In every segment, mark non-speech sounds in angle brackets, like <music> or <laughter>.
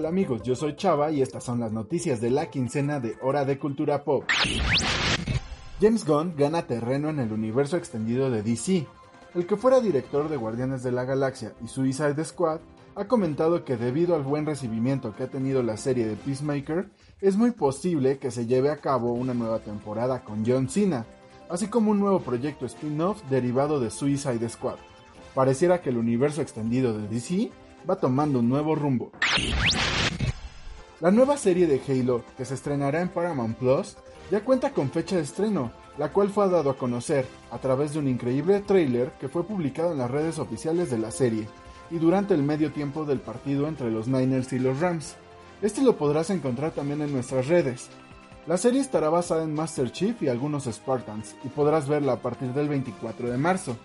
Hey, ¿qué tal amigos? Yo soy Chava y estas son las noticias de la quincena de Hora de Cultura Pop. James Gunn gana terreno en el universo extendido de DC. El que fuera director de Guardianes de la Galaxia y Suicide Squad ha comentado que debido al buen recibimiento que ha tenido la serie de Peacemaker, es muy posible que se lleve a cabo una nueva temporada con John Cena, así como un nuevo proyecto spin-off derivado de Suicide Squad. Pareciera que el universo extendido de DC va tomando un nuevo rumbo. La nueva serie de Halo, que se estrenará en Paramount Plus, ya cuenta con fecha de estreno, la cual fue dado a conocer a través de un increíble tráiler que fue publicado en las redes oficiales de la serie y durante el medio tiempo del partido entre los Niners y los Rams. Este lo podrás encontrar también en nuestras redes. La serie estará basada en Master Chief y algunos Spartans y podrás verla a partir del 24 de marzo.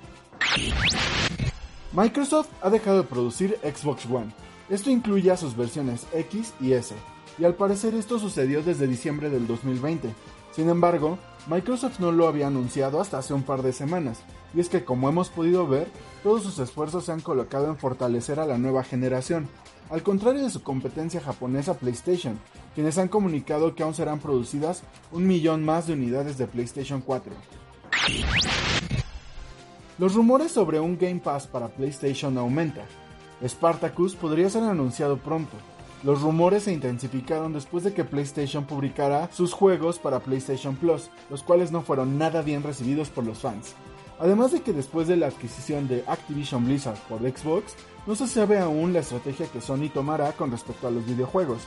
Microsoft ha dejado de producir Xbox One. Esto incluye a sus versiones X y S, y al parecer esto sucedió desde diciembre del 2020. Sin embargo, Microsoft no lo había anunciado hasta hace un par de semanas, y es que como hemos podido ver, todos sus esfuerzos se han colocado en fortalecer a la nueva generación, al contrario de su competencia japonesa PlayStation, quienes han comunicado que aún serán producidas un millón más de unidades de PlayStation 4. Los rumores sobre un Game Pass para PlayStation aumentan. Spartacus podría ser anunciado pronto. Los rumores se intensificaron después de que PlayStation publicara sus juegos para PlayStation Plus, los cuales no fueron nada bien recibidos por los fans. Además de que después de la adquisición de Activision Blizzard por Xbox, no se sabe aún la estrategia que Sony tomará con respecto a los videojuegos.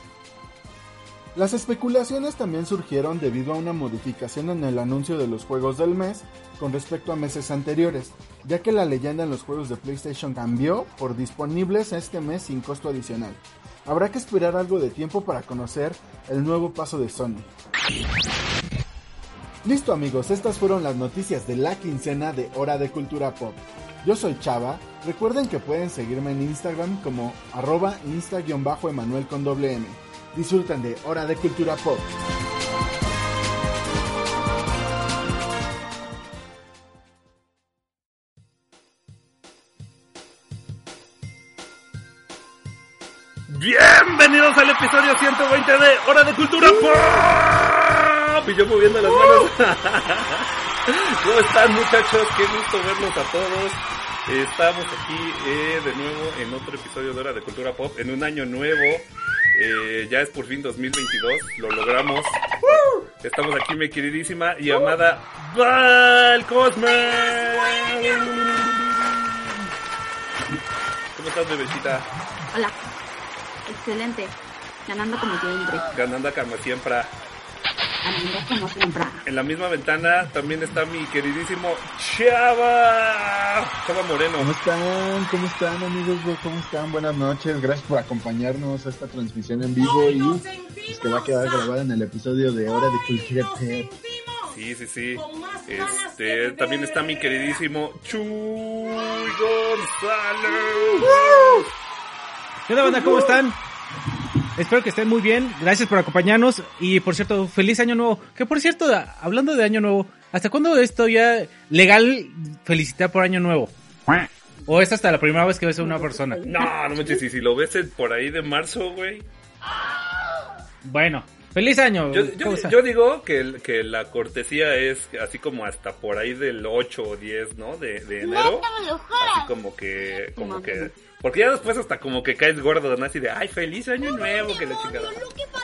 Las especulaciones también surgieron debido a una modificación en el anuncio de los juegos del mes con respecto a meses anteriores, ya que la leyenda en los juegos de PlayStation cambió por disponibles este mes sin costo adicional. Habrá que esperar algo de tiempo para conocer el nuevo paso de Sony. Listo amigos, estas fueron las noticias de la quincena de Hora de Cultura Pop. Yo soy Chava, recuerden que pueden seguirme en Instagram como arroba insta-emanuel con doble M. Disfruten de Hora de Cultura Pop. Bienvenidos al episodio 120 de Hora de Cultura Pop. Y yo moviendo las manos. <laughs> ¿Cómo están muchachos? Qué gusto verlos a todos. Estamos aquí eh, de nuevo en otro episodio de Hora de Cultura Pop, en un año nuevo. Eh, ya es por fin 2022, lo logramos. Estamos aquí, mi queridísima y amada Val Cosme. ¿Cómo estás, bebecita? Hola. Excelente. Ganando como siempre. Ganando como siempre. En la misma ventana también está mi queridísimo Chava. Chava Moreno. ¿Cómo están? ¿Cómo están amigos? ¿Cómo están? Buenas noches. Gracias por acompañarnos a esta transmisión en vivo y pues, que va a quedar grabada en el episodio de Hora de Cultura Pop. Sí, sí, sí. Este, también está mi queridísimo Chuy González. ¿Qué onda, banda? ¿Cómo están? Espero que estén muy bien. Gracias por acompañarnos. Y por cierto, feliz año nuevo. Que por cierto, hablando de año nuevo, ¿hasta cuándo esto ya legal felicitar por año nuevo? ¿O es hasta la primera vez que ves a una persona? No, no manches, si, si lo ves por ahí de marzo, güey. Bueno, feliz año. Yo, yo, yo digo que, que, la cortesía es así como hasta por ahí del 8 o 10, ¿no? De, de enero. Así como que, como que porque ya después hasta como que caes gordo, ¿no? Así de, ay, feliz año nuevo, que la chingada.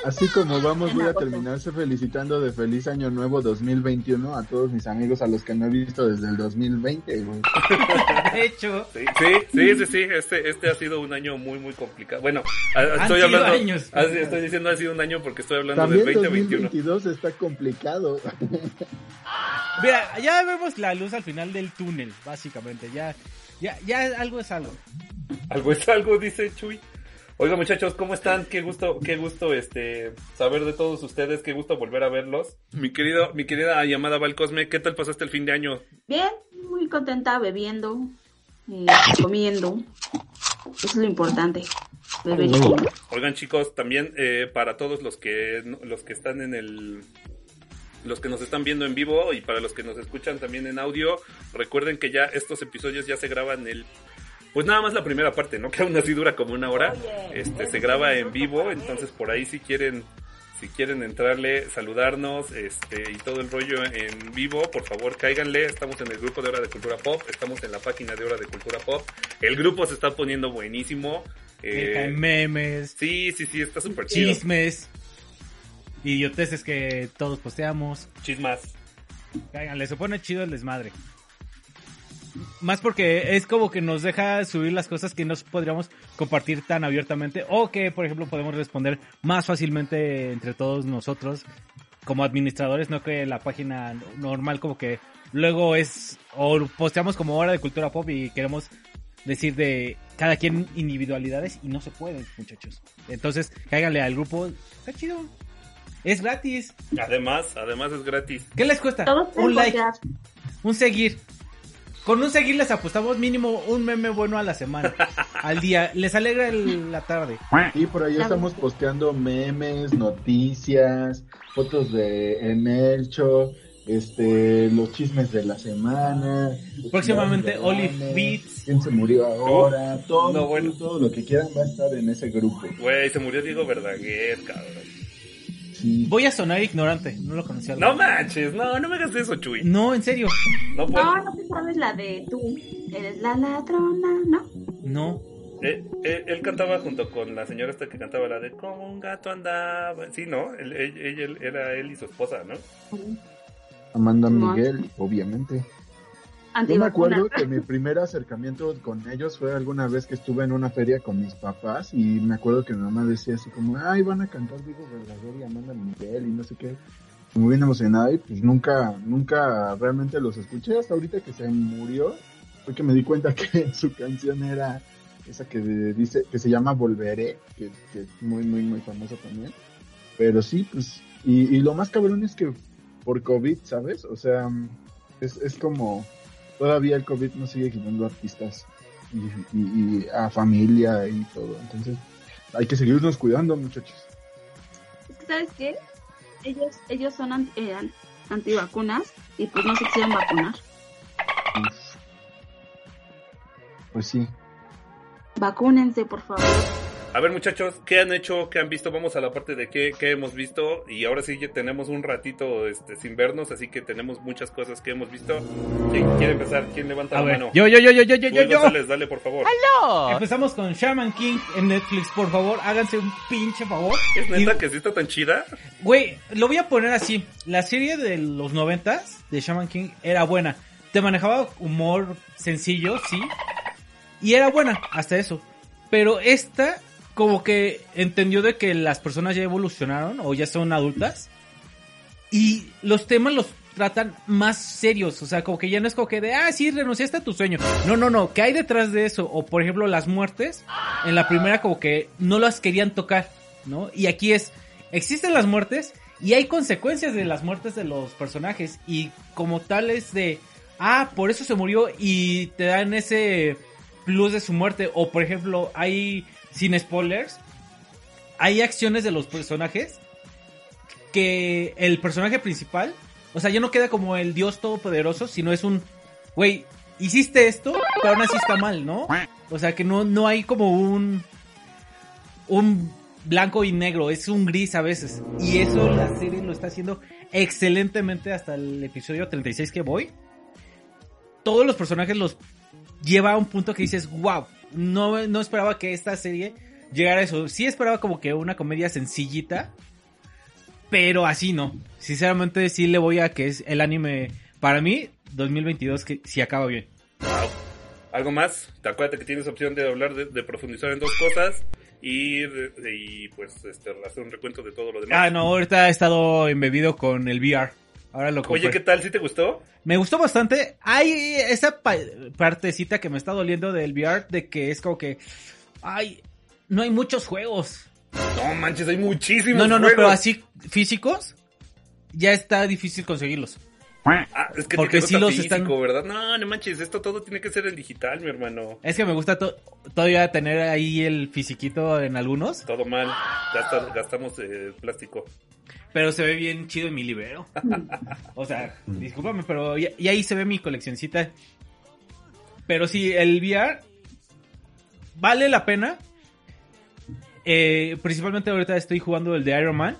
Así como vamos, voy a terminarse felicitando de feliz año nuevo 2021 a todos mis amigos a los que no he visto desde el 2020, güey. <laughs> De hecho. Sí, sí, sí, sí, Este, este ha sido un año muy, muy complicado. Bueno, estoy hablando. Años. Estoy diciendo ha sido un año porque estoy hablando También del 2021. 2022 está complicado. Mira, ya vemos la luz al final del túnel, básicamente. Ya, ya, ya algo es algo. Algo es algo, dice Chuy. Oiga muchachos, ¿cómo están? Qué gusto, qué gusto este saber de todos ustedes, qué gusto volver a verlos. Mi querido, mi querida llamada Valcosme, ¿qué tal pasaste el fin de año? Bien, muy contenta bebiendo, eh, comiendo. Eso es lo importante. Beber. Oigan chicos, también eh, para todos los que los que están en el los que nos están viendo en vivo y para los que nos escuchan también en audio, recuerden que ya estos episodios ya se graban el Pues nada más la primera parte, ¿no? <laughs> Que aún así dura como una hora. Oye, Este se graba en vivo, entonces por ahí si quieren si quieren entrarle, saludarnos, este y todo el rollo en vivo, por favor cáiganle. Estamos en el grupo de Hora de Cultura Pop, estamos en la página de Hora de Cultura Pop. El grupo se está poniendo buenísimo. Eh, memes, sí, sí, sí, está súper chido. chismes, idioteces que todos posteamos. Chismas. Cáiganle, se pone chido el desmadre. Más porque es como que nos deja subir las cosas que no podríamos compartir tan abiertamente o que, por ejemplo, podemos responder más fácilmente entre todos nosotros como administradores, no que la página normal como que luego es o posteamos como hora de cultura pop y queremos decir de cada quien individualidades y no se puede, muchachos. Entonces, cáiganle al grupo, está chido. Es gratis. Además, además es gratis. ¿Qué les cuesta? Todos Un like. Un seguir. Con un seguir les apostamos mínimo un meme bueno a la semana, <laughs> al día. Les alegra el- la tarde. Y por ahí estamos posteando memes, noticias, fotos de Emelcho, este, los chismes de la semana. Próximamente Olive Beats. ¿Quién se murió ahora? todo, no, bueno. todo lo que quieran va a estar en ese grupo. Güey, se murió Diego Verdaguer, cabrón. Voy a sonar ignorante, no lo conocía. No manches, no, no me hagas eso, Chuy. No, en serio. No puedo. No, no te sabes la de tú. Eres la ladrona, ¿no? No. Eh, eh, él cantaba junto con la señora esta que cantaba la de como un gato andaba. Sí, ¿no? Él- era él y su esposa, ¿no? Amanda. Miguel, obviamente. Yo me acuerdo que mi primer acercamiento con ellos fue alguna vez que estuve en una feria con mis papás y me acuerdo que mi mamá decía así como, ay, van a cantar Diego Verdaguer y Amanda Miguel y no sé qué. Muy bien emocionada y pues nunca, nunca realmente los escuché hasta ahorita que se murió. Fue que me di cuenta que <laughs> su canción era esa que dice, que se llama Volveré, que, que es muy, muy, muy famosa también. Pero sí, pues, y, y lo más cabrón es que por COVID, ¿sabes? O sea, es, es como, todavía el COVID no sigue quitando artistas y, y- y a familia y todo. Entonces, hay que seguirnos cuidando, muchachos. Es que, ¿sabes qué? Ellos, ellos son an- eran antivacunas y pues no se quisieron vacunar. Uf. Pues sí. Vacúnense, por favor. A ver, muchachos, ¿qué han hecho? ¿Qué han visto? Vamos a la parte de qué, qué hemos visto. Y ahora sí ya tenemos un ratito este, sin vernos, así que tenemos muchas cosas que hemos visto. ¿Quién quiere empezar? ¿Quién levanta A la ver, mano? yo, yo, yo, yo, yo, yo, yo, yo. González, dale, por favor. Empezamos con Shaman King en Netflix, por favor, háganse un pinche favor. ¿Es neta Y- que sí está tan chida? Güey, lo voy a poner así. La serie de los noventas de Shaman King era buena. Te manejaba humor sencillo, sí. Y era buena, hasta eso. Pero esta, como que entendió de que las personas ya evolucionaron o ya son adultas. Y los temas los tratan más serios. O sea, como que ya no es como que de, ah, sí, renunciaste a tu sueño. No, no, no. ¿Qué hay detrás de eso? O por ejemplo, las muertes. En la primera, como que no las querían tocar, ¿no? Y aquí es, existen las muertes y hay consecuencias de las muertes de los personajes. Y como tal es de, ah, por eso se murió y te dan ese plus de su muerte. O por ejemplo, hay, sin spoilers, hay acciones de los personajes que el personaje principal, o sea, ya no queda como el dios todopoderoso, sino es un, güey, hiciste esto, pero aún así está mal, ¿no? O sea, que no, no hay como un, un blanco y negro, es un gris a veces. Y eso la serie lo está haciendo excelentemente hasta el episodio 36 que voy. Todos los personajes los lleva a un punto que dices, wow, no, no esperaba que esta serie llegara a eso. Sí esperaba como que una comedia sencillita, pero así no. Sinceramente sí le voy a que es el anime, para mí, 2022 que si acaba bien. Wow. ¿Algo más? Te acuérdate que tienes opción de hablar, de, de profundizar en dos cosas y, y pues este, hacer un recuento de todo lo demás. Ah, no, ahorita he estado embebido con el VR. Ahora lo compré. Oye, ¿qué tal? ¿Sí te gustó? Me gustó bastante. Hay esa pa- partecita que me está doliendo del VR de que es como que, ay, no hay muchos juegos. No manches, hay muchísimos No, no, no, juegos. pero así físicos ya está difícil conseguirlos. Ah, es que Porque sí los físico, están- ¿verdad? No, no manches, esto todo tiene que ser en digital, mi hermano. Es que me gusta to- todavía tener ahí el fisiquito en algunos, Todo mal. Gasta- gastamos eh, plástico. Pero se ve bien chido en mi libero. o sea, discúlpame, pero y ahí se ve mi coleccioncita. Pero sí, el VR vale la pena. Eh, principalmente ahorita estoy jugando el de Iron Man.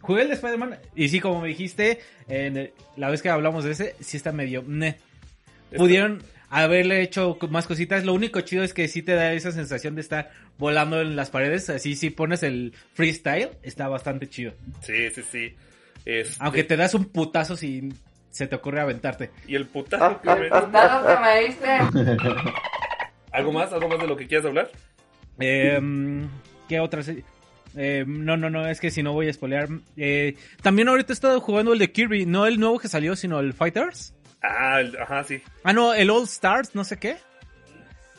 Jugué el de Spider-Man y sí, como me dijiste, en el- la vez que hablamos de ese, sí está medio... meh. Pudieron haberle hecho más cositas. Lo único chido es que sí te da esa sensación de estar volando en las paredes. Así si pones el freestyle, está bastante chido. Sí, sí, sí. Este, Aunque te das un putazo si se te ocurre aventarte. Y el putazo que me- Putazo que me diste. <laughs> ¿Algo más? ¿Algo más de lo que quieras hablar? Eh, ¿Qué otra serie? Eh, no, no, no, es que si no voy a spoilear. Eh, también ahorita he estado jugando el de Kirby, no el nuevo que salió, sino el Fighters. Ah, el- ajá, sí. Ah, no, el All Stars, no sé qué.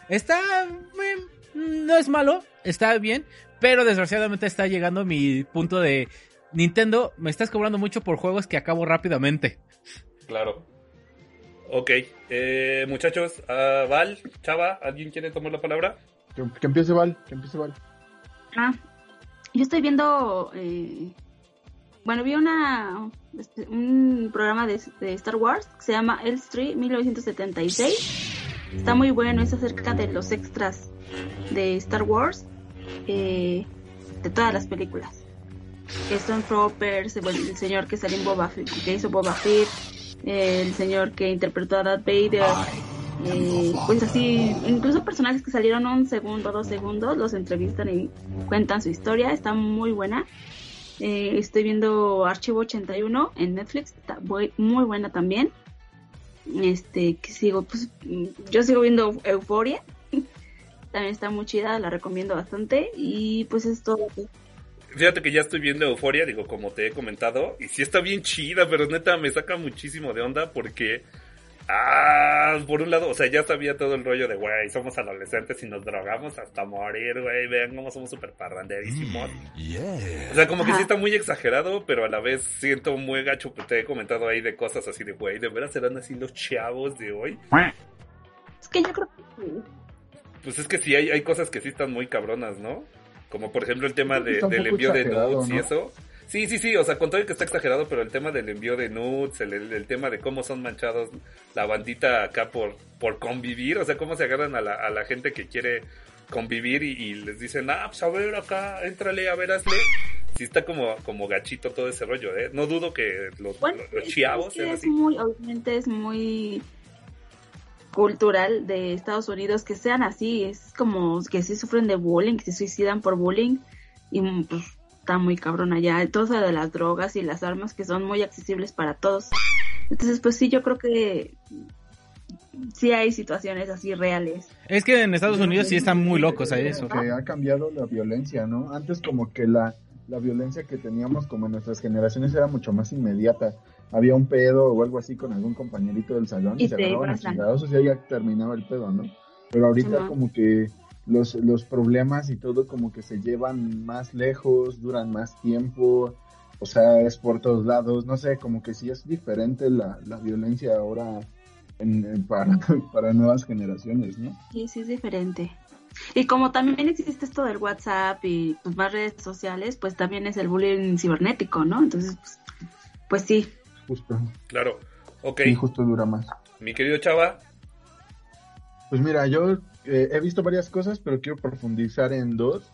Está... eh, no es malo, está bien, pero desgraciadamente está llegando mi punto de... Nintendo, me estás cobrando mucho por juegos que acabo rápidamente. Claro. Ok, eh, muchachos, ah, Val, Chava, ¿alguien quiere tomar la palabra? Que, que empiece Val, que empiece Val. Ah, yo estoy viendo, eh, bueno, vi una este, un programa de, Star Wars que se llama El Street 1976. Está muy bueno, es acerca de los extras de Star Wars, eh, de todas las películas. Que son Troopers, el, el señor que salió en Boba Fett, que hizo Boba Fett, el señor que interpretó a Darth Vader, eh, pues así, incluso personajes que salieron un segundo, dos segundos, los entrevistan y cuentan su historia, está muy buena. Eh, estoy viendo Archivo 81 en Netflix, muy buena también. Este, que sigo, pues yo sigo viendo Euforia, <laughs> también está muy chida, la recomiendo bastante y pues es todo. Fíjate que ya estoy viendo Euforia, digo, como te he comentado, y sí está bien chida, pero neta me saca muchísimo de onda porque, ah, por un lado, o sea, ya sabía todo el rollo de, güey, somos adolescentes y nos drogamos hasta morir, güey, vean cómo somos súper parranderísimos. O sea, como que sí está muy exagerado, pero a la vez siento muy gacho, pues te he comentado ahí de cosas así de, güey, ¿de veras serán así los chavos de hoy? Es que yo creo que Pues es que sí, hay, hay cosas que sí están muy cabronas, ¿no? Como por ejemplo el tema de- del envío de nudes y eso. Sí, sí, sí, o sea, con todo y que está exagerado, pero el tema del envío de nudes, el, el- el tema de cómo son manchados la bandita acá por, por convivir, o sea, cómo se agarran a la, a la gente que quiere convivir y, y les dicen, ah, pues a ver acá, éntrale, a ver, hazle. Sí está como, como gachito todo ese rollo, ¿eh? No dudo que los, Bueno, los, chiavos es, que muy, obviamente es muy cultural de Estados Unidos que sean así, es como que sí sufren de bullying, que se suicidan por bullying y pues está muy cabrón allá, todo eso de las drogas y las armas que son muy accesibles para todos. Entonces pues sí, yo creo que sí hay situaciones así reales. Es que en Estados Unidos sí están muy locos a eso. Que ha cambiado la violencia, ¿no? Antes como que la, la violencia que teníamos como en nuestras generaciones era mucho más inmediata. Había un pedo o algo así con algún compañerito del salón y, Y se agarraban a chingados y ya terminaba el pedo, ¿no? Pero ahorita como que los, los problemas y todo como que se llevan más lejos, duran más tiempo, o sea, es por todos lados, no sé, como que sí es diferente la, la violencia ahora en- en- para, <laughs> para nuevas generaciones, ¿no? Sí, sí es diferente. Y como también existe esto del WhatsApp y pues más redes sociales, pues también es el bullying cibernético, ¿no? Entonces, pues, pues sí. Justo. Claro. Ok, Y justo dura más. mi querido Chava, Pues mira, yo eh, he visto varias cosas, pero quiero profundizar en dos.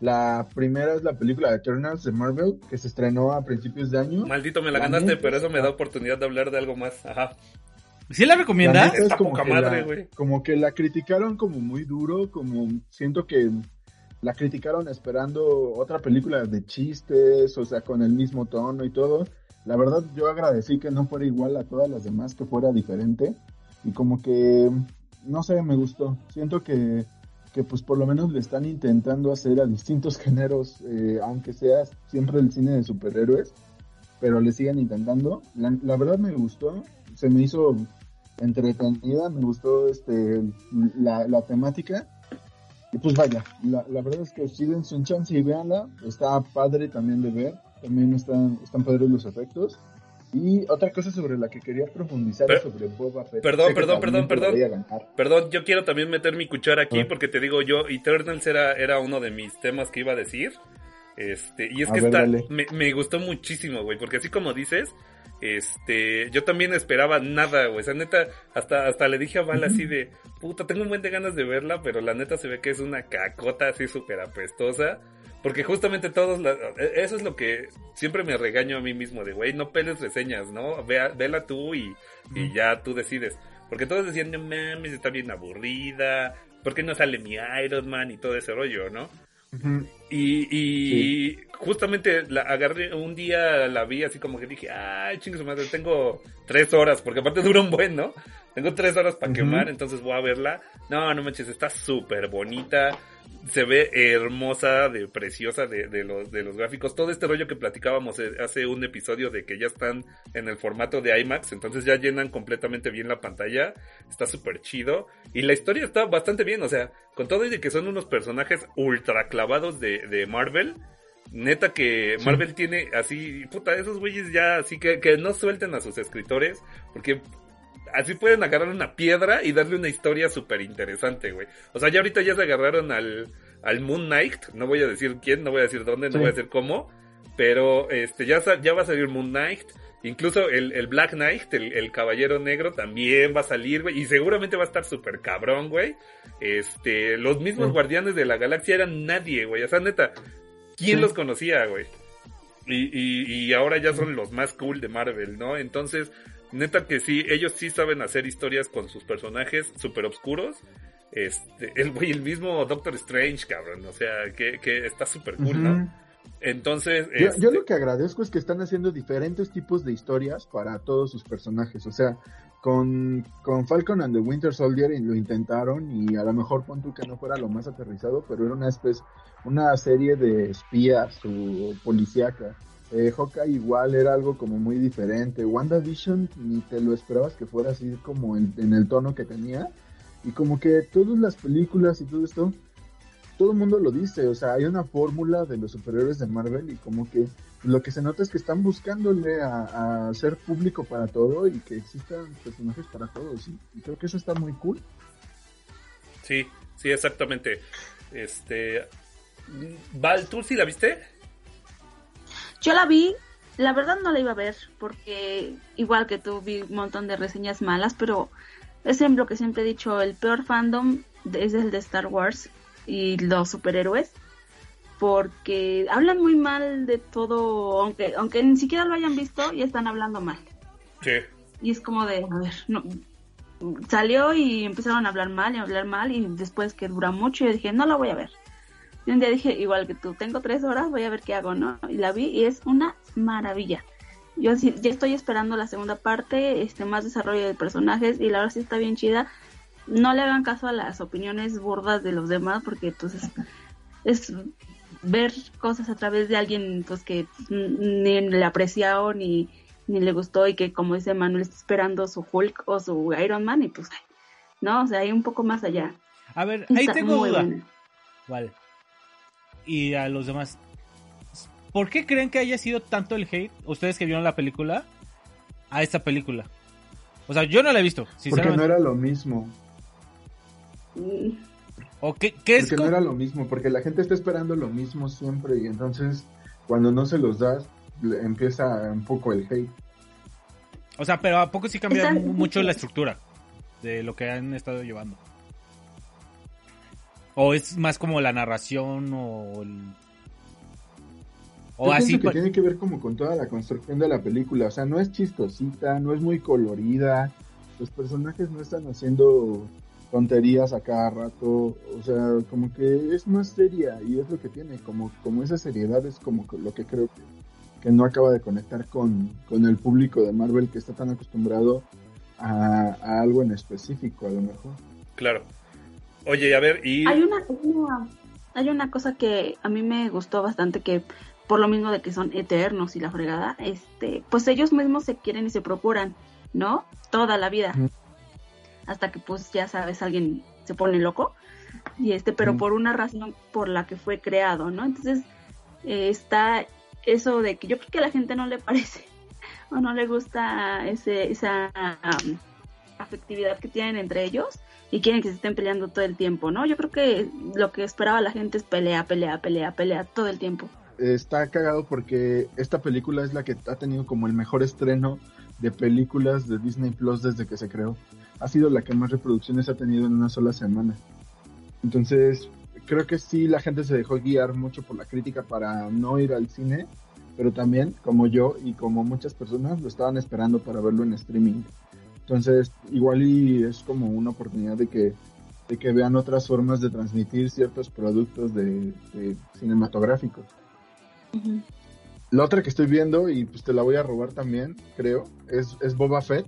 La primera es la película de Eternals de Marvel, que se estrenó a principios de año. maldito me la La ganaste, pero eso me da oportunidad de hablar de algo más. Ajá. ¿Sí la recomiendas? neta es Está como poca madre, güey. Como que la criticaron como muy duro, como siento que la criticaron esperando otra película de chistes, o sea, con el mismo tono y todo. La verdad, yo agradecí que no fuera igual a todas las demás, que fuera diferente. Y como que, no sé, me gustó. Siento que, que pues por lo menos le están intentando hacer a distintos <laughs> géneros, eh, aunque sea siempre el cine de superhéroes, pero le siguen intentando. La, verdad me gustó, se me hizo entretenida, me gustó este la, la temática. Y pues vaya, la, la verdad es que si dense un chance y véanla, está padre también de ver, también están, están padres los efectos. Y otra cosa sobre la que quería profundizar es sobre Boba Fett. perdón, perdón, perdón, perdón. Perdón, yo quiero también meter mi cuchara aquí Ah. porque te digo yo, Eternals era, era uno de mis temas que iba a decir. Este, y es A que ver, está, me, me gustó muchísimo, güey, porque así como dices, Este, yo también esperaba nada, güey. O sea, neta, hasta, hasta le dije a Val así de, puta, tengo un buen de ganas de verla, pero la neta se ve que es una cacota así súper apestosa. Porque justamente todos, la- e, eso es lo que siempre me regaño a mí mismo, de, güey, no peles reseñas, ¿no? Vea, vela tú y, y ya tú decides. Porque todos decían, no mames, está bien aburrida, ¿por qué no sale mi Iron Man y todo ese rollo, no? Y, y justamente la agarré, un día la vi así como que dije, ay, chingue su madre, tengo tres horas, porque aparte dura un buen, ¿no? Tengo tres horas para quemar, entonces voy a verla. No, no manches, está súper bonita, se ve hermosa, de preciosa de, de los, de los gráficos. Todo este rollo que platicábamos eh, hace un episodio de que ya están en el formato de IMAX, entonces ya llenan completamente bien la pantalla, está súper chido. Y la historia está bastante bien, o sea, con todo y de que son unos personajes ultra clavados de, de Marvel, neta que Sí. Marvel tiene así, puta, esos güeyes ya así que, que no suelten a sus escritores, porque así pueden agarrar una piedra y darle una historia súper interesante, güey. O sea, ya ahorita ya se agarraron al, al Moon Knight, no voy a decir quién, no voy a decir dónde, no voy a decir cómo, pero este ya, ya va a salir Moon Knight. Incluso el, el Black Knight, el, el Caballero Negro, también va a salir, güey. Y seguramente va a estar súper cabrón, güey. Este, los mismos Sí. Guardianes de la Galaxia eran nadie, güey. O sea, neta, ¿quién Sí. los conocía, güey? Y, y, y ahora ya son los más cool de Marvel, ¿no? Entonces, neta que sí, ellos sí saben hacer historias con sus personajes súper oscuros. Este, el mismo Doctor Strange, cabrón. O sea, que, que está súper cool. Entonces, Yo, este, yo lo que agradezco es que están haciendo diferentes tipos de historias para todos sus personajes. O sea, con, con Falcon and the Winter Soldier lo intentaron y a lo mejor pon tú que no fuera lo más aterrizado, pero era una especie, una serie de espías o policíaca. Eh, Hawkeye igual era algo como muy diferente. WandaVision ni te lo esperabas que fuera así como en, el tono que tenía. Y como que todas las películas y todo esto todo el mundo lo dice, o sea, hay una fórmula de los superhéroes de Marvel y como que lo que se nota es que están buscándole a, ser público para todo y que existan personajes para todos y, y creo que eso está muy cool. sí, sí, exactamente. Este, Val, ¿tú sí la viste? Yo la vi, la verdad no la iba a ver, porque igual que tú vi un montón de reseñas malas, pero es lo que siempre he dicho, el peor fandom es el de Star Wars y los superhéroes, porque hablan muy mal de todo, aunque, aunque ni siquiera lo hayan visto, y están hablando mal. Sí. Y es como de, a ver, no, salió y empezaron a hablar mal y a hablar mal y después que dura mucho yo dije, no la voy a ver. Y un día dije, igual que tú, tengo tres horas, voy a ver qué hago, ¿no? Y la vi y es una maravilla. Yo sí, ya estoy esperando la segunda parte, este más desarrollo de personajes y la verdad sí está bien chida. No le hagan caso a las opiniones burdas de los demás porque entonces es ver cosas a través de alguien pues que ni le apreció ni, ni le gustó y que como dice Manuel está esperando su Hulk o su Iron Man y pues no, o sea, hay un poco más allá. A ver, ahí Está tengo duda. buena. Vale. Y a los demás. ¿Por qué creen que haya sido tanto el hate, ustedes que vieron la película, a esta película? O sea, yo no la he visto, Porque no era lo mismo. ¿O qué, qué es Porque no era lo mismo, porque la gente está esperando lo mismo siempre y entonces cuando no se los das empieza un poco el hate. O sea, pero ¿a poco sí mu- mucho la estructura de lo que han estado llevando? ¿O es más como la narración o el... O Yo así... que tiene que ver como con toda la construcción de la película, o sea, no es chistosita, no es muy colorida, los personajes no están haciendo tonterías a cada rato, o sea, como que es más seria y es lo que tiene, como, como esa seriedad es como que lo que creo que, que no acaba de conectar con, con el público de Marvel que está tan acostumbrado a, a algo en específico a lo mejor. Claro. Oye, a ver, y... Hay una, una- hay una cosa que a mí me gustó bastante que por lo mismo de que son eternos y la fregada, este, pues ellos mismos se quieren y se procuran, ¿no? Toda la vida. Hasta que pues ya sabes, alguien se pone loco. Y este, pero por una razón por la que fue creado, ¿no? Entonces, eh, está eso de que yo creo que a la gente no le parece <laughs> o no le gusta ese, esa um, afectividad que tienen entre ellos y quieren que se estén peleando todo el tiempo, ¿no? Yo creo que lo que esperaba la gente es pelea, pelea, pelea, pelea todo el tiempo. está cagado porque esta película es la que ha tenido como el mejor estreno de películas de Disney Plus desde que se creó. Ha sido la que más reproducciones ha tenido en una sola semana. Entonces, creo que sí la gente se dejó guiar mucho por la crítica para no ir al cine, pero también, como yo y como muchas personas, lo estaban esperando para verlo en streaming. Entonces, igual y es como una oportunidad de que, de que vean otras formas de transmitir ciertos productos de, de cinematográficos. La otra que estoy viendo, y pues te la voy a robar también, creo, es, es Boba Fett.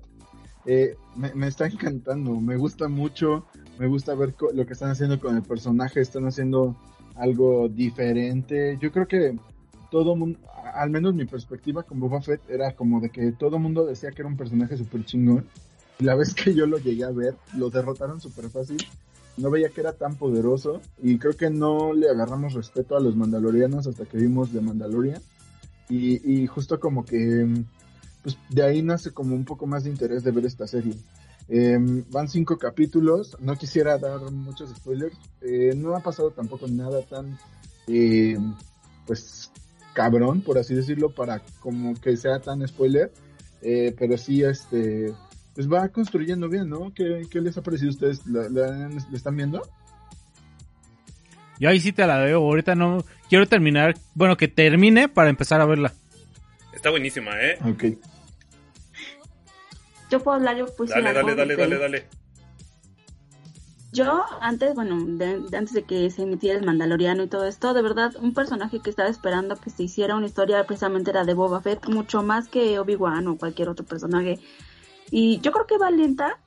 Eh, me, me, está encantando, me gusta mucho, me gusta ver lo que están haciendo con el personaje, están haciendo algo diferente. Yo creo que todo mundo, al menos mi perspectiva con Boba Fett era como de que todo mundo decía que era un personaje súper chingón. Y la vez que yo lo llegué a ver, lo derrotaron súper fácil. No veía que era tan poderoso y creo que no le agarramos respeto a los mandalorianos hasta que vimos de Mandalorian. Y, y justo como que pues de ahí nace como un poco más de interés de ver esta serie. Eh, van cinco capítulos, no quisiera dar muchos spoilers, eh, no ha pasado tampoco nada tan, eh, pues, cabrón, por así decirlo, para como que sea tan spoiler, eh, pero sí, este, pues va construyendo bien, ¿no? ¿Qué, qué les ha parecido a ustedes? ¿La, la, la están viendo? Yo ahí sí te la veo, ahorita no, quiero terminar, bueno, que termine para empezar a verla. Está buenísima, ¿eh? Ok. Yo puedo hablar, yo pues... Dale, dale, dale, dale, dale. Yo, antes, bueno, de, antes de que se emitiera el Mandaloriano y todo esto, de verdad, un personaje que estaba esperando que se hiciera una historia precisamente era de Boba Fett, mucho más que Obi-Wan o cualquier otro personaje. Y yo creo que va lenta,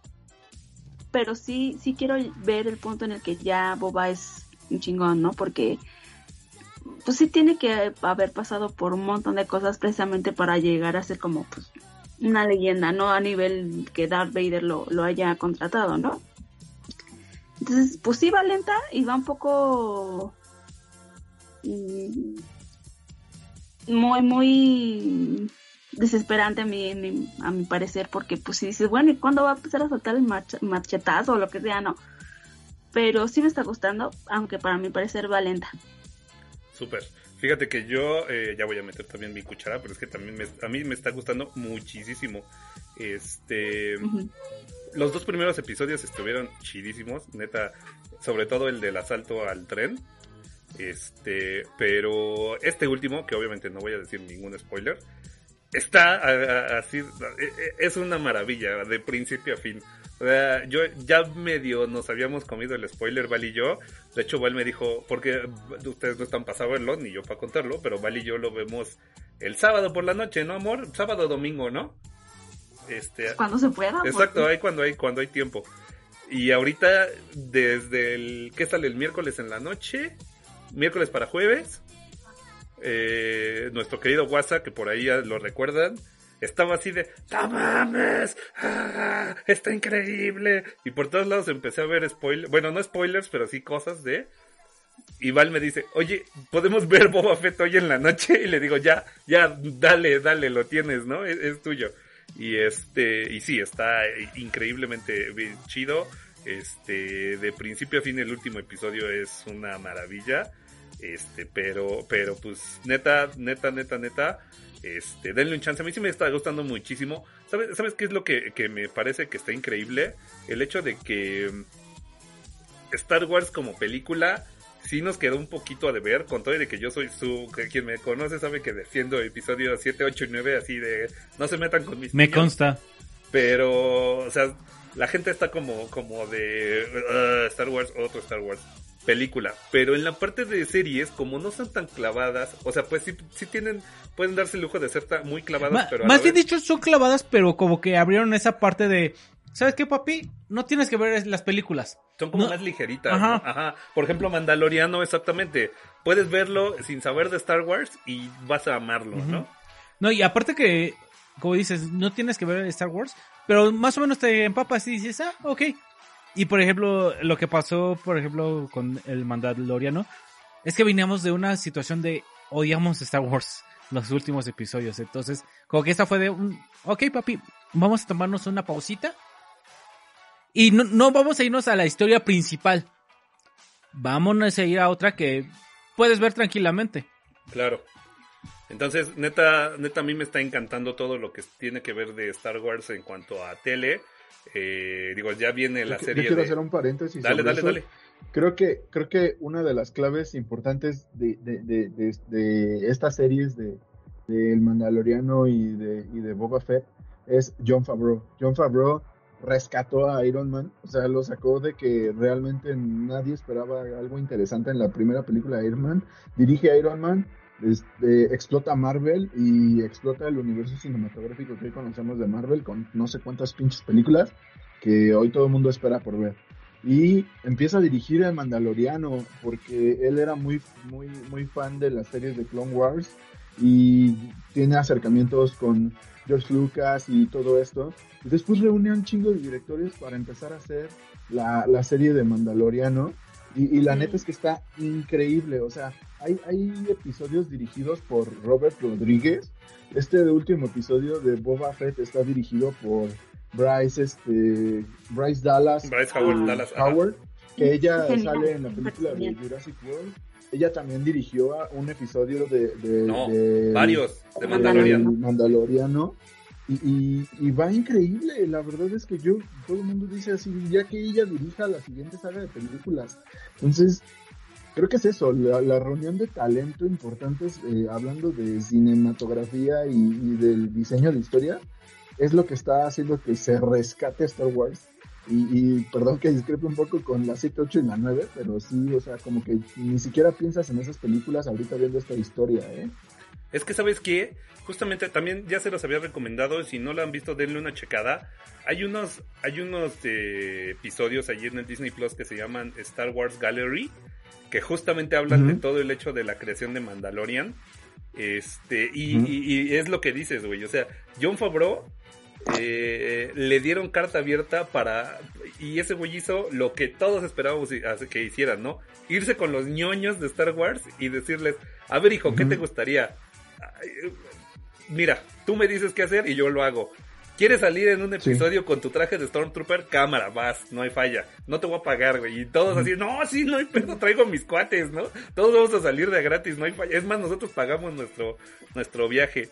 pero sí, sí quiero ver el punto en el que ya Boba es un chingón, ¿no? Porque pues sí tiene que haber pasado por un montón de cosas precisamente para llegar a ser como pues una leyenda, no a nivel que Darth Vader lo, lo haya contratado, ¿no? Entonces, pues sí va lenta y va un poco mm, muy, muy desesperante a mi, mi, a mi parecer, porque pues si dices, bueno, ¿y cuándo va a empezar a soltar el mach machetazo o lo que sea? No. Pero sí me está gustando, aunque para mi parecer va lenta. Súper. Fíjate que yo eh, ya voy a meter también mi cuchara, pero es que también me, a mí me está gustando muchísimo. Este, uh -huh. Los dos primeros episodios estuvieron chidísimos, neta, sobre todo el del asalto al tren. Este, pero este último, que obviamente no voy a decir ningún spoiler, está así, es una maravilla de principio a fin. O sea, yo ya medio nos habíamos comido el spoiler, Val y yo. De hecho, Val me dijo, porque ustedes no están para saberlo, ni yo para contarlo, pero Val y yo lo vemos el sábado por la noche, ¿no, amor? Sábado domingo, ¿no? Este, cuando se pueda. Exacto, ahí cuando hay, cuando hay tiempo. Y ahorita, desde el, ¿qué sale el miércoles en la noche? Miércoles para jueves. Eh, nuestro querido WhatsApp, que por ahí ya lo recuerdan, estaba así de, ¡No mames! ¡Ah, ¡Está increíble! Y por todos lados empecé a ver spoilers, bueno, no spoilers, pero sí cosas de... Y Val me dice, oye, ¿podemos ver Boba Fett hoy en la noche? Y le digo, ya, ya, dale, dale, lo tienes, ¿no? Es, es tuyo. Y este, y sí, está increíblemente chido. Este, de principio a fin el último episodio es una maravilla. Este, pero, pero pues, neta, neta, neta, neta, este, denle un chance. A mí sí me está gustando muchísimo. ¿Sabes, ¿sabes qué es lo que, que, me parece que está increíble? El hecho de que Star Wars como película sí nos quedó un poquito a deber, con todo y de que yo soy su, que quien me conoce sabe que defiendo episodios 7, 8 y 9 así de, no se metan con mis Me niños, consta. Pero, o sea, la gente está como, como de uh, Star Wars, otro Star Wars película. Pero en la parte de series, como no son tan clavadas, o sea, pues sí, sí tienen, pueden darse el lujo de ser muy clavadas, Ma pero. más bien vez... dicho, son clavadas, pero como que abrieron esa parte de. ¿Sabes qué, papi? No tienes que ver las películas. Son como no. más ligeritas. Ajá. ¿no? Ajá. Por ejemplo, Mandaloriano, exactamente. Puedes verlo sin saber de Star Wars y vas a amarlo, uh -huh. ¿no? No, y aparte que, como dices, no tienes que ver Star Wars, pero más o menos te empapas y dices, ah, ok, y por ejemplo, lo que pasó, por ejemplo, con el Mandaloriano, es que veníamos de una situación de odiamos Star Wars <laughs> los últimos episodios. Entonces, como que esta fue de un, ok papi, vamos a tomarnos una pausita. Y no, no vamos a irnos a la historia principal. Vámonos a ir a otra que puedes ver tranquilamente. Claro. Entonces, neta, neta, a mí me está encantando todo lo que tiene que ver de Star Wars en cuanto a tele. Eh, digo, ya viene la Yo, serie. yo quiero de- hacer un paréntesis. Dale, dale, eso. dale. Creo que, creo que una de las claves importantes de, de, de, de- de estas series de, de El Mandaloriano y de, y de Boba Fett es John Favreau. John Favreau rescató a Iron Man, o sea, lo sacó de que realmente nadie esperaba algo interesante en la primera película de Iron Man. Dirige Iron Man, este, explota Marvel y explota el universo cinematográfico que hoy conocemos de Marvel con no sé cuántas pinches películas que hoy todo el mundo espera por ver y empieza a dirigir el Mandaloriano porque él era muy muy muy fan de las series de Clone Wars y tiene acercamientos con George Lucas y todo esto y después reúne a un chingo de directores para empezar a hacer la, la serie de Mandaloriano y, y la neta es que está increíble o sea hay, hay episodios dirigidos por Robert Rodríguez este último episodio de Boba Fett está dirigido por Bryce, este, Bryce Dallas, Bryce Howard, Dallas, ajá. Howard, que ella sale en la película de. Jurassic World. Ella también dirigió a un episodio de, de- No, de- varios de. Mandaloriano. Y, y, y va increíble, la verdad es que yo, todo el mundo dice así, ya que ella dirija la siguiente saga de películas. Entonces, creo que es eso, la, la reunión de talento importantes, eh, hablando de cinematografía y, y del diseño de historia, es lo que está haciendo que se rescate Star Wars. Y, y perdón que discrepe un poco con la 7, 8 y la 9, pero sí, o sea, como que ni siquiera piensas en esas películas ahorita viendo esta historia, ¿eh? Es que, ¿sabes qué? Justamente también ya se los había recomendado. Si no lo han visto, denle una checada. Hay unos, hay unos eh, episodios allí en el Disney Plus que se llaman Star Wars Gallery. Que justamente hablan Ujú. de todo el hecho de la creación de Mandalorian. Este, y, Ujú. y- y es lo que dices, güey. O sea, John Favreau eh, le dieron carta abierta para. Y ese güey hizo lo que todos esperábamos que hicieran, ¿no? Irse con los ñoños de Star Wars y decirles: A ver, hijo, ¿qué te gustaría? Mira, tú me dices qué hacer y yo lo hago. ¿Quieres salir en un Sí. episodio con tu traje de Stormtrooper? Cámara, vas, no hay falla. No te voy a pagar, güey. Y todos así, no, sí, no hay pedo, traigo mis cuates, ¿no? Todos vamos a salir de gratis, no hay falla. Es más, nosotros pagamos nuestro, nuestro viaje.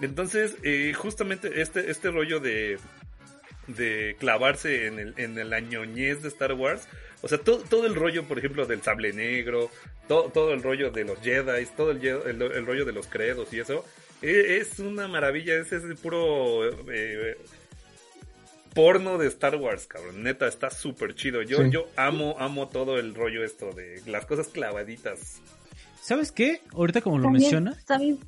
Entonces, eh, justamente este, este rollo de, de clavarse en, el, en la ñoñez de Star Wars, o sea, todo, todo el rollo, por ejemplo, del sable negro, todo, todo el rollo de los Jedi, todo el, ye- el, el rollo de los credos y eso, eh, es una maravilla, es ese puro eh, porno de Star Wars, cabrón. Neta, está súper chido. Yo, Sí. yo amo, amo todo el rollo esto de las cosas clavaditas. ¿Sabes qué? Ahorita como lo menciona, ¿saben,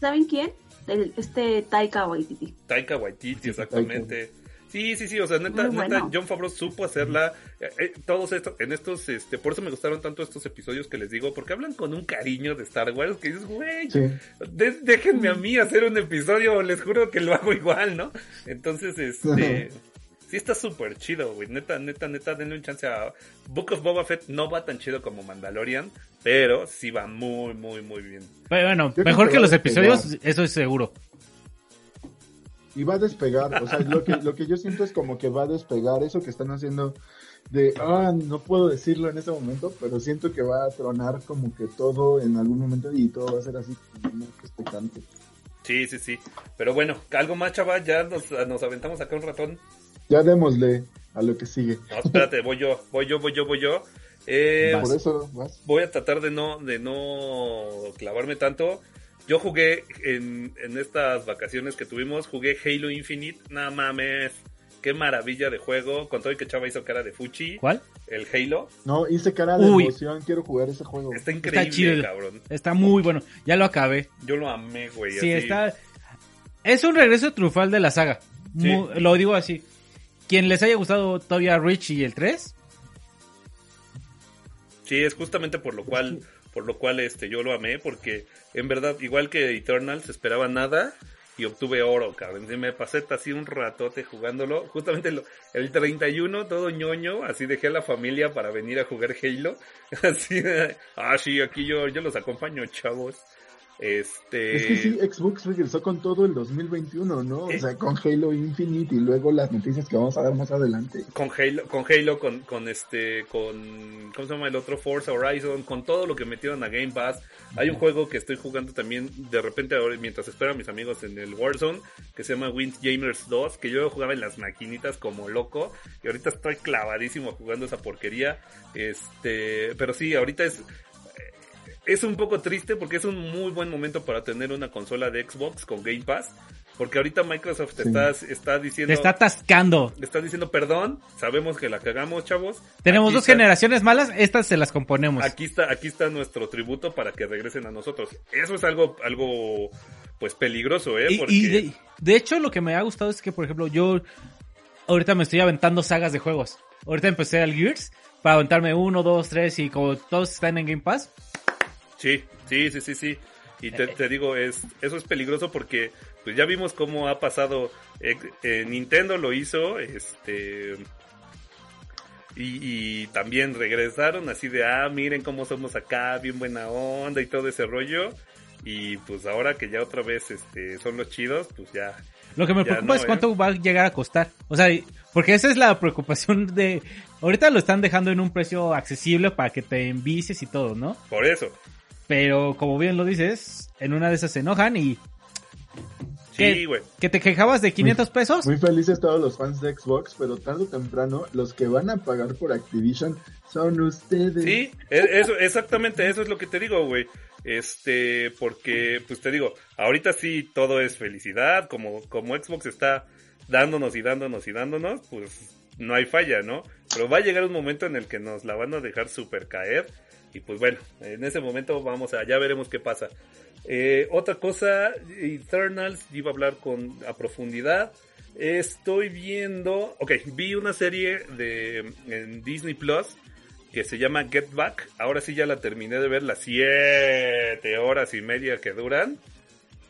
¿Saben quién? El- este Taika Waititi. Taika Waititi, exactamente. Sí, sí, sí, o sea, neta, neta. John Favreau supo hacerla. eh, eh, todos estos, en estos, este, por eso me gustaron tanto estos episodios que les digo, porque hablan con un cariño de Star Wars que dices, güey, Sí. de- déjenme a mí hacer un episodio, les juro que lo hago igual, ¿no? Entonces, este, sí está súper chido, güey, neta, neta, neta, denle un chance a Book of Boba Fett, no va tan chido como Mandalorian, pero sí va muy, muy, muy bien. pero bueno, mejor que los episodios, eso es seguro. Y va a despegar, o sea, lo que, lo que yo siento es como que va a despegar eso que están haciendo de, ah, no puedo decirlo en este momento, pero siento que va a tronar como que todo en algún momento y todo va a ser así como que expectante. Sí, sí, sí. Pero bueno, algo más, chaval, ya nos, nos aventamos acá un ratón. Ya démosle a lo que sigue. No, espérate, voy yo, voy yo, voy yo, voy yo. Eh. Por eso vas. voy a tratar de no, de no clavarme tanto. Yo jugué en, en estas vacaciones que tuvimos, jugué Halo Infinite, nada mames. Qué maravilla de juego, con todo el que Chava hizo cara de Fuchi. ¿Cuál? El Halo. No, hice cara de Uy. emoción, quiero jugar ese juego. Está increíble, chido. cabrón. Está muy bueno. Ya lo acabé. Yo lo amé, güey. Sí, así. está. Es un regreso triunfal de la saga. Sí. Lo digo así. Quien les haya gustado todavía Rich y el 3, Sí, es justamente por lo cual, por lo cual este yo lo amé, porque en verdad, igual que Eternals, esperaba nada y obtuve oro, cabrón. Me pasé así un ratote jugándolo. Justamente lo- el 31, todo ñoño, así dejé a la familia para venir a jugar Halo. <laughs> Así, ah, sí, aquí yo, yo los acompaño, chavos. Este... Es que sí, Xbox regresó con todo el 2021, ¿no? O Eh. sea, con Halo Infinite y luego las noticias que vamos a dar más adelante. con Halo, con Halo, con, con este, con, ¿cómo se llama el otro? Forza Horizon, con todo lo que metieron a Game Pass. Hay un juego que estoy jugando también, de repente ahora, mientras espero a mis amigos en el Warzone, que se llama Windjammers 2, que yo jugaba en las maquinitas como loco, y ahorita estoy clavadísimo jugando esa porquería. Este, pero sí, ahorita es, es un poco triste porque es un muy buen momento para tener una consola de Xbox con Game Pass. Porque ahorita Microsoft Sí. está, está diciendo... Te está atascando. Le están diciendo perdón, sabemos que la cagamos, chavos. Tenemos Aquí dos está- generaciones malas, estas se las componemos. Aquí está, aquí está nuestro tributo para que regresen a nosotros. Eso es algo, algo, pues peligroso, ¿eh? Y, Porque y de, de hecho lo que me ha gustado es que, por ejemplo, yo ahorita me estoy aventando sagas de juegos. Ahorita empecé al Gears para aventarme uno, dos, tres y como todos están en Game Pass. Sí, sí, sí, sí, sí. Y te, te digo, es, eso es peligroso porque, pues ya vimos cómo ha pasado. eh, eh, Nintendo lo hizo, este. Y, y también regresaron así de, ah, miren cómo somos acá, bien buena onda y todo ese rollo. Y pues ahora que ya otra vez este, son los chidos, pues ya, Lo que me preocupa no, es ¿eh? cuánto va a llegar a costar. O sea, porque esa es la preocupación de... Ahorita lo están dejando en un precio accesible para que te envicies y todo, ¿no? por eso. Pero como bien lo dices, en una de esas se enojan y... Sí, güey. ¿Que te quejabas de 500 pesos? Muy felices todos los fans de Xbox, pero tarde o temprano los que van a pagar por Activision son ustedes. Sí, e- eso, exactamente, eso es lo que te digo, güey. Este, porque, pues te digo, ahorita sí todo es felicidad, como, como Xbox está dándonos y dándonos y dándonos, pues no hay falla, ¿no? Pero va a llegar un momento en el que nos la van a dejar super caer. Y pues bueno, en ese momento vamos a, ya veremos qué pasa. Eh, otra cosa, Eternals, iba a hablar con, a profundidad. Estoy viendo, ok, vi una serie de, en Disney Plus que se llama Get Back. Ahora sí ya la terminé de ver las siete horas y media que duran.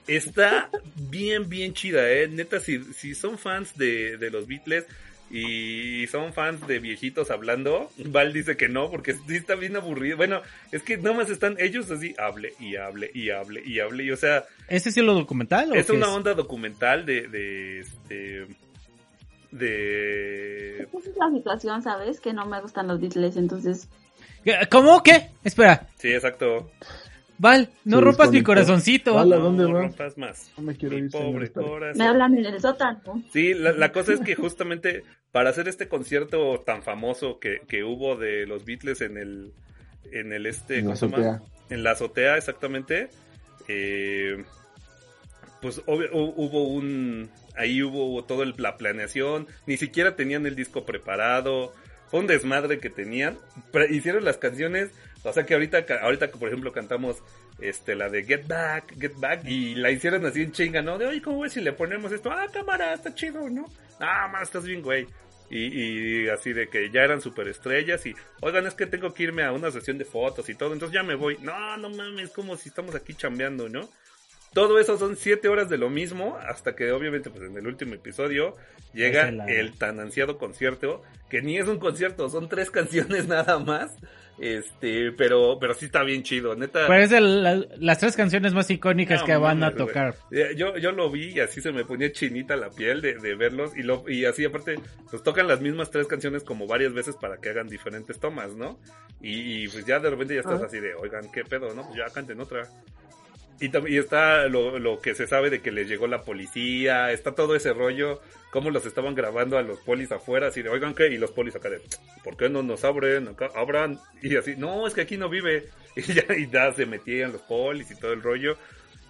Está bien, bien chida, eh. Neta, si, si son fans de, de los Beatles y son fans de viejitos hablando, Val dice que no, porque sí está bien aburrido. Bueno, es que nomás están ellos así, hable y hable y hable y hable. Y o sea, ¿Ese sí lo documental? o es una onda documental de, de, este, de, Esa es la situación, ¿sabes? Que no me gustan los Beatles, entonces... ¿Cómo? ¿Qué? Espera. sí, exacto. Val, no Se rompas mi corazoncito. Val, ¿a dónde no va? rompas más. No me quiero Mi ir, pobre corazón. Me hablan en el sótano. Sí, la, la cosa es que justamente para hacer este concierto tan famoso que, que hubo de los Beatles en el, en el este, En la ¿cómo se llama? azotea. En la azotea, exactamente. eh, pues obvio- hubo un, ahí hubo todo el- la planeación, ni siquiera tenían el disco preparado, fue un desmadre que tenían, Pre- hicieron las canciones, o sea que ahorita, ahorita que por ejemplo cantamos este la de Get Back, Get Back y la hicieron así en chinga, ¿no? De oye, ¿cómo ves si le ponemos esto? Ah, cámara, está chido, ¿no? Ah, más estás bien, güey. Y, y así de que ya eran superestrellas y, oigan, es que tengo que irme a una sesión de fotos y todo, entonces ya me voy. No, no mames, como si estamos aquí chambeando, ¿no? Todo eso son siete horas de lo mismo, hasta que obviamente pues en el último episodio llega el tan ansiado concierto, que ni es un concierto, son tres <laughs> canciones nada más. Este, pero, pero sí está bien chido, neta. Pero es de la- las tres canciones más icónicas No que van a mames, tocar. Eh, Yo, yo lo vi y así se me ponía chinita la piel de, de verlos y, lo, y así aparte pues tocan las mismas tres canciones como varias veces para que hagan diferentes tomas, ¿no? Y, y, pues ya de repente ya estás Ah. así de, oigan, ¿qué pedo? No, pues ya canten otra. Y, y está lo, lo que se sabe de que les llegó la policía, está todo ese rollo, cómo los estaban grabando a los polis afuera, así de, oigan, ¿qué? Y los polis acá de, ¿por qué no nos abren? Acá, abran. Y así, no, es que aquí no vive. <laughs> Y ya, y ya se metían los polis y todo el rollo.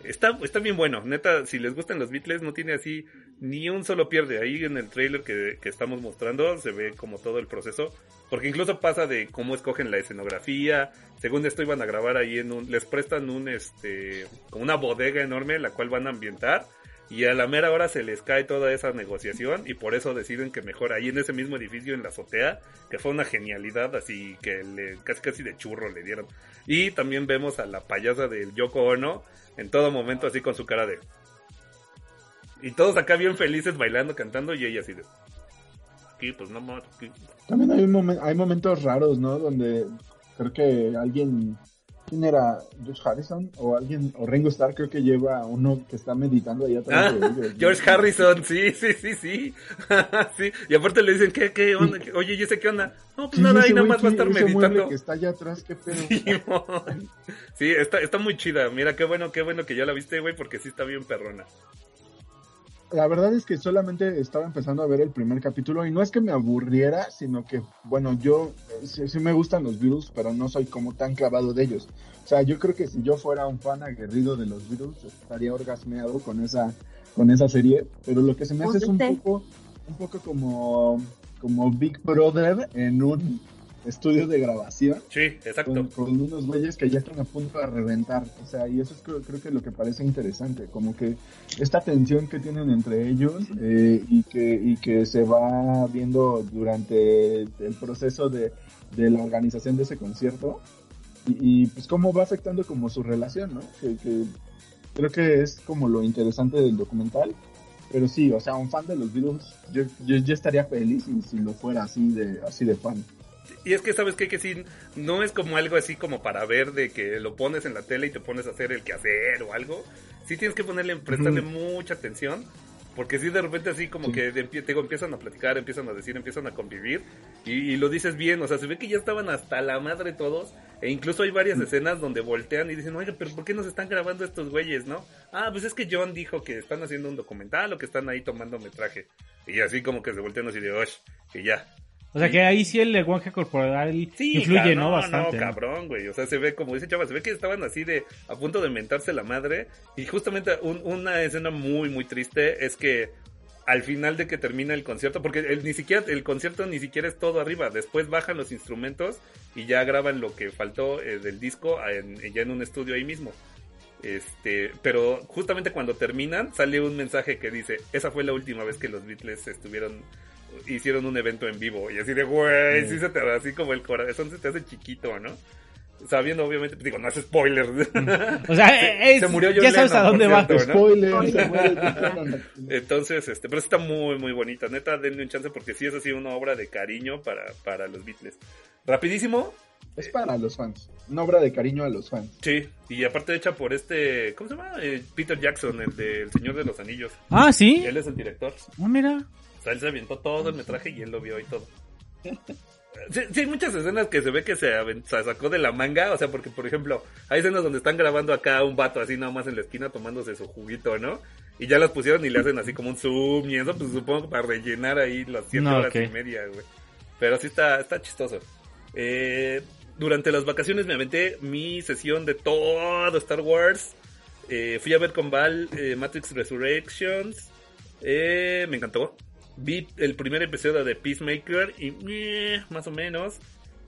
Está, está bien bueno, neta, si les gustan los Beatles, no tiene así ni un solo pierde. Ahí en el trailer que, que estamos mostrando se ve como todo el proceso, porque incluso pasa de cómo escogen la escenografía. Según esto iban a grabar ahí en un, les prestan un, este, como una bodega enorme la cual van a ambientar. Y a la mera hora se les cae toda esa negociación y por eso deciden que mejor ahí en ese mismo edificio en la azotea, que fue una genialidad así que le, casi casi de churro le dieron. Y también vemos a la payasa del Yoko Ono en todo momento así con su cara de... Y todos acá bien felices bailando, cantando y ella así de... Aquí pues no más... aquí". También hay, un hay momentos raros, ¿no? Donde creo que alguien ¿Quién era? ¿George Harrison? ¿O alguien? ¿O Ringo Starr? Creo que lleva uno que está meditando ahí atrás de Ah, ellos. George Harrison, sí, sí, sí, sí. <laughs> sí. Y aparte le dicen, ¿qué, qué onda? Oye, ¿y ese qué onda? No, pues Sí, nada, ahí nada más va a estar ese meditando. que está allá atrás, qué pedo. <laughs> Simón. Sí, está, está muy chida. Mira, qué bueno, qué bueno que ya la viste, güey, porque sí está bien perrona. La verdad es que solamente estaba empezando a ver el primer capítulo y no es que me aburriera, sino que, bueno, yo eh, sí, sí me gustan los Beatles, pero no soy como tan clavado de ellos. O sea, yo creo que si yo fuera un fan aguerrido de los Beatles, estaría orgasmeado con esa, con esa serie, pero lo que se me hace es un poco, un poco como, como Big Brother en un estudio de grabación. Sí, exacto. con, con unos güeyes que ya están a punto de reventar. O sea, y eso es creo, creo que lo que parece interesante, como que esta tensión que tienen entre ellos eh, y, que, y que se va viendo durante el proceso de, de la organización de ese concierto y, y, pues cómo va afectando como su relación, ¿no? Que, que creo que es como lo interesante del documental. Pero sí, o sea, un fan de los Beatles, yo, yo, yo estaría feliz si, si lo fuera así de, así de fan. Y es que, ¿sabes qué? Que sí, no es como algo así como para ver de que lo pones en la tele y te pones a hacer el quehacer o algo. Sí tienes que ponerle, prestarle Ujú. mucha atención. Porque sí, de repente así como Sí. que digo, empiezan a platicar, empiezan a decir, empiezan a convivir. Y, y lo dices bien, o sea, se ve que ya estaban hasta la madre todos. E incluso hay varias escenas donde voltean y dicen, oye, pero ¿por qué nos están grabando estos güeyes, no? Ah, pues es que John dijo que están haciendo un documental o que están ahí tomando metraje. Y así como que se voltean así de, osh, que ya, O sea que ahí sí el lenguaje corporal Sí, influye, ¿no? Bastante. No, cabrón, güey. O sea, se ve, como dice Chava, se ve que estaban así de a punto de mentarse la madre. Y justamente un- una escena muy, muy triste es que al final de que termina el concierto, porque el, ni siquiera, el concierto ni siquiera es todo arriba. Después bajan los instrumentos y ya graban lo que faltó eh, del disco en- ya en un estudio ahí mismo. Este, pero justamente cuando terminan sale un mensaje que dice, esa fue la última vez que los Beatles estuvieron hicieron un evento en vivo y así de güey, sí se te así como el corazón se te hace chiquito, ¿no? Sabiendo obviamente, digo, no es spoiler. <laughs> O sea, Se- es- se murió John ya sabes a dónde va. cierto. ¿no? Spoiler. <laughs> Entonces, este, pero está muy muy bonita, neta, denle un chance porque sí es así una obra de cariño para para los Beatles. Rapidísimo, Es para los fans. Una obra de cariño a los fans. sí, y aparte hecha por este, ¿cómo se llama? Eh, Peter Jackson, el del Señor de los Anillos. Ah, sí. Él es el director. Ah, mira. Sea, él se aventó todo el metraje y él lo vio y todo. <laughs> Sí, sí, hay muchas escenas que se ve que se, se sacó de la manga, o sea, porque por ejemplo, hay escenas donde están grabando acá un vato así nada más en la esquina tomándose su juguito, ¿no? Y ya las pusieron y le hacen así como un zoom y eso, pues supongo que para rellenar ahí las siete No, horas y media, güey. Pero sí está, está chistoso. Eh, durante las vacaciones me aventé mi sesión de todo Star Wars. Eh, fui a ver con Val eh, Matrix Resurrections. Eh, me encantó. Vi el primer episodio de Peacemaker y eh, más o menos.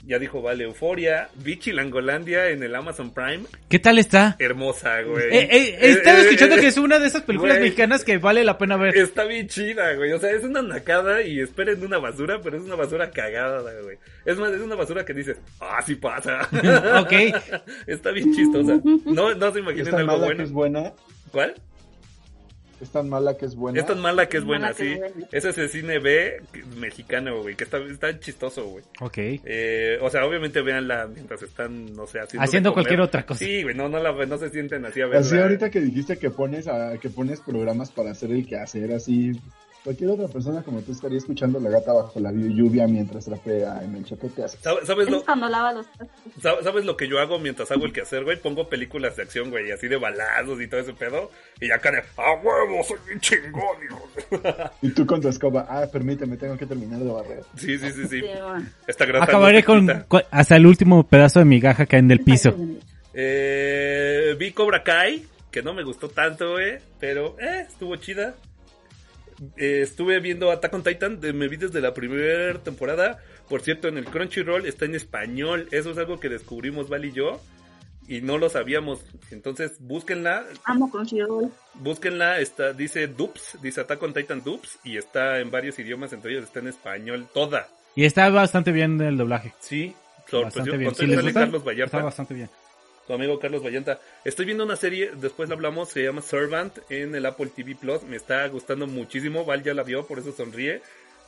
Ya dijo Vale Euforia. Vi Chilangolandia en el Amazon Prime. ¿Qué tal está? Hermosa, güey. Eh, eh, he estado Eh, escuchando eh, que es una de esas películas güey. mexicanas que vale la pena ver. Está bien chida, güey. O sea, es una nacada y esperen una basura, pero es una basura cagada, güey. Es más, es una basura que dices, ah, sí pasa. <laughs> Ok. Está bien chistosa. No, no se imaginen algo bueno. que es buena. ¿Cuál? Es tan mala que es buena. Es tan mala que es buena, sí. es buena. Es ese cine B mexicano, güey, que está, está chistoso, güey. Ok. Eh, o sea, obviamente véanla mientras están, no sé, haciendo, Haciendo cualquier otra cosa. Sí, güey, no, no, la, no se sienten así a verla. Así ahorita que dijiste que pones a, que pones programas para hacer el quehacer, así cualquier otra persona como tú estaría escuchando la gata bajo la lluvia mientras trapea en el hace. ¿Sabes, sabes Es lo, cuando lava los ¿Sabes lo que yo hago mientras hago el quehacer, güey? Pongo películas de acción, güey, así de balazos y todo ese pedo. Y acá de, ¡a huevo! Soy un chingón, hijo. <laughs> Y tú con tu escoba, ah, permíteme, tengo que terminar de barrer. sí, sí, sí, sí. Esta grasa Acabaré con, hasta el último pedazo de migaja que hay en el piso. Eh, vi Cobra Kai, que no me gustó tanto, güey, pero eh, estuvo chida. Eh, estuve viendo Attack on Titan, de- me vi desde la primera temporada. Por cierto, en el Crunchyroll está en español. Eso es algo que descubrimos Val y yo. Y no lo sabíamos. Entonces, búsquenla. Amo Crunchyroll. Búsquenla. Está, dice Dupes, dice Attack on Titan Dupes. Y está en varios idiomas, entre ellos está en español toda. Y está bastante bien el doblaje. Sí, Bastante sorprendió. bien. Con Si Carlos está Vallarta. bastante bien. Tu amigo Carlos Vallanta. Estoy viendo una serie, después la hablamos, se llama Servant en el Apple TV Plus. Me está gustando muchísimo. Val ya la vio, por eso sonríe.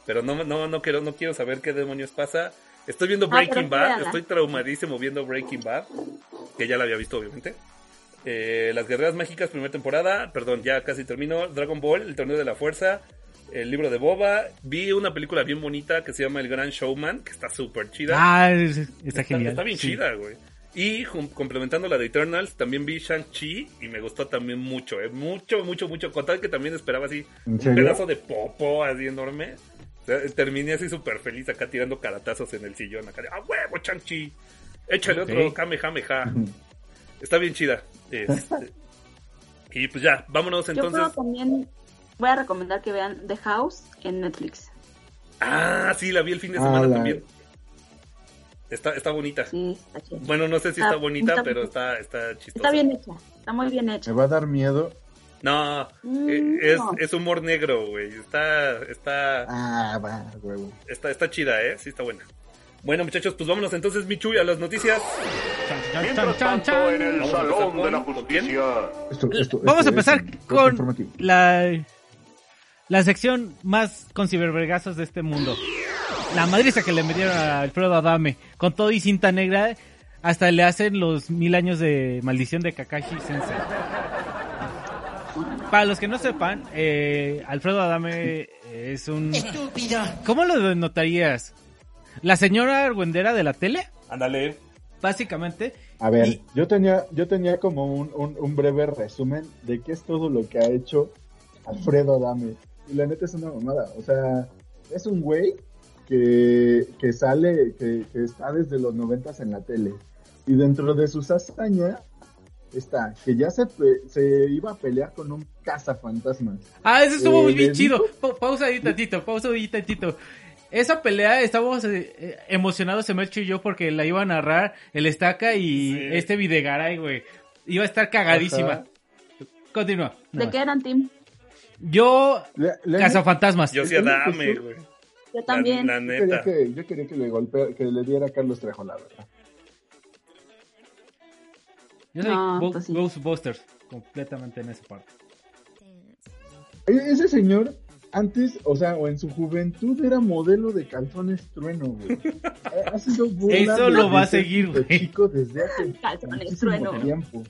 Pero no, no, no quiero, no quiero saber qué demonios pasa. Estoy viendo Ah, Breaking Bad, estoy traumadísimo viendo Breaking Bad. que ya la había visto obviamente. Eh, Las Guerreras Mágicas, primera temporada, perdón, ya casi terminó. Dragon Ball, el torneo de la fuerza, el libro de Boba. Vi una película bien bonita que se llama El Gran Showman, que está súper chida. Ah, es- está, genial. Está bien sí. chida, güey. Y complementando la de Eternals, también vi Shang-Chi y me gustó también mucho, eh, mucho, mucho, mucho. Con tal que también esperaba así ¿En un pedazo de popo así enorme. O sea, terminé así súper feliz acá tirando caratazos en el sillón. Acá de, ¡ah, huevo, Shang-Chi! Échale Ok. otro Kamehameha. <laughs> Está bien chida. Este, y pues ya, vámonos Yo creo entonces. también voy a recomendar que vean The House en Netflix. Ah, sí, la vi el fin de Ah, semana la- también. Está, está bonita. Sí. Bueno, no sé si está Está- bonita, está- pero está, está chistosa. Está bien hecha, está muy bien hecha. Me va a dar miedo. No, Mm, eh, es, no. es humor negro, güey. Está, está, Ah, va, huevo. está, está chida, ¿eh? Sí, está buena. Bueno, muchachos, pues vámonos entonces, Michuy, a las noticias. Chan, Mientras chan, tanto, chan. en el Vamos a Salón empezar de la con- ¿con? Justicia. Esto, esto, Vamos esto a empezar con la, la sección más con cibervergazos de este mundo. La madriza que le metieron a Alfredo Adame. Con todo y cinta negra, hasta le hacen los mil años de maldición de Kakashi Sensei. Para los que no sepan, eh, Alfredo Adame es un... Estúpido. ¿Cómo lo denotarías? ¿La señora argüendera de la tele? Ándale. Básicamente. A ver, Y- yo tenía, yo tenía como un, un, un breve resumen de qué es todo lo que ha hecho Alfredo Adame. Y la neta es una mamada. O sea, es un güey que, que sale, que, que está desde los noventas en la tele. Y dentro de sus hazañas está que ya se, se iba a pelear con un cazafantasmas. Ah, eso estuvo Eh, muy bien chido. Pa- pausa ahí tantito, pausa ahí tantito. Esa pelea estábamos eh, eh, emocionados, Semelcho y yo, porque la iba a narrar el Estaca y Sí. este Videgaray, güey. Iba a estar cagadísima. Ajá. Continúa. ¿De qué eran, Tim? Yo, Cazafantasmas. Yo sí Adame, güey. Yo La, también. yo, quería que, yo quería que le golpea, que le diera a Carlos Trejo, la verdad. Yo soy No, pues sí. Ghostbusters, completamente en esa parte. E- Ese señor, antes, o sea, o en su juventud, era modelo de calzones trueno, güey. Ha- sido <laughs> Eso lo va a seguir, güey. chico desde hace <laughs> Calzones trueno. tiempo.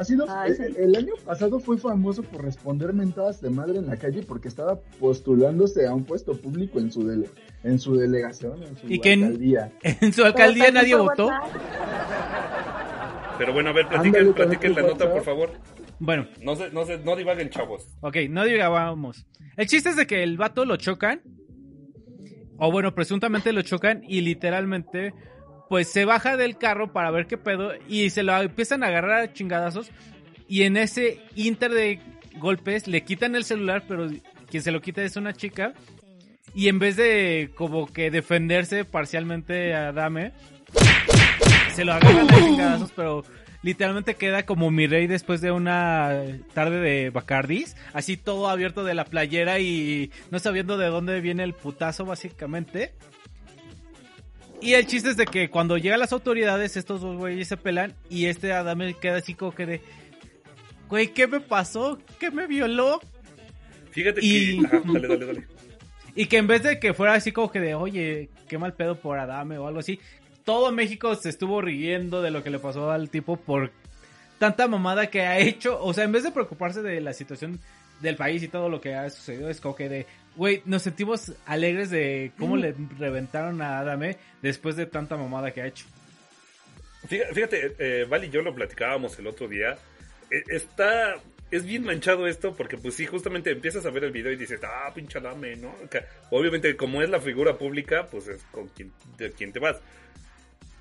Ha sido, Ay, eh, sí. el año pasado fue famoso por responder mentadas de madre en la calle porque estaba postulándose a un puesto público en su dele- en su delegación, en su Y que en- alcaldía. En su alcaldía nadie votó. Pero bueno, a ver, platiquen, la nota, por favor. Bueno, No se, no se, no divaguen, chavos. Ok, no digábamos. El chiste es de que el vato lo chocan. O bueno, presuntamente lo chocan y literalmente pues se baja del carro para ver qué pedo y se lo empiezan a agarrar a chingadazos y en ese inter de golpes le quitan el celular, pero quien se lo quita es una chica y en vez de como que defenderse parcialmente a Dame, se lo agarran a chingadazos, pero literalmente queda como mi rey después de una tarde de Bacardis, así todo abierto de la playera y no sabiendo de dónde viene el putazo básicamente. Y el chiste es de que cuando llegan las autoridades, estos dos güeyes se pelan y este Adame queda así como que de... Güey, ¿qué me pasó? ¿Qué me violó? Fíjate Y- que. Ajá, dale, dale, dale. <laughs> Y que en vez de que fuera así como que de, oye, qué mal pedo por Adame o algo así, todo México se estuvo riendo de lo que le pasó al tipo por tanta mamada que ha hecho. O sea, en vez de preocuparse de la situación del país y todo lo que ha sucedido, es como que de, güey, nos sentimos alegres de cómo le reventaron a Adame después de tanta mamada que ha hecho. Fíjate, eh, Val y yo lo platicábamos el otro día. Eh, está. Es bien manchado esto porque, pues sí, justamente empiezas a ver el video y dices, ah, pinche dame, ¿no? Que, obviamente, como es la figura pública, pues es con quien, de quien te vas.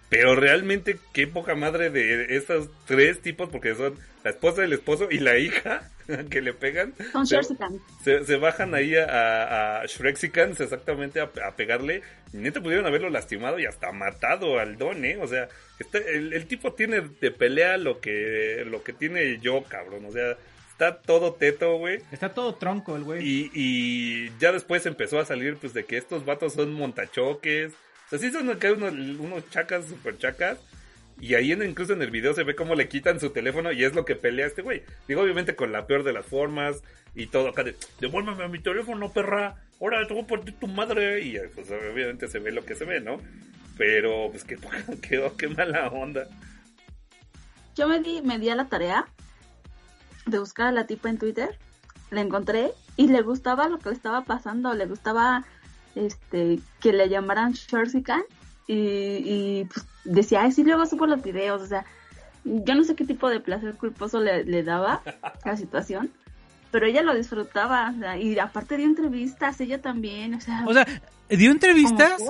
Pero realmente, qué poca madre de esos tres tipos, porque son la esposa, el esposo y la hija <laughs> que le pegan. Son Se- se, se bajan ahí a, a, a Shrexicans exactamente a, a pegarle. Y neta pudieron haberlo lastimado y hasta matado al don, ¿eh? O sea, está, el, el tipo tiene de pelea lo que, lo que tiene yo, cabrón. O sea, está todo teto, güey. Está todo tronco el güey. Y, y ya después empezó a salir, pues, de que estos vatos son montachoques. O sea, sí son unos, unos chacas, super chacas. Y ahí en, incluso en el video se ve cómo le quitan su teléfono y es lo que pelea este güey. Digo, obviamente con la peor de las formas y todo acá de, devuélveme a mi teléfono, perra. Ahora te voy a poner tu madre. Y pues obviamente se ve lo que se ve, ¿no? Pero, pues qué, <laughs> qué, mala onda. yo me di, me di a la tarea de buscar a la tipa en Twitter, la encontré y le gustaba lo que estaba pasando, le gustaba este que le llamaran Shorsican y, y pues decía, ay sí, luego supo los videos, o sea, yo no sé qué tipo de placer culposo le, le daba <laughs> la situación, pero ella lo disfrutaba, o sea, y aparte dio entrevistas, ella también, o sea, O sea, ¿dio entrevistas?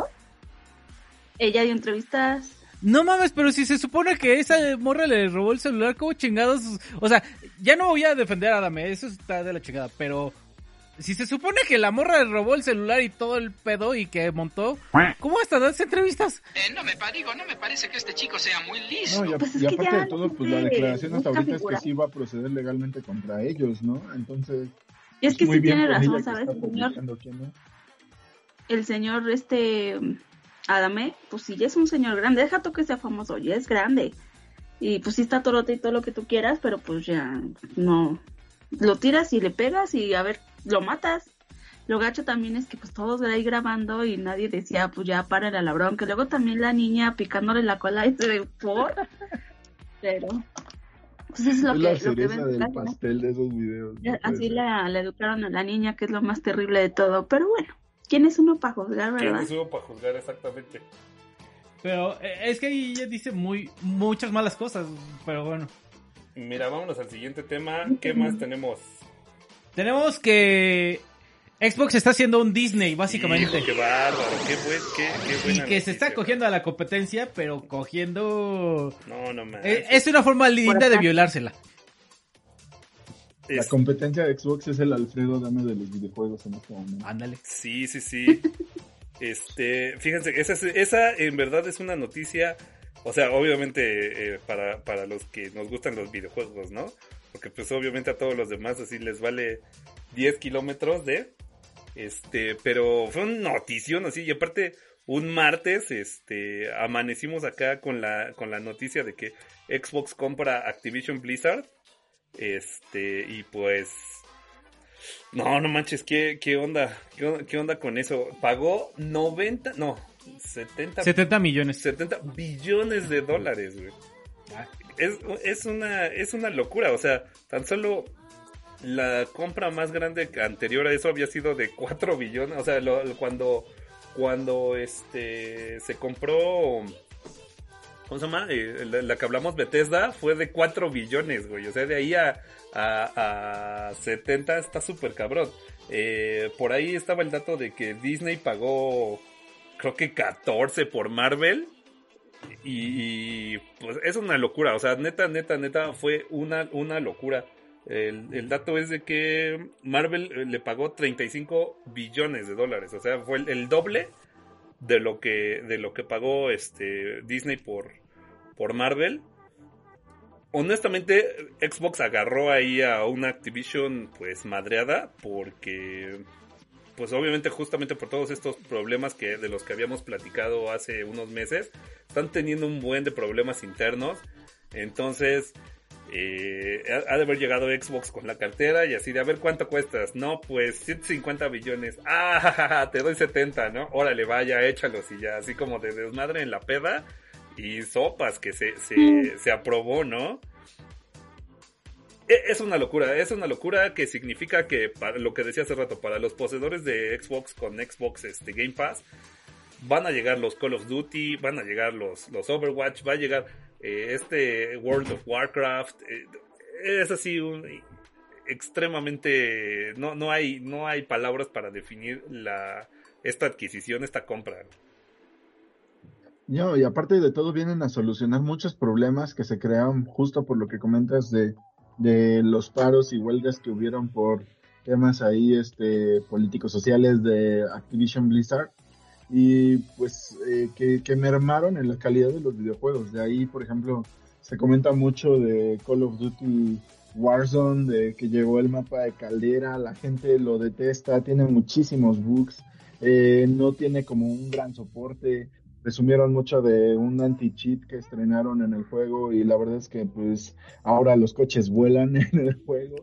ella dio entrevistas, No mames, pero si se supone que esa morra le robó el celular, ¿cómo chingados? O sea, ya no voy a defender a Adame, eso está de la chingada, pero si se supone que la morra le robó el celular y todo el pedo y que montó, ¿cómo hasta das entrevistas? Eh, no me digo, no me parece que este chico sea muy listo. No, y, a- Pues y que aparte de todo, pues la declaración hasta ahorita es que sí va a proceder legalmente contra ellos, ¿no? Entonces, y es que muy sí bien tiene razón, que ¿sabes? señor, el señor este Adame, pues sí, ya es un señor grande, deja tú que sea famoso, ya es grande. Y pues sí está torote y todo lo que tú quieras, pero pues ya no. Lo tiras y le pegas y a ver, lo matas. Lo gacho también es que pues todos ahí grabando y nadie decía, pues ya para la bronca. Luego también la niña picándole la cola y se por. Pero. Pues eso es lo es que, la lo que cereza ven del pastel de esos videos. no Así la, la educaron a la niña, que es lo más terrible de todo. Pero bueno, ¿quién es uno para juzgar, ¿Quién verdad? es uno para juzgar exactamente? Pero eh, es que ahí ella dice muy muchas malas cosas, pero bueno. Mira, vámonos al siguiente tema. ¿Qué más tenemos? Tenemos que Xbox está haciendo un Disney, básicamente. Hijo, qué bárbaro, qué, buen, qué, qué Y que se está cogiendo a la competencia, pero cogiendo... No, no más. Eh, es una forma linda de violársela. La competencia de Xbox es el Alfredo Dame de los videojuegos en este momento. Ándale. Sí, sí, sí. Este, fíjense, esa, es- esa en verdad es una noticia, o sea, obviamente eh, para, para los que nos gustan los videojuegos, ¿no? Porque pues obviamente a todos los demás así les vale 10 kilómetros de, este, pero fue una notición así, y aparte un martes, este, amanecimos acá con la, con la noticia de que Xbox compra Activision Blizzard, este, y pues no, no manches, ¿qué, qué onda? ¿Qué, qué onda con eso? Pagó 90, no, 70, 70 millones. 70 billones de dólares, güey. Es, es, una, es una locura, o sea, tan solo la compra más grande anterior a eso había sido de 4 billones, o sea, lo- cuando, cuando este, se compró... ¿Cómo se llama? Eh, la, la que hablamos Bethesda fue de 4 billones, güey. O sea, de ahí a, a, a 70 está súper cabrón. Eh, por ahí estaba el dato de que Disney pagó, creo que 14 por Marvel. Y, pues es una locura. O sea, neta, neta, neta, fue una, una locura. El, el dato es de que Marvel eh, le pagó 35 billones de dólares. O sea, fue el, el doble de lo que de lo que pagó este Disney por por Marvel. Honestamente, Xbox agarró ahí a una Activision pues madreada porque pues obviamente justamente por todos estos problemas que de los que habíamos platicado hace unos meses, están teniendo un buen de problemas internos. Entonces, eh, ha ha de haber llegado Xbox con la cartera y así de a ver cuánto cuestas. No, pues 150 billones. Ah, te doy 70, ¿no? Órale, vaya, échalos y ya, así como de desmadre en la peda y sopas que se, se, se aprobó, ¿no? E- Es una locura, es una locura que significa que, para lo que decía hace rato, para los poseedores de Xbox con Xbox este, Game Pass, van a llegar los Call of Duty, van a llegar los, los Overwatch, va a llegar eh, este World of Warcraft. eh, es así un extremadamente no no hay no hay palabras para definir la esta adquisición, esta compra. No, y aparte de todo vienen a solucionar muchos problemas que se crearon justo por lo que comentas de, de los paros y huelgas que hubieron por temas ahí este políticos sociales de Activision Blizzard y pues eh, que, que mermaron en la calidad de los videojuegos. De ahí, por ejemplo, se comenta mucho de Call of Duty Warzone, de que llegó el mapa de caldera, la gente lo detesta, tiene muchísimos bugs, eh, no tiene como un gran soporte presumieron mucho de un anti-cheat que estrenaron en el juego y la verdad es que pues ahora los coches vuelan <laughs> en el juego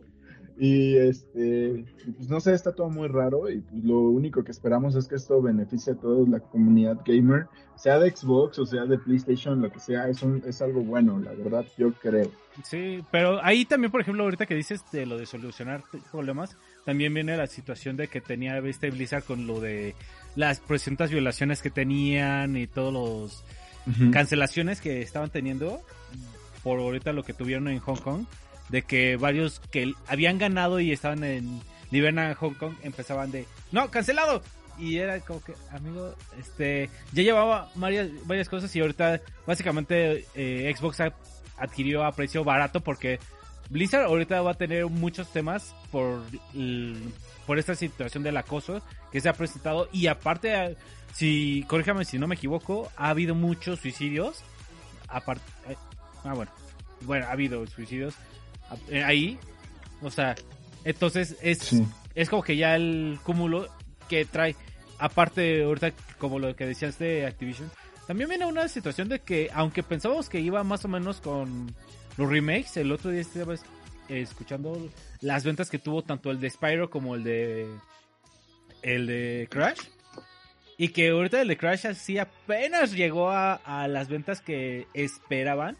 Y este, pues no sé, está todo muy raro y pues lo único que esperamos es que esto beneficie a toda la comunidad gamer, sea de Xbox o sea de PlayStation, lo que sea, es, un, es algo bueno, la verdad, yo creo. Sí, pero ahí también, por ejemplo, ahorita que dices de lo de solucionar problemas, también viene la situación de que tenía este Blizzard con lo de las presuntas violaciones que tenían y todos los cancelaciones que estaban teniendo por ahorita lo que tuvieron en Hong Kong de que varios que habían ganado y estaban en Liberna Hong Kong empezaban de no cancelado y era como que amigo este ya llevaba varias varias cosas y ahorita básicamente eh, Xbox adquirió a precio barato porque Blizzard ahorita va a tener muchos temas por por esta situación del acoso que se ha presentado. Y aparte si corríjame si no me equivoco ha habido muchos suicidios. Aparte eh, ah bueno bueno ha habido suicidios eh, ahí. O sea, entonces es, es como que ya el cúmulo que trae, aparte ahorita como lo que decías de Activision, también viene una situación de que aunque pensábamos que iba más o menos con los remakes, el otro día estaba escuchando las ventas que tuvo tanto el de Spyro como el de el de Crash. Y que ahorita el de Crash así apenas llegó a, a las ventas que esperaban.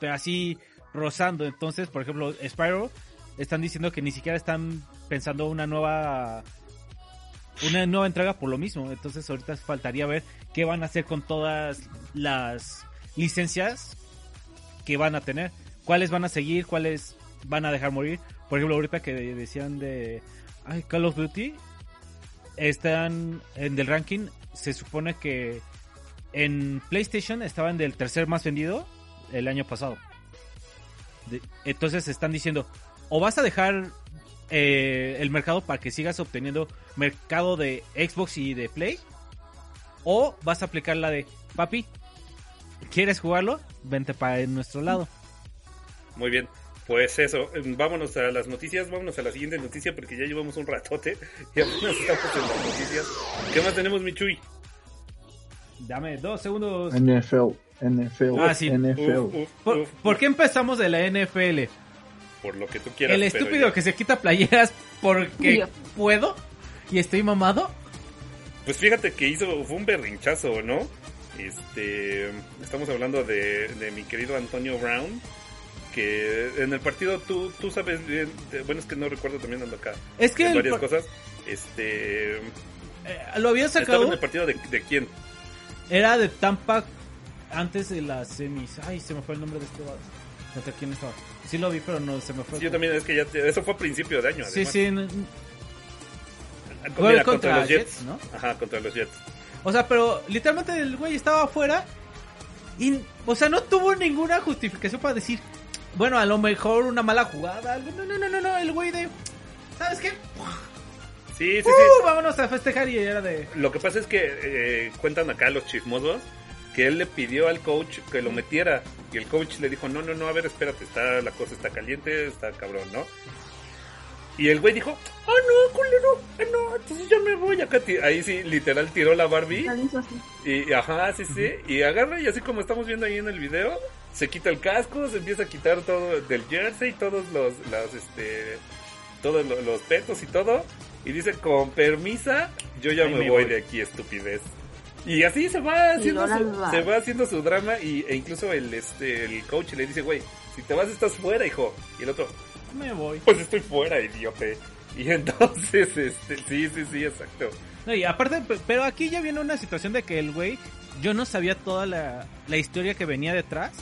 Pero así rozando. Entonces, por ejemplo, Spyro están diciendo que ni siquiera están pensando una nueva una nueva entrega por lo mismo. Entonces, ahorita faltaría ver qué van a hacer con todas las licencias que van a tener. Cuáles van a seguir, cuáles van a dejar morir. Por ejemplo, ahorita que decían de Call of Duty están en del ranking, se supone que en PlayStation estaban del tercer más vendido el año pasado entonces están diciendo, o vas a dejar eh, el mercado para que sigas obteniendo mercado de Xbox y de Play, o vas a aplicar la de, papi, ¿quieres jugarlo? Vente para nuestro lado. Muy bien. Pues eso, vámonos a las noticias, vámonos a la siguiente noticia porque ya llevamos un ratote <laughs> y apenas estamos en las noticias. ¿Qué más tenemos, Michui? Dame dos segundos. NFL. NFL. Ah, sí. NFL. ¿Por, qué empezamos de la NFL? Por lo que tú quieras. El estúpido que se quita playeras porque puedo y estoy mamado. Pues fíjate que hizo, fue un berrinchazo, ¿no? Este, estamos hablando de, de mi querido Antonio Brown, que en el partido tú, tú sabes bien, bueno es que no recuerdo también ando acá. Es que varias cosas. Este, eh, lo había sacado. ¿Estaba en el partido de, de quién? Era de Tampa antes de las semis. Ay, se me fue el nombre de este ¿Contra quién estaba? Sí lo vi, pero no se me fue. Sí, yo también, es que ya, eso fue a principio de año. Sí, sí. Mira, contra, los Jets, ¿no? Ajá, contra los Jets. O sea, pero literalmente el güey estaba afuera y, o sea, no tuvo ninguna justificación para decir, bueno, a lo mejor una mala jugada. No, no, no, no, no, el güey de, ¿sabes qué? Sí, sí, sí. Uh, vámonos a festejar y era de... Lo que pasa es que eh, cuentan acá los chismosos que él le pidió al coach que lo metiera y el coach le dijo, no, no, no, a ver, espérate, está, la cosa está caliente, está cabrón, ¿no? Y el güey dijo, ah, no, culero, ah, no, entonces ya me voy acá. Ahí sí, literal tiró la Barbie. Y, ajá, sí, sí. Y agarra y así como estamos viendo ahí en el video, se quita el casco, se empieza a quitar todo del jersey, todos los, las, este, todos los, petos y todo. Y dice, con permisa, yo ya me, voy de aquí, estupidez. Y así se va haciendo su, se va haciendo su drama y, e incluso el este el coach le dice, güey, si te vas estás fuera, hijo. Y el otro, me voy. Pues estoy fuera, idiota. Y entonces, <laughs> este, sí, sí, sí, exacto. No, y aparte, pero aquí ya viene una situación de que el güey, yo no sabía toda la, la historia que venía detrás,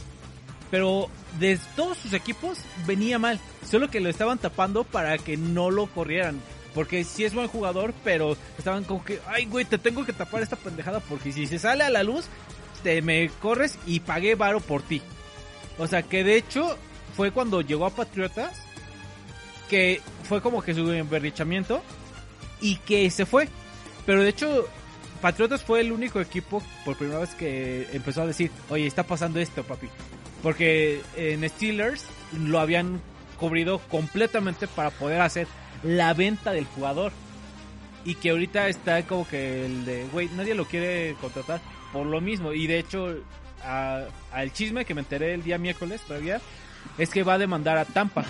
pero de todos sus equipos venía mal, solo que lo estaban tapando para que no lo corrieran. Porque sí es buen jugador, pero estaban como que, ay, güey, te tengo que tapar esta pendejada porque si se sale a la luz, te me corres y pagué varo por ti. O sea, que de hecho fue cuando llegó a Patriotas, que fue como que su emberrichamiento y que se fue. Pero de hecho, Patriotas fue el único equipo por primera vez que empezó a decir, oye, está pasando esto, papi. Porque en Steelers lo habían cubrido completamente para poder hacer la venta del jugador. Y que ahorita está como que el de, güey, nadie lo quiere contratar por lo mismo. Y de hecho, al chisme que me enteré el día miércoles todavía, es que va a demandar a Tampa.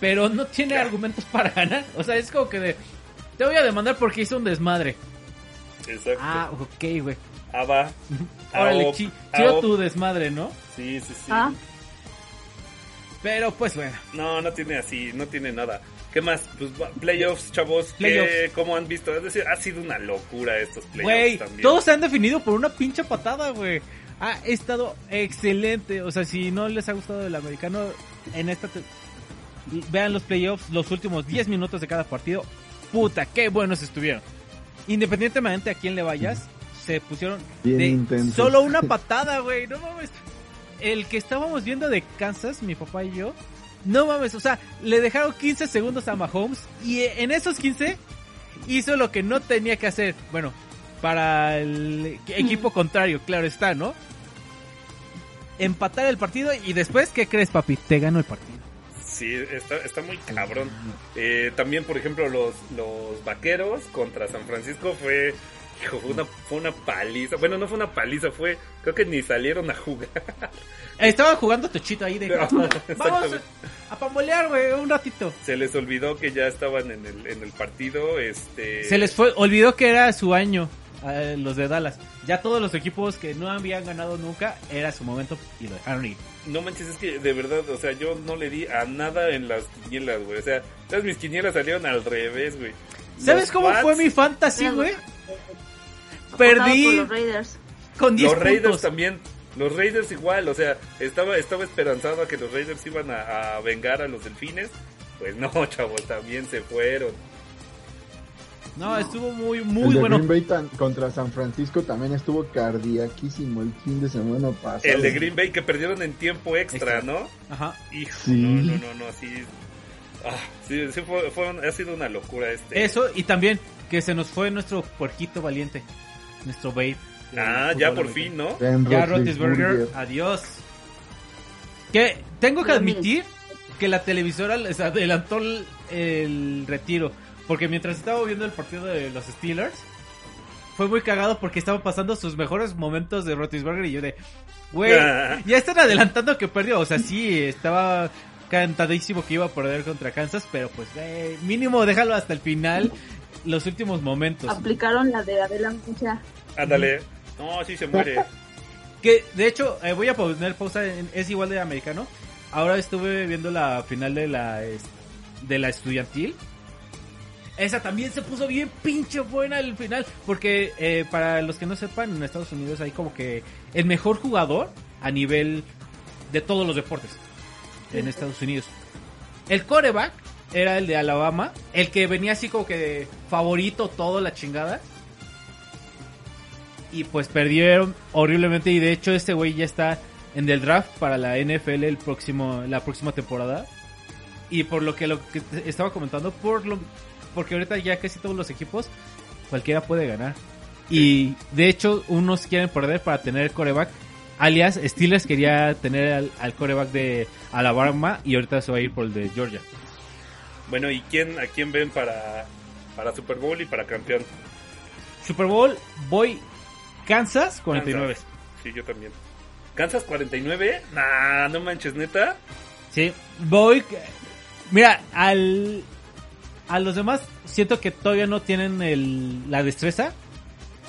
Pero no tiene argumentos <laughs> para ganar. O sea, es como que de, te voy a demandar porque hizo un desmadre. Exacto. Ah, ok, güey. Ah, va. <laughs> Órale, Aop, chi- chido tu desmadre, ¿no? Sí, sí, sí. Ah, Pero pues bueno. No, no tiene así, no tiene nada. ¿Qué más? Pues va- playoffs, chavos. ¿qué- Playoffs. ¿Cómo han visto? Es decir, ha sido una locura estos playoffs Güey, también. todos se han definido por una pinche patada, güey. Ha estado excelente. O sea, si no les ha gustado el americano, en esta... Vean los playoffs, los últimos 10 minutos de cada partido. Puta, qué buenos estuvieron. Independientemente a quién le vayas, se pusieron Bien de solo una <laughs> patada, güey. No mames. El que estábamos viendo de Kansas, mi papá y yo, no mames, o sea, le dejaron 15 segundos a Mahomes y en esos 15 hizo lo que no tenía que hacer. Bueno, para el equipo contrario, claro está, ¿no? Empatar el partido y después, ¿qué crees, papi? Te ganó el partido. Sí, está, está muy cabrón. Eh, también, por ejemplo, los, los vaqueros contra San Francisco fue, hijo, fue una, fue una paliza. Bueno, no fue una paliza, fue, creo que ni salieron a jugar. Estaba jugando Tochito ahí de... No, <laughs> Vamos a pambolear, güey, un ratito. Se les olvidó que ya estaban en el, en el partido. Este, Se les fue, olvidó que era su año, a los de Dallas. Ya todos los equipos que no habían ganado nunca, era su momento y lo dejaron ir. No manches, es que de verdad, o sea, yo no le di a nada en las quinielas, güey. O sea, todas mis quinielas salieron al revés, güey. ¿Sabes Los cómo Pats, fue mi fantasy, güey? Perdí los Raiders. con 10 Los Raiders puntos. también. Los Raiders igual, o sea, estaba, estaba esperanzado a que los Raiders iban a, a vengar a los delfines. Pues no, <laughs> chavos, también se fueron. No, estuvo muy, el muy de bueno. Green Bay tan- contra San Francisco también estuvo cardiaquísimo el fin de semana pasado. El de Green Bay que perdieron en tiempo extra, Extra. ¿no? Ajá. Hijo, Sí. no, no, no, no, así. Ah, sí, sí fue, fue ha sido una locura este. Eso, y también que se nos fue nuestro puerquito valiente. Nuestro babe. del Ah, ya por fin. ¿no? Ben Ya. Roethlisberger, adiós. Que tengo que admitir que la televisora les adelantó el, el retiro. Porque mientras estaba viendo el partido de los Steelers, fue muy cagado porque estaban pasando sus mejores momentos de Roethlisberger y yo de, güey, <laughs> ya están adelantando que perdió. O sea, sí, estaba cantadísimo que iba a perder contra Kansas, pero pues, mínimo déjalo hasta el final, los últimos momentos. Aplicaron la de adelante ya. Ándale. No, sí se muere. <laughs> Que de hecho, eh, voy a poner pausa, en- es igual de americano. Ahora estuve viendo la final de la de la estudiantil. Esa también se puso bien pinche buena el final. Porque eh, para los que no sepan, en Estados Unidos hay como que el mejor jugador a nivel de todos los deportes en Estados Unidos. El coreback era el de Alabama, el que venía así como que favorito todo la chingada. Y pues perdieron horriblemente y de hecho este güey ya está en el draft para la NFL el próximo la próxima temporada. Y por lo que lo que estaba comentando por lo porque ahorita ya casi todos los equipos cualquiera puede ganar. Y de hecho unos quieren perder para tener coreback. Alias Steelers quería tener al, al coreback de Alabama y ahorita se va a ir por el de Georgia. Bueno, ¿y quién, a quién ven para, para Super Bowl y para campeón? Super Bowl voy Kansas 49. Kansas. Sí, yo también. ¿Kansas 49? Nah, no manches, neta. Sí, voy. Mira, al. A los demás siento que todavía no tienen el, la destreza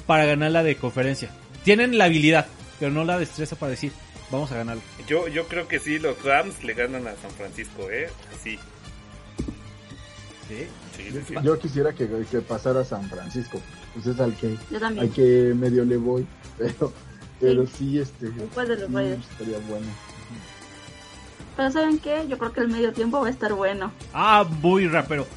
para ganar la de conferencia. Tienen la habilidad, pero no la destreza para decir, vamos a ganarlo. Yo, yo creo que sí, los Rams le ganan a San Francisco, ¿eh? Sí, Sí. sí, sí, sí. Yo quisiera que, que pasara San Francisco. Pues es al que, Yo al que medio le voy. <laughs> Pero, pero sí, este. Después de los estaría bueno. Pero ¿saben qué? Yo creo que el medio tiempo va a estar bueno. Ah, muy rapero.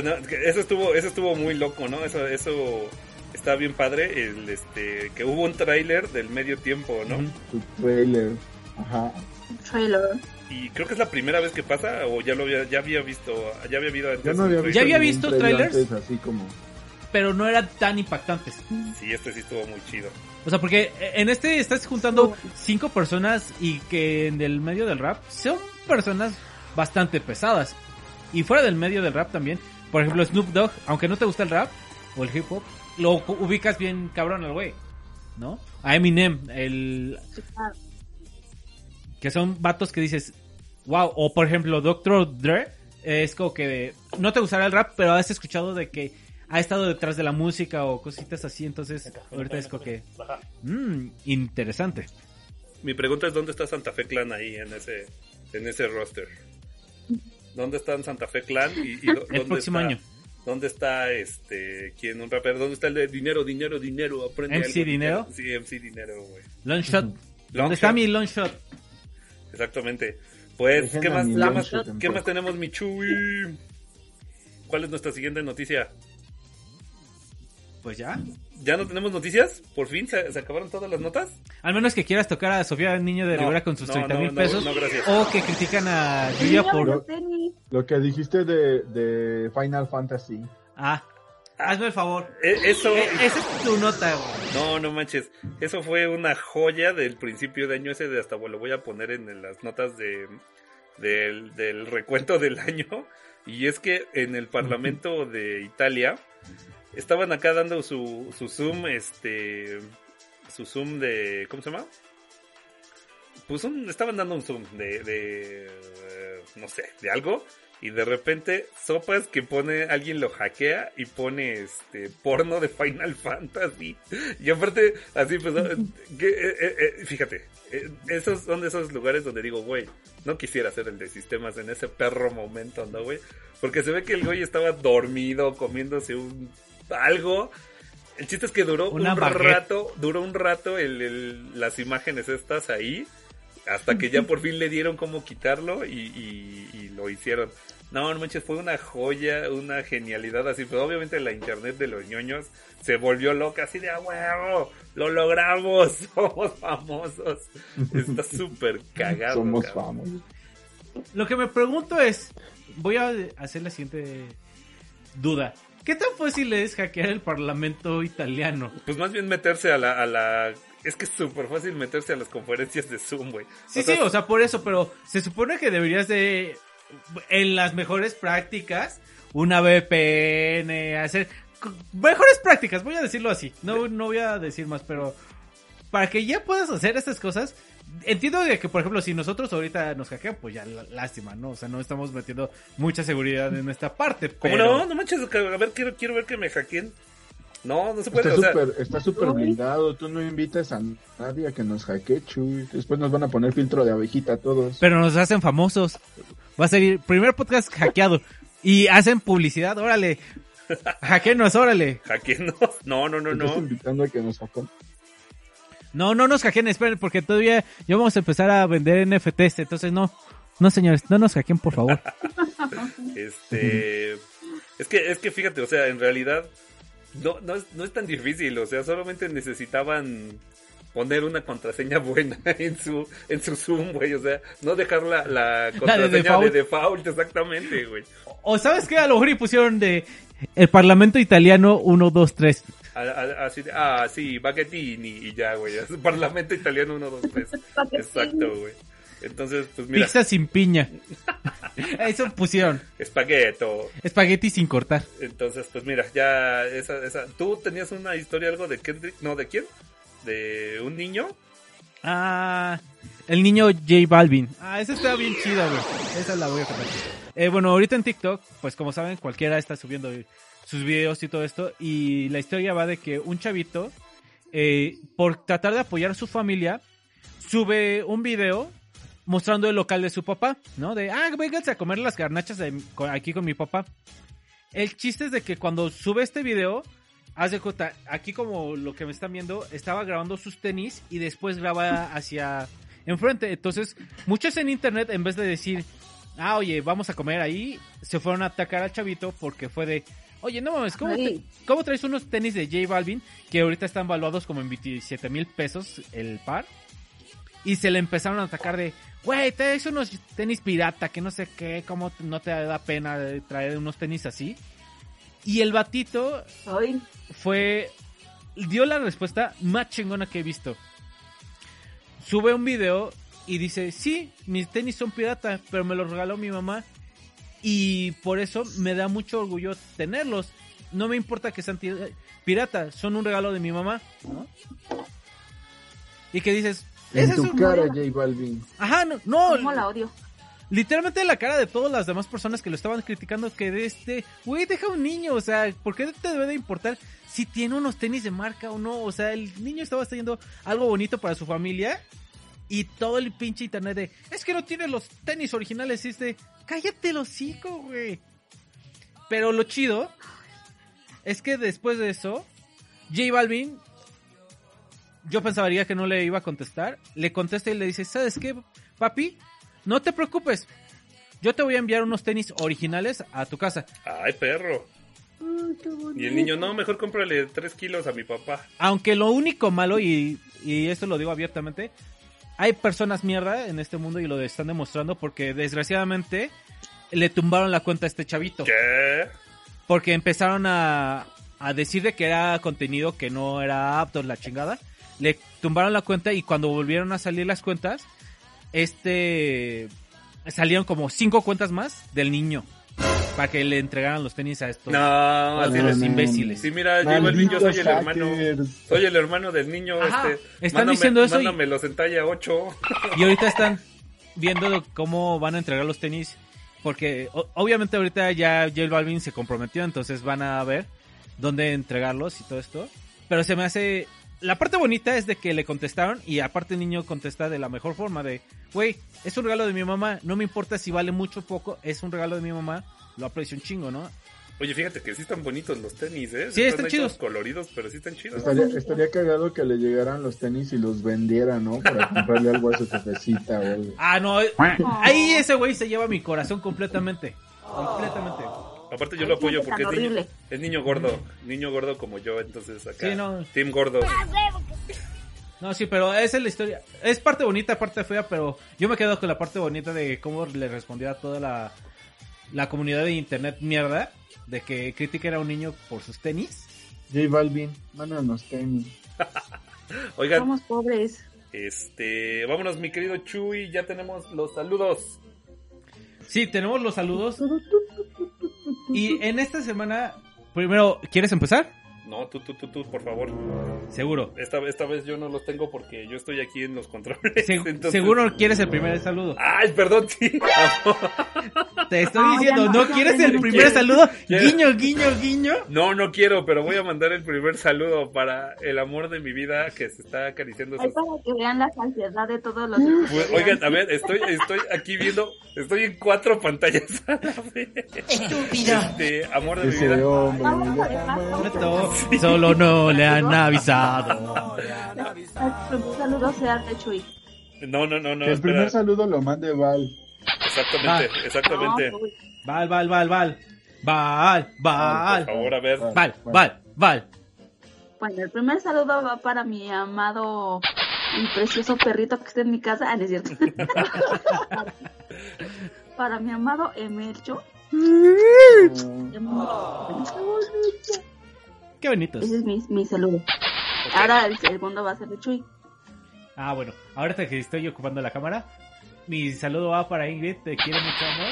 Eso estuvo, eso estuvo muy loco, ¿no? Eso, eso está bien padre, el, este, que hubo un tráiler del medio tiempo, ¿no? Ujú. Tu trailer. Ajá. Trailer. Y creo que es la primera vez que pasa, o ya lo había, ya había visto, ya había habido antes. Yo no un había trailer. visto, ¿Ya había visto trailer trailers? antes, así como. Pero no eran tan impactantes. Sí, este sí estuvo muy chido. O sea, porque en este estás juntando cinco personas y que en el medio del rap son personas bastante pesadas. Y fuera del medio del rap también. Por ejemplo, Snoop Dogg, aunque no te gusta el rap o el hip hop, lo ubicas bien cabrón al güey. ¿No? A Eminem, el que son vatos que dices, wow. O por ejemplo, Dr. Dre es como que no te gustará el rap, pero has escuchado de que ha estado detrás de la música o cositas así, entonces ahorita es como que mmm, interesante. Mi pregunta es dónde está Santa Fe Clan ahí en ese en ese roster. ¿Dónde están Santa Fe Clan y, <laughs> El dónde próximo está, año. ¿Dónde está este quién un rapero? ¿Dónde está el de dinero, dinero, dinero? Aprende MC algo, Dinero? Sí, MC Dinero, güey. Long shot. Long ¿Dónde está mi long shot? Exactamente. Pues, Dejen ¿qué más, qué más, qué más tenemos, mi Chuy? ¿Cuál es nuestra siguiente noticia? Pues ya. ¿Ya no tenemos noticias? ¿Por fin se, se acabaron todas las notas? Al menos que quieras tocar a Sofía Niño de No, Rivera con sus no, 30 no, mil no, pesos. no, gracias. o que critican a Yuya por... Lo que dijiste de, de Final Fantasy. Ah, hazme el favor. E- Eso... Eh, esa es tu nota, güey. No, no manches. Eso fue una joya del principio de año ese de hasta lo voy a poner en las notas de del, del recuento del año. Y es que en el Parlamento de Italia estaban acá dando su, su Zoom, este su Zoom de ¿cómo se llama? Pues un- estaban dando un Zoom de, de no sé, de algo. Y de repente, sopas que pone, alguien lo hackea y pone este porno de Final Fantasy. Y aparte, así pues, <laughs> eh, eh, eh, fíjate, eh, esos son de esos lugares donde digo, güey, no quisiera ser el de sistemas en ese perro momento, ¿no, güey? Porque se ve que el güey estaba dormido, comiéndose un algo. El chiste es que duró Una un baguette. rato, duró un rato el, el- las imágenes estas ahí, hasta que ya por fin le dieron cómo quitarlo y, y- y lo hicieron. No, no manches, fue una joya, una genialidad así, pero obviamente la internet de los ñoños se volvió loca así de a huevo, lo logramos, <laughs> somos famosos. Está <laughs> súper cagado. Somos cabrón. famosos. Lo que me pregunto es, voy a hacer la siguiente duda. ¿Qué tan fácil es hackear el Parlamento italiano? Pues más bien meterse a la, a la... Es que es súper fácil meterse a las conferencias de Zoom, güey. Sí, sí, o sea, por eso, pero se supone que deberías de, en las mejores prácticas, una VPN, hacer mejores prácticas, voy a decirlo así, no, no voy a decir más, pero para que ya puedas hacer estas cosas, entiendo de que, por ejemplo, si nosotros ahorita nos hackean, pues ya lá- lástima, ¿no? O sea, no estamos metiendo mucha seguridad en esta parte, ¿Cómo pero... no? No manches, a ver, quiero, quiero ver que me hackeen. No, no se puede, Está o sea... súper está súper blindado. Tú no invitas a nadie a que nos hackee, Chuy. Después nos van a poner filtro de abejita a todos. Pero nos hacen famosos. Va a el primer podcast hackeado. Y hacen publicidad, órale. Hackenos, órale. ¿Hackeenos? No, no, no, Te estás no. invitando a que nos hackeen. No, no nos hackeen, esperen, porque todavía ya vamos a empezar a vender NFTs. Entonces, no, no señores, no nos hackeen, por favor. <laughs> Este, es que, es que fíjate, o sea, en realidad no, no, es, no es tan difícil, o sea, solamente necesitaban poner una contraseña buena <laughs> en su, en su Zoom, güey, o sea, no dejar la, la contraseña de, default. default, exactamente, güey. O sabes qué, a lo mejor y pusieron de el Parlamento Italiano 1, 2, 3. A- a- Así de, ah, sí, Baguettini y ya, güey, <laughs> Parlamento Italiano 1, 2, 3. Exacto, güey. Entonces, pues mira, Pizza sin piña. <laughs> Eso pusieron. espagueto. Espagueti sin cortar. Entonces, pues mira, ya esa, esa. ¿Tú tenías una historia algo de Kendrick? No, ¿de quién? ¿De un niño? Ah, el niño J Balvin. Ah, esa está bien chida, güey. Esa la voy a contar. Eh, bueno, ahorita en TikTok, pues como saben, cualquiera está subiendo sus videos y todo esto. Y la historia va de que un chavito, eh, por tratar de apoyar a su familia, sube un video mostrando el local de su papá, ¿no? De, ah, vénganse a comer las garnachas de- aquí con mi papá. El chiste es de que cuando sube este video, haz de cuenta, aquí como lo que me están viendo, estaba grabando sus tenis y después graba hacia enfrente. Entonces, muchos en internet, en vez de decir, ah, oye, vamos a comer ahí, se fueron a atacar al chavito porque fue de, oye, no mames, ¿cómo, te- ¿cómo traes unos tenis de J Balvin que ahorita están valuados como en 27 mil pesos el par? Y se le empezaron a atacar de, güey, traes unos tenis pirata, que no sé qué, cómo no te da pena traer unos tenis así. Y el batito Ay, fue dio la respuesta más chingona que he visto. Sube un video y dice, sí, mis tenis son pirata, pero me los regaló mi mamá y por eso me da mucho orgullo tenerlos. No me importa que sean tir- pirata, son un regalo de mi mamá. ¿no? Y que dices, En es tu un- cara, J Balvin. Ajá, no, no, cómo la odio. Literalmente la cara de todas las demás personas que lo estaban criticando que de este, güey, deja un niño, o sea, ¿por qué te debe de importar si tiene unos tenis de marca o no? O sea, el niño estaba haciendo algo bonito para su familia y todo el pinche internet de, es que no tiene los tenis originales y este, cállate el hocico, güey. Pero lo chido es que después de eso, J Balvin, yo pensaría que no le iba a contestar, le contesta y le dice, ¿sabes qué, papi? No te preocupes, yo te voy a enviar unos tenis originales a tu casa. Ay, perro. Ay, qué bonito. Y el niño, no, mejor cómprale 3 kilos a mi papá. Aunque lo único malo, y, y esto lo digo abiertamente, hay personas mierda en este mundo y lo están demostrando porque desgraciadamente le tumbaron la cuenta a este chavito. ¿Qué? Porque empezaron a, a decir de que era contenido que no era apto, la chingada. Le tumbaron la cuenta y cuando volvieron a salir las cuentas, este salieron como cinco cuentas más del niño para que le entregaran los tenis a estos, No, a así los no. imbéciles. Sí, mira, yo Balvin, yo soy el hermano. hackers. Soy el hermano del niño. Ajá, este, están mándame- diciendo eso y- Mándamelos en talla 8. Y ahorita están viendo cómo van a entregar los tenis. Porque o- obviamente ahorita ya J Balvin se comprometió, entonces van a ver dónde entregarlos y todo esto. Pero se me hace... La parte bonita es de que le contestaron y aparte el niño contesta de la mejor forma de, güey, es un regalo de mi mamá, no me importa si vale mucho o poco, es un regalo de mi mamá, lo aprecio un chingo, ¿no? Oye, fíjate que sí están bonitos los tenis, ¿eh? Sí, están chidos. coloridos, pero sí están chidos. Estaría, estaría cagado que le llegaran los tenis y los vendiera, ¿no? Para comprarle algo a su jefecita o algo. Ah, no, <laughs> ahí ese güey se lleva mi corazón completamente, completamente. Aparte yo Ay, lo apoyo porque es niño, horrible. es niño gordo, niño gordo como yo, entonces acá. Sí, no. Team gordo. No, sí, pero esa es la historia. Es parte bonita, parte fea, pero yo me quedo con la parte bonita de cómo le respondió a toda la, la comunidad de internet mierda, de que critica a un niño por sus tenis. J Balvin, mándanos tenis. <laughs> Oigan, Somos pobres. este, vámonos mi querido Chuy, ya tenemos los saludos. Sí, tenemos los saludos. Y en esta semana, primero, ¿quieres empezar? No, tú, tú, tú, tú, por favor. Seguro. Esta, esta vez yo no los tengo porque yo estoy aquí en los controles. Se- entonces- Seguro quieres el primer saludo. Ay, perdón, sí. <laughs> Te estoy Ah, diciendo, ¿no no, quieres el primer quiero. saludo? <laughs> Quiero. Guiño, guiño, guiño. No, no quiero, pero voy a mandar el primer saludo para el amor de mi vida que se está acariciando sus... para que vean la falsedad de todos los. Pues, Oigan, a ver, estoy, estoy aquí viendo, estoy en cuatro pantallas a la vez. Estúpido. Este, amor de mi vida. hombre Vamos a ya dejar <laughs> Solo no le han avisado. El primer saludo sea de Chuy. No, no, no, no, Que el primer saludo lo mande Val. Exactamente, exactamente. No, Chuy. Val, val, val, val. Val, Por val. favor, a ver. Val, val, val. Bueno, el primer saludo va para mi amado y precioso perrito que está en mi casa. Ah, no es cierto. <laughs> para mi amado Emelcho. Qué bonitos. Ese es mi, mi saludo. Ahora el segundo va a ser de Chuy. Ah, bueno, ahorita que estoy ocupando la cámara, mi saludo va para Ingrid, te quiero mucho amor.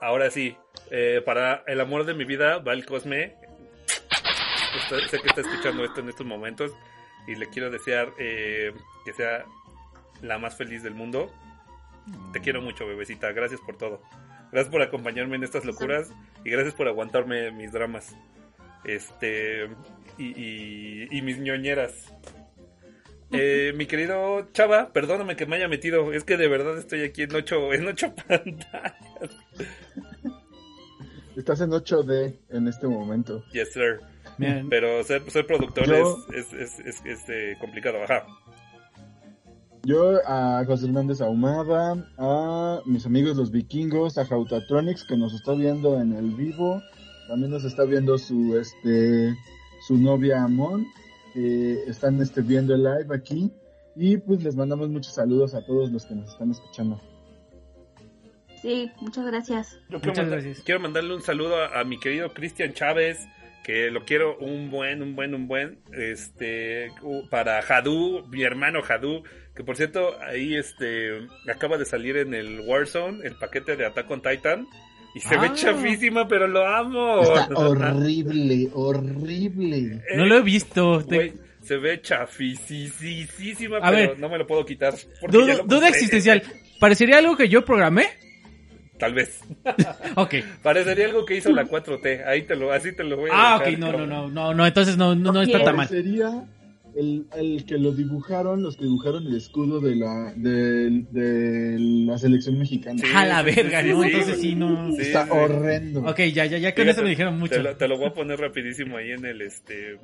Ahora sí, eh, para el amor de mi vida, Val Cosme. Está- sé que está escuchando esto en estos momentos y le quiero desear eh, que sea la más feliz del mundo. Te quiero mucho, bebecita. Gracias por todo. Gracias por acompañarme en estas locuras y gracias por aguantarme mis dramas. Este y, y- y mis ñoñeras. <laughs> Eh, mi querido Chava, perdóname que me haya metido. Es que de verdad estoy aquí en ocho, en ocho <laughs> pantallas. Estás en 8D en este momento. Yes, sir. Miren, Pero ser, ser productor Yo- es, es, es, es, es, eh, complicado. Ajá. Yo a José Hernández Ahumada, a mis amigos los vikingos, a Jautatronics que nos está viendo en el vivo, también nos está viendo su este su novia Amon, que están este, viendo el live aquí y pues les mandamos muchos saludos a todos los que nos están escuchando. Sí, muchas gracias. Yo Muchas quiero, mandar- gracias. quiero mandarle un saludo a, a mi querido Cristian Chávez, que lo quiero un buen, un buen, un buen. Este, para Jadú, mi hermano Jadú, que por cierto, ahí este, acaba de salir en el Warzone, el paquete de Attack on Titan. Y se ve Ah. chafísima, pero lo amo. Está <laughs> horrible, horrible. Eh, no lo he visto. te- se ve chafisísima, pero ver. no me lo puedo quitar. Duda, duda existencial. ¿Parecería algo que yo programé? Tal vez. <laughs> Ok. Parecería algo que hizo la 4T. Ahí te lo, así te lo voy a Ah, dejar, ok, no, no, no, no, no, entonces no, no, no está tan mal. Sería el, el que lo dibujaron, los que dibujaron el escudo de la, de, de la selección mexicana. Sí, A la verga, sí, ¿no? sí. Entonces sí, no. Sí, Está sí. horrendo. Ok, ya, ya, ya con Fíjate, eso me dijeron mucho. Te lo, te lo voy a poner rapidísimo ahí en el este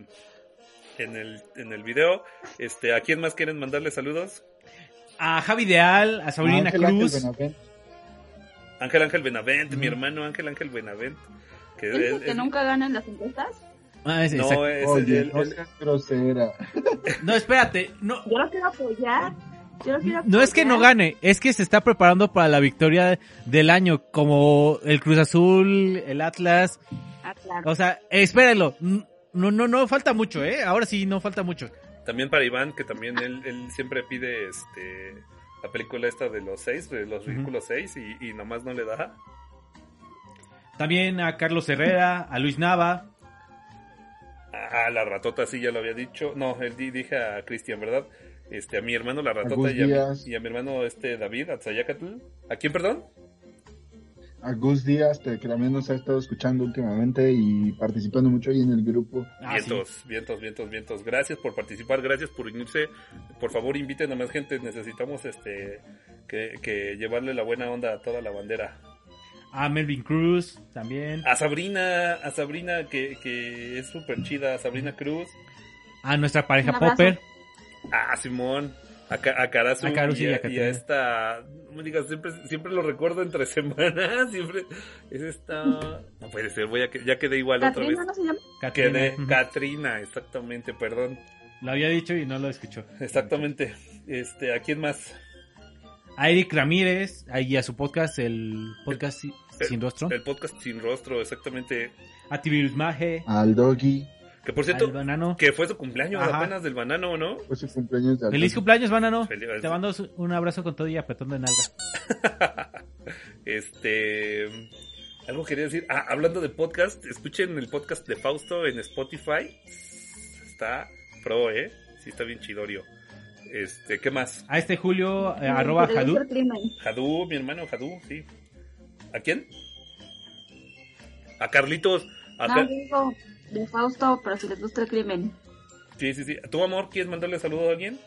en el en el video. Este, ¿a quién más quieren mandarle saludos? A Javi Deal, a Sabrina Ángel Ángel Cruz. Benavent. Ángel Ángel Benavent, mi hermano Ángel Ángel Benavent. Que ¿Él es que es- nunca ganan las encuestas? Ah, es- no, es Oye, el- no el- seas grosera. <laughs> No, espérate, no, Yo lo quiero apoyar. Yo lo quiero no es que no gane, es que se está preparando para la victoria del año, como el Cruz Azul, el Atlas. Ah. O sea, espérenlo. No, no, no falta mucho, ¿eh? Ahora sí, no falta mucho. también para Iván, que también él, él siempre pide este la película esta de los seis, de los ridículos seis, y, y nomás no le da. También a Carlos Herrera, a Luis Nava. A la ratota sí ya lo había dicho. No, él di- dije a Cristian, ¿verdad? Este, a mi hermano la ratota y a, mi, y a mi hermano este David, Atzayacatl. ¿A quién, perdón? A Gus Díaz, te- que también nos ha estado escuchando últimamente y participando mucho ahí en el grupo. Ah, sí. vientos, vientos, vientos, vientos. Gracias por participar, gracias por unirse. Por favor, inviten a más gente. Necesitamos este que, que llevarle la buena onda a toda la bandera. A Melvin Cruz, también. A Sabrina, a Sabrina que, que es súper chida, a Sabrina Cruz. A nuestra pareja. Popper. A Simón, a, a Karasu A Karasu y, y a a, y a esta. No me digas, siempre, siempre lo recuerdo entre <laughs> semanas. Siempre es esta. No puede ser, voy a, que- ya quedé igual otra vez. ¿Catrina no se llama? Caterina, Quedé ujú. Katrina, exactamente, perdón. Lo había dicho y no lo escuchó. Exactamente. Este, ¿a quién más? A Eric Ramírez, ahí a su podcast, el podcast Si- Sin Rostro. El podcast sin rostro, exactamente. A Tibirus Maje, Al Doggy, Que por cierto, Banano. que fue su cumpleaños Ajá. apenas del banano, ¿no? fue su cumpleaños Feliz cumpleaños, Banano. Feliz- Te mando un abrazo con todo y apretón de nalga. <laughs> este. Algo quería decir. Ah, hablando de podcast, escuchen el podcast de Fausto en Spotify. Está pro, ¿eh? Sí, está bien chidorio. Este, ¿qué más? A este Julio, eh, arroba Jadú. Jadú, mi hermano Jadú, sí. ¿A quién? A Carlitos. A No, Car- digo de Fausto, pero si les gusta el crimen. Sí, sí, sí. ¿Tu amor quieres mandarle saludo a alguien?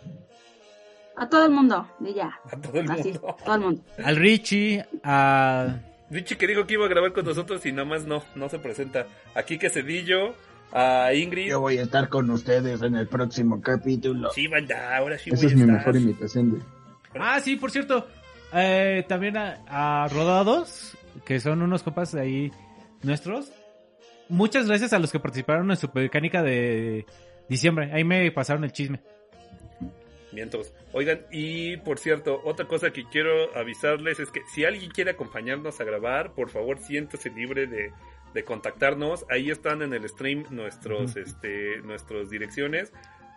A todo el mundo, y ya. <laughs> A todo el Así, mundo. todo el mundo. Al Richie, a... Richie que dijo que iba a grabar con nosotros y nada más no, no se presenta. Aquí que Cedillo, a Ingrid. Yo voy a estar con ustedes en el próximo capítulo. Sí, banda, ahora sí Esa voy es a mi estar. mejor imitación de... Ah, sí, por cierto. eh, también a, a Rodados, que son unos compas de ahí nuestros. Muchas gracias a los que participaron en Supermecánica de diciembre. Ahí me pasaron el chisme. Mientos. Oigan, y por cierto, otra cosa que quiero avisarles es que si alguien quiere acompañarnos a grabar, por favor siéntese libre de, de contactarnos. Ahí están en el stream nuestros, este, nuestras direcciones.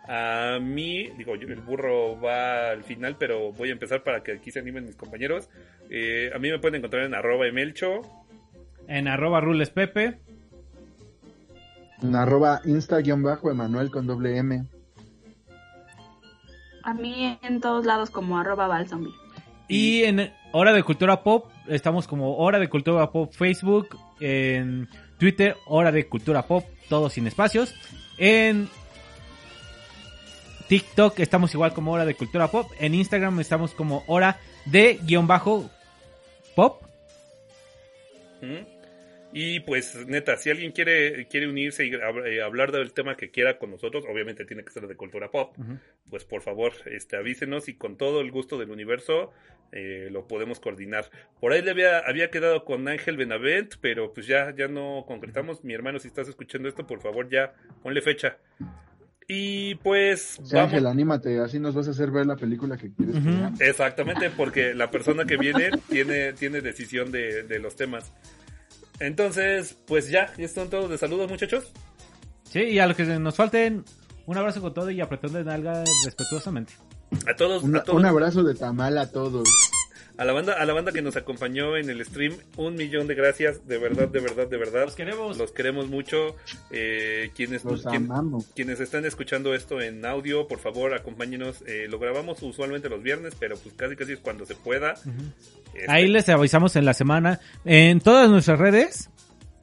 A mí, digo, yo- el burro va al final, pero voy a empezar para que aquí se animen mis compañeros. Eh, a mí me pueden encontrar en arroba emelcho. En arroba rules pepe. En arroba insta-emanuel con doble M. A mí en todos lados como arroba balzombie. Y en Hora de Cultura Pop, estamos como Hora de Cultura Pop Facebook, en Twitter, Hora de Cultura Pop, todo sin espacios. En TikTok estamos igual como Hora de Cultura Pop. En Instagram estamos como Hora de guion bajo Pop. ¿Mm? Y pues neta, si alguien quiere, quiere unirse y hab- eh, hablar del tema que quiera con nosotros, obviamente tiene que ser de cultura pop, pues por favor este, avísenos y con todo el gusto del universo eh, lo podemos coordinar. Por ahí le había, había quedado con Ángel Benavent, pero pues ya, ya no concretamos. Mi hermano, si estás escuchando esto, por favor ya ponle fecha. Y pues Sí, vamos. Ángel, anímate, así nos vas a hacer ver la película que quieres que Ujú. veamos. Exactamente, porque la persona que viene tiene, tiene decisión de, de los temas. Entonces, pues ya, ya están todos de saludos, muchachos. Sí, y a los que nos falten, un abrazo con todo y apretón de nalga respetuosamente. A todos, Una- a todos, un abrazo de tamal a todos. A la banda, a la banda que nos acompañó en el stream, un millón de gracias, de verdad, de verdad, de verdad. Los queremos. Los queremos mucho. Eh, quienes, Los quien- quienes están escuchando esto en audio, por favor, acompáñenos. Eh, lo grabamos usualmente los viernes, pero pues casi casi es cuando se pueda. Este, Ahí les avisamos en la semana. En todas nuestras redes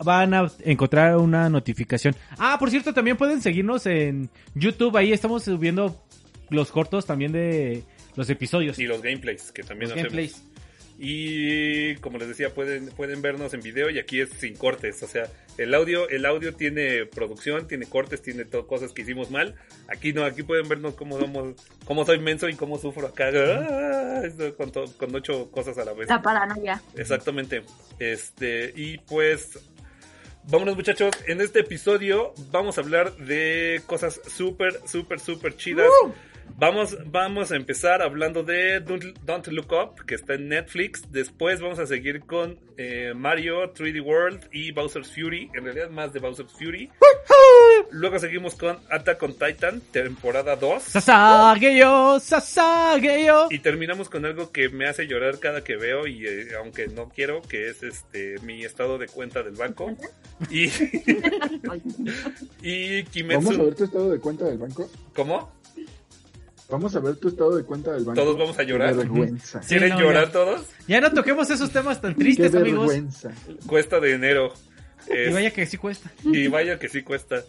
van a encontrar una notificación. Ah, por cierto, también pueden seguirnos en YouTube. Ahí estamos subiendo los cortos también de los episodios. Y los gameplays, que también Los hacemos. gameplays. Y como les decía, pueden, pueden vernos en video y aquí es sin cortes. O sea, el audio, el audio tiene producción, tiene cortes, tiene to- cosas que hicimos mal. Aquí no, aquí pueden vernos cómo somos, cómo soy menso y cómo sufro acá. Ah, con, to- con ocho cosas a la vez. La paranoia. Exactamente. Este, y pues. Vámonos muchachos, en este episodio vamos a hablar de cosas súper, súper, súper chidas. Vamos, vamos a empezar hablando de Don't, Don't Look Up, que está en Netflix. Después vamos a seguir con eh, Mario 3D World y Bowser's Fury. En realidad más de Bowser's Fury. Luego seguimos con Attack on Titan, temporada 2. Sasageyo, Sasageyo. Y terminamos con algo que me hace llorar cada que veo y eh, aunque no quiero, que es este mi estado de cuenta del banco. Y, <laughs> y ¿Vamos a Kimetsu. ver tu estado de cuenta del banco? ¿Cómo? Vamos a ver tu estado de cuenta del banco. ¿Todos vamos a llorar? Qué vergüenza. <laughs> ¿Quieren no, llorar ya. todos? Ya no toquemos esos temas tan Qué tristes, amigos. vergüenza. Cuesta de enero. Y Es- vaya que sí cuesta. y vaya que sí cuesta.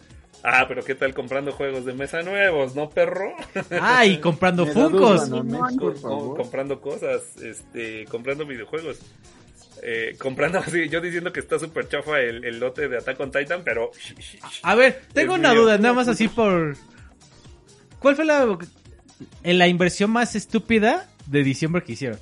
Ah, pero ¿qué tal comprando juegos de mesa nuevos, no perro? <laughs> Ah, y comprando Com- favor. comprando cosas, este, comprando videojuegos. Eh, comprando <laughs> así, yo diciendo que está súper chafa el, el lote de Attack on Titan, pero A ver, tengo Es una mío. duda, nada más así por... ¿Cuál fue la, en la inversión más estúpida de diciembre que hicieron?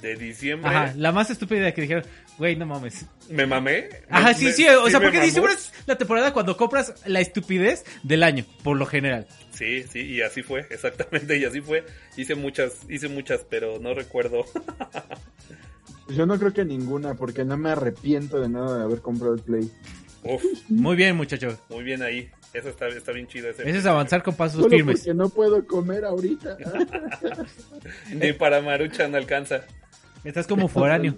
de diciembre Ajá, la más estúpida que dijeron, güey, no mames. me mamé. Ajá, Me- sí, me- sí, o sea, porque mamó. diciembre es la temporada cuando compras la estupidez del año, por lo general. Sí, sí, y así fue, <laughs> exactamente, y así fue. Hice muchas, hice muchas, pero no recuerdo. <laughs> Yo no creo que ninguna, porque no me arrepiento de nada de haber comprado el Play. Uf, Muy bien, muchachos. muy bien ahí. Eso está, está bien chido ese. Ese es avanzar con pasos Solo firmes. porque no puedo comer ahorita. <laughs> Ni para Maruchan alcanza. Estás como foráneo.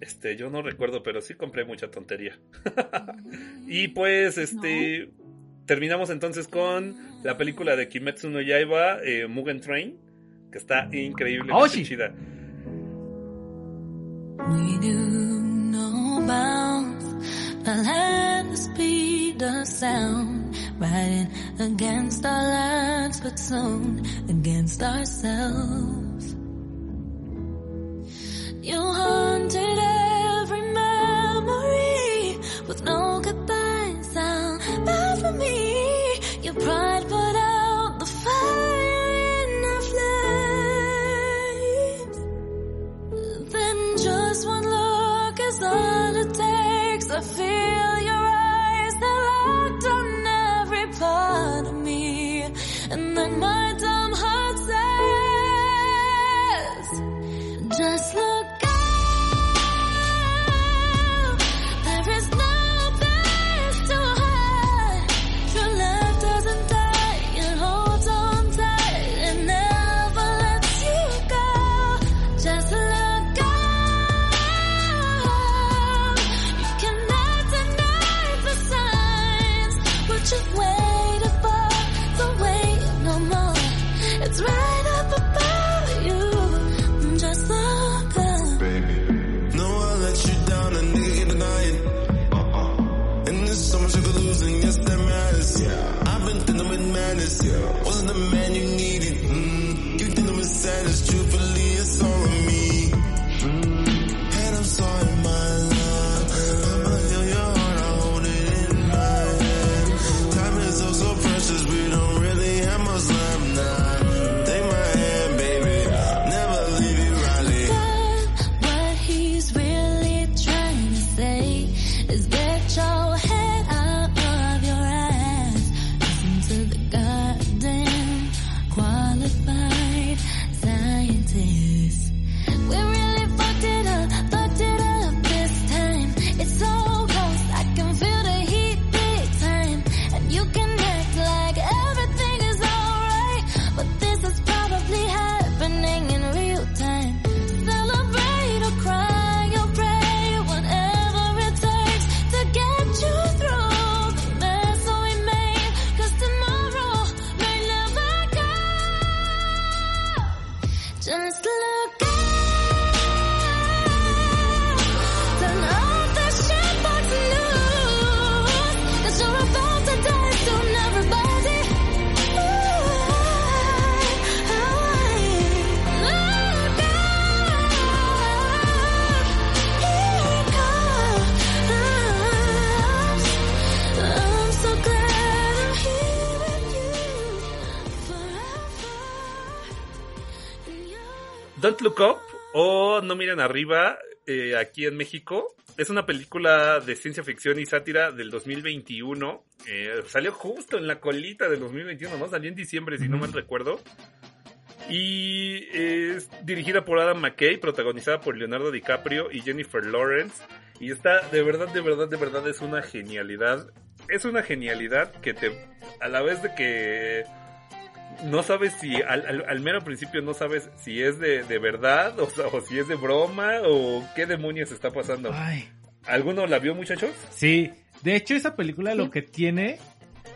Este, yo no recuerdo, pero sí compré mucha tontería. <laughs> y pues, este, terminamos entonces con la película de Kimetsu no Yaiba, eh, Mugen Train, que está increíblemente Oh, sí. chida. We no at the speed of sound, riding against our lives, but soon against ourselves. You haunted every memory with no goodbye sound. Bad for me, your pride I feel your eyes, they're locked on every part of me. And then my Don't Look Up o No Miren Arriba, eh, aquí en México. Es una película de ciencia ficción y sátira del 2021. Eh, salió justo en la colita del 2021, ¿no? Salió en diciembre, si no mal recuerdo. Y es dirigida por Adam McKay, protagonizada por Leonardo DiCaprio y Jennifer Lawrence. Y está, de verdad, de verdad, de verdad, es una genialidad. Es una genialidad que te, a la vez de que no sabes si, al, al- al mero principio no sabes si es de, de verdad o, o si es de broma o qué demonios está pasando. Ay, ¿Alguno la vio, muchachos? sí. De hecho, esa película lo que tiene,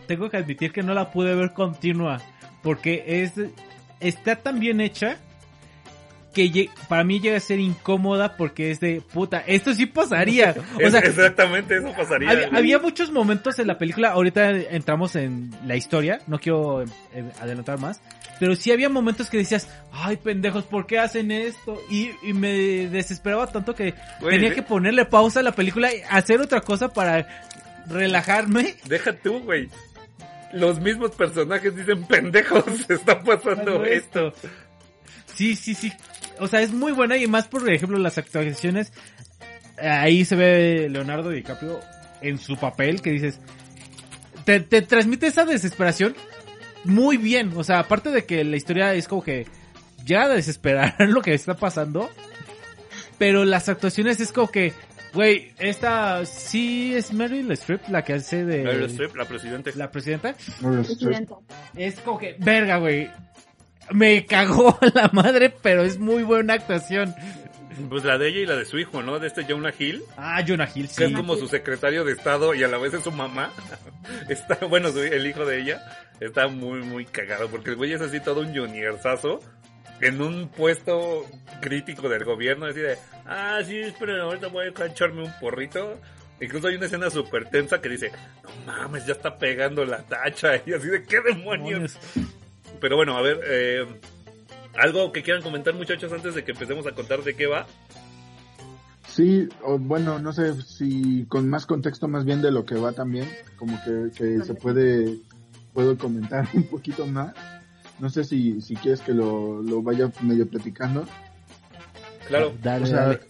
tengo que admitir que no la pude ver continua. Porque es, está tan bien hecha que para mí llega a ser incómoda porque es de puta, esto sí pasaría. <laughs> O sea, exactamente eso pasaría. Había, muchos momentos en la película, ahorita entramos en la historia, no quiero eh, adelantar más, pero sí había momentos que decías, ay pendejos, ¿por qué hacen esto? Y, y me desesperaba tanto que Güey, tenía de- que ponerle pausa a la película y hacer otra cosa para relajarme. <laughs> Deja tú, güey. Los mismos personajes dicen pendejos, <laughs> está pasando Pasando esto. Sí, sí, sí. O sea, es muy buena y más por ejemplo las actuaciones. Ahí se ve Leonardo DiCaprio en su papel que dices, te, te transmite esa desesperación muy bien. O sea, aparte de que la historia es como que llega a desesperar <laughs> lo que está pasando. Pero las actuaciones es como que, güey, esta sí es Meryl Streep la que hace de Meryl Streep, la presidenta. la presidenta. Presidenta. Es como que, verga, güey. Me cagó <laughs> la madre, pero es muy buena actuación. Pues la de ella y la de su hijo, ¿no? De este Jonah Hill. Ah, Jonah Hill, Que sí. es como su secretario de Estado y a la vez es su mamá. <laughs> Está, bueno, su- el hijo de ella está muy, muy cagado porque el güey es así todo un juniorzazo en un puesto crítico del gobierno, así de, ah, sí, esperen, ahorita voy a echarme un porrito. Incluso hay una escena súper tensa que dice, no mames, ya está pegando la tacha. <laughs> Y así de, ¿qué demonios? Demonios. Pero bueno, a ver, eh, algo que quieran comentar muchachos antes de que empecemos a contar de qué va. Sí, o bueno, no sé si con más contexto más bien de lo que va también, como que, que se puede, puedo comentar <laughs> un poquito más. No sé si, si quieres que lo, lo vaya medio platicando. Claro, Dale, O sea, dale.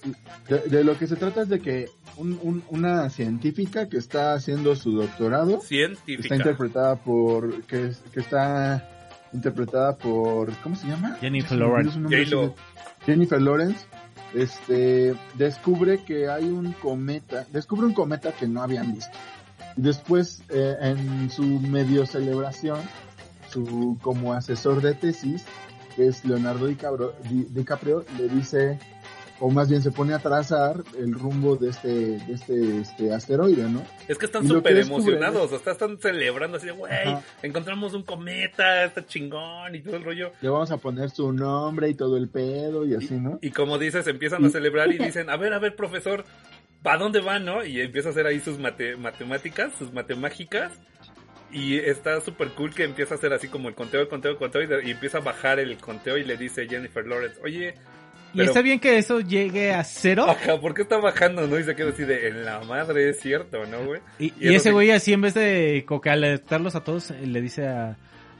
de, de lo que se trata es de que un- un- una científica que está haciendo su doctorado está científica. interpretada por, que, que está interpretada por, ¿cómo se llama? Jennifer Lawrence. J-Lo. Jennifer Lawrence este descubre que hay un cometa, descubre un cometa que no habían visto. Y después eh, en su medio celebración, su como asesor de tesis, que es Leonardo DiCaprio, Di- DiCaprio le dice o más bien se pone a trazar el rumbo de este de este, este asteroide, ¿no? Es que están súper emocionados, están celebrando así de, güey, encontramos un cometa, está chingón y todo el rollo. Le vamos a poner su nombre y todo el pedo y así, ¿no? Y como dices, empiezan a celebrar y dicen, a ver, a ver, profesor, ¿para dónde van, no? Y empieza a hacer ahí sus mate- matemáticas, sus matemágicas. Y está súper cool que empieza a hacer así como el conteo, el conteo, el conteo y, de- y empieza a bajar el conteo y le dice Jennifer Lawrence, oye, Y pero- está bien que eso llegue a cero. ajá, ¿por qué está bajando? ¿No? Y se queda así de, en la madre, es cierto, ¿no, güey? Y, y y eso ese güey así en vez de como que alertarlos a todos, eh, le dice a,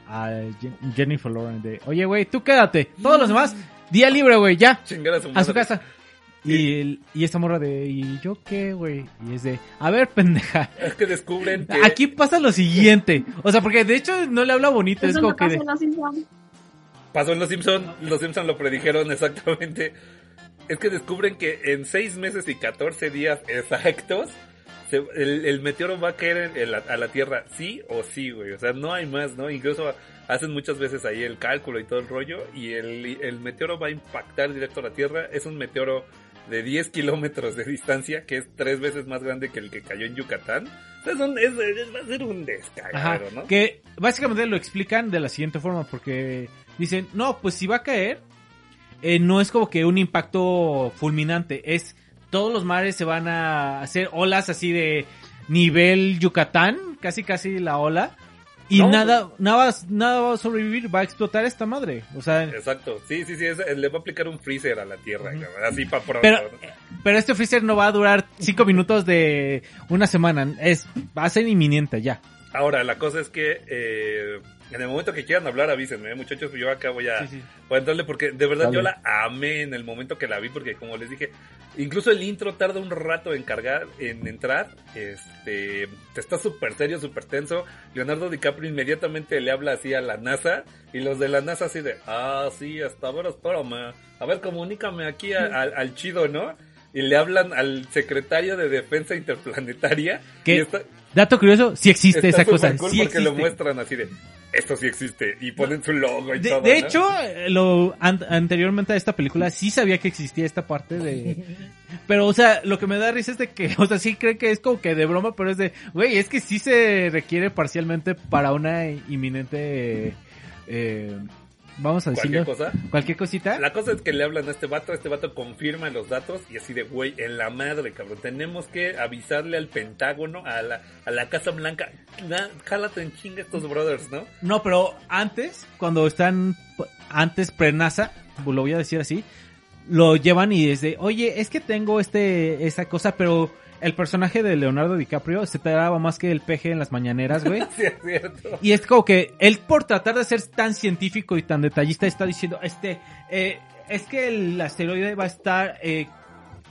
a Jen- Jennifer Lawrence de, oye güey, tú quédate. Todos los demás, día libre güey, ya. Chingar a su A su madre. casa. Y, el- y esta morra de, ¿y yo qué, güey? Y es de, a ver, <laughs> pendeja. Es que descubren que... Aquí pasa lo siguiente. O sea, porque de hecho no le habla bonito, es como no que pasa de. Pasó en Los Simpson, Los Simpson lo predijeron <laughs> exactamente. Es que descubren que en 6 meses y 14 días exactos, se- el, el meteoro va a caer en- en la- a la Tierra, sí o sí, güey. O sea, no hay más, ¿no? Incluso hacen muchas veces ahí el cálculo y todo el rollo, y el, el meteoro va a impactar directo a la Tierra. Es un meteoro de 10 kilómetros de distancia, que es tres veces más grande que el que cayó en Yucatán. Es un- es- es- va a ser un descagadero, ¿no? que básicamente lo explican de la siguiente forma, porque dicen, no, pues si va a caer, eh, no es como que un impacto fulminante, es todos los mares se van a hacer olas así de nivel Yucatán, casi casi la ola, y No, nada, nada, nada va a sobrevivir, va a explotar esta madre, o sea, Exacto, sí, sí, sí, es- le va a aplicar un freezer a la Tierra, así para pronto. pero, ¿no? pero este freezer no va a durar cinco minutos de una semana, es, va a ser inminente ya. Ahora, la cosa es que eh, En el momento que quieran hablar, avísenme, ¿eh? muchachos. Yo acá voy a, Sí, sí. voy a entrarle porque de verdad Dale. yo la amé en el momento que la vi. Porque, como les dije, incluso el intro tarda un rato en cargar, en entrar. Este está súper serio, súper tenso. Leonardo DiCaprio inmediatamente le habla así a la NASA. Y los de la NASA, así de, ah, sí, hasta ahora, espérame. A ver, comunícame aquí a- al chido, ¿no? Y le hablan al secretario de Defensa Interplanetaria. ¿Qué? Y está- Dato curioso, sí existe Está esa cosa. cool sí porque lo muestran así de esto sí existe y ponen su logo y De, todo. de ¿no? hecho, lo an- anteriormente a esta película sí sabía que existía esta parte de... <laughs> Pero, o sea, lo que me da risa es de que, o sea, sí creen que es como que de broma, pero es de, güey, es que sí se requiere parcialmente para una inminente... eh, vamos a decirlo. cualquier cosa. Cualquier cosita. La cosa es que le hablan a este vato, este vato confirma los datos y así de, güey, en la madre, cabrón, tenemos que avisarle al Pentágono, a la, a la Casa Blanca, Na- jálate en chinga estos brothers, ¿no? No, pero antes, cuando están antes pre-NASA, lo voy a decir así, lo llevan y es de, oye, es que tengo este, esta cosa, pero el personaje de Leonardo DiCaprio se taraba más que el peje en las mañaneras, güey. <laughs> Sí, es cierto. Y es como que él por tratar de ser tan científico y tan detallista está diciendo, este, eh, es que el asteroide va a estar, eh,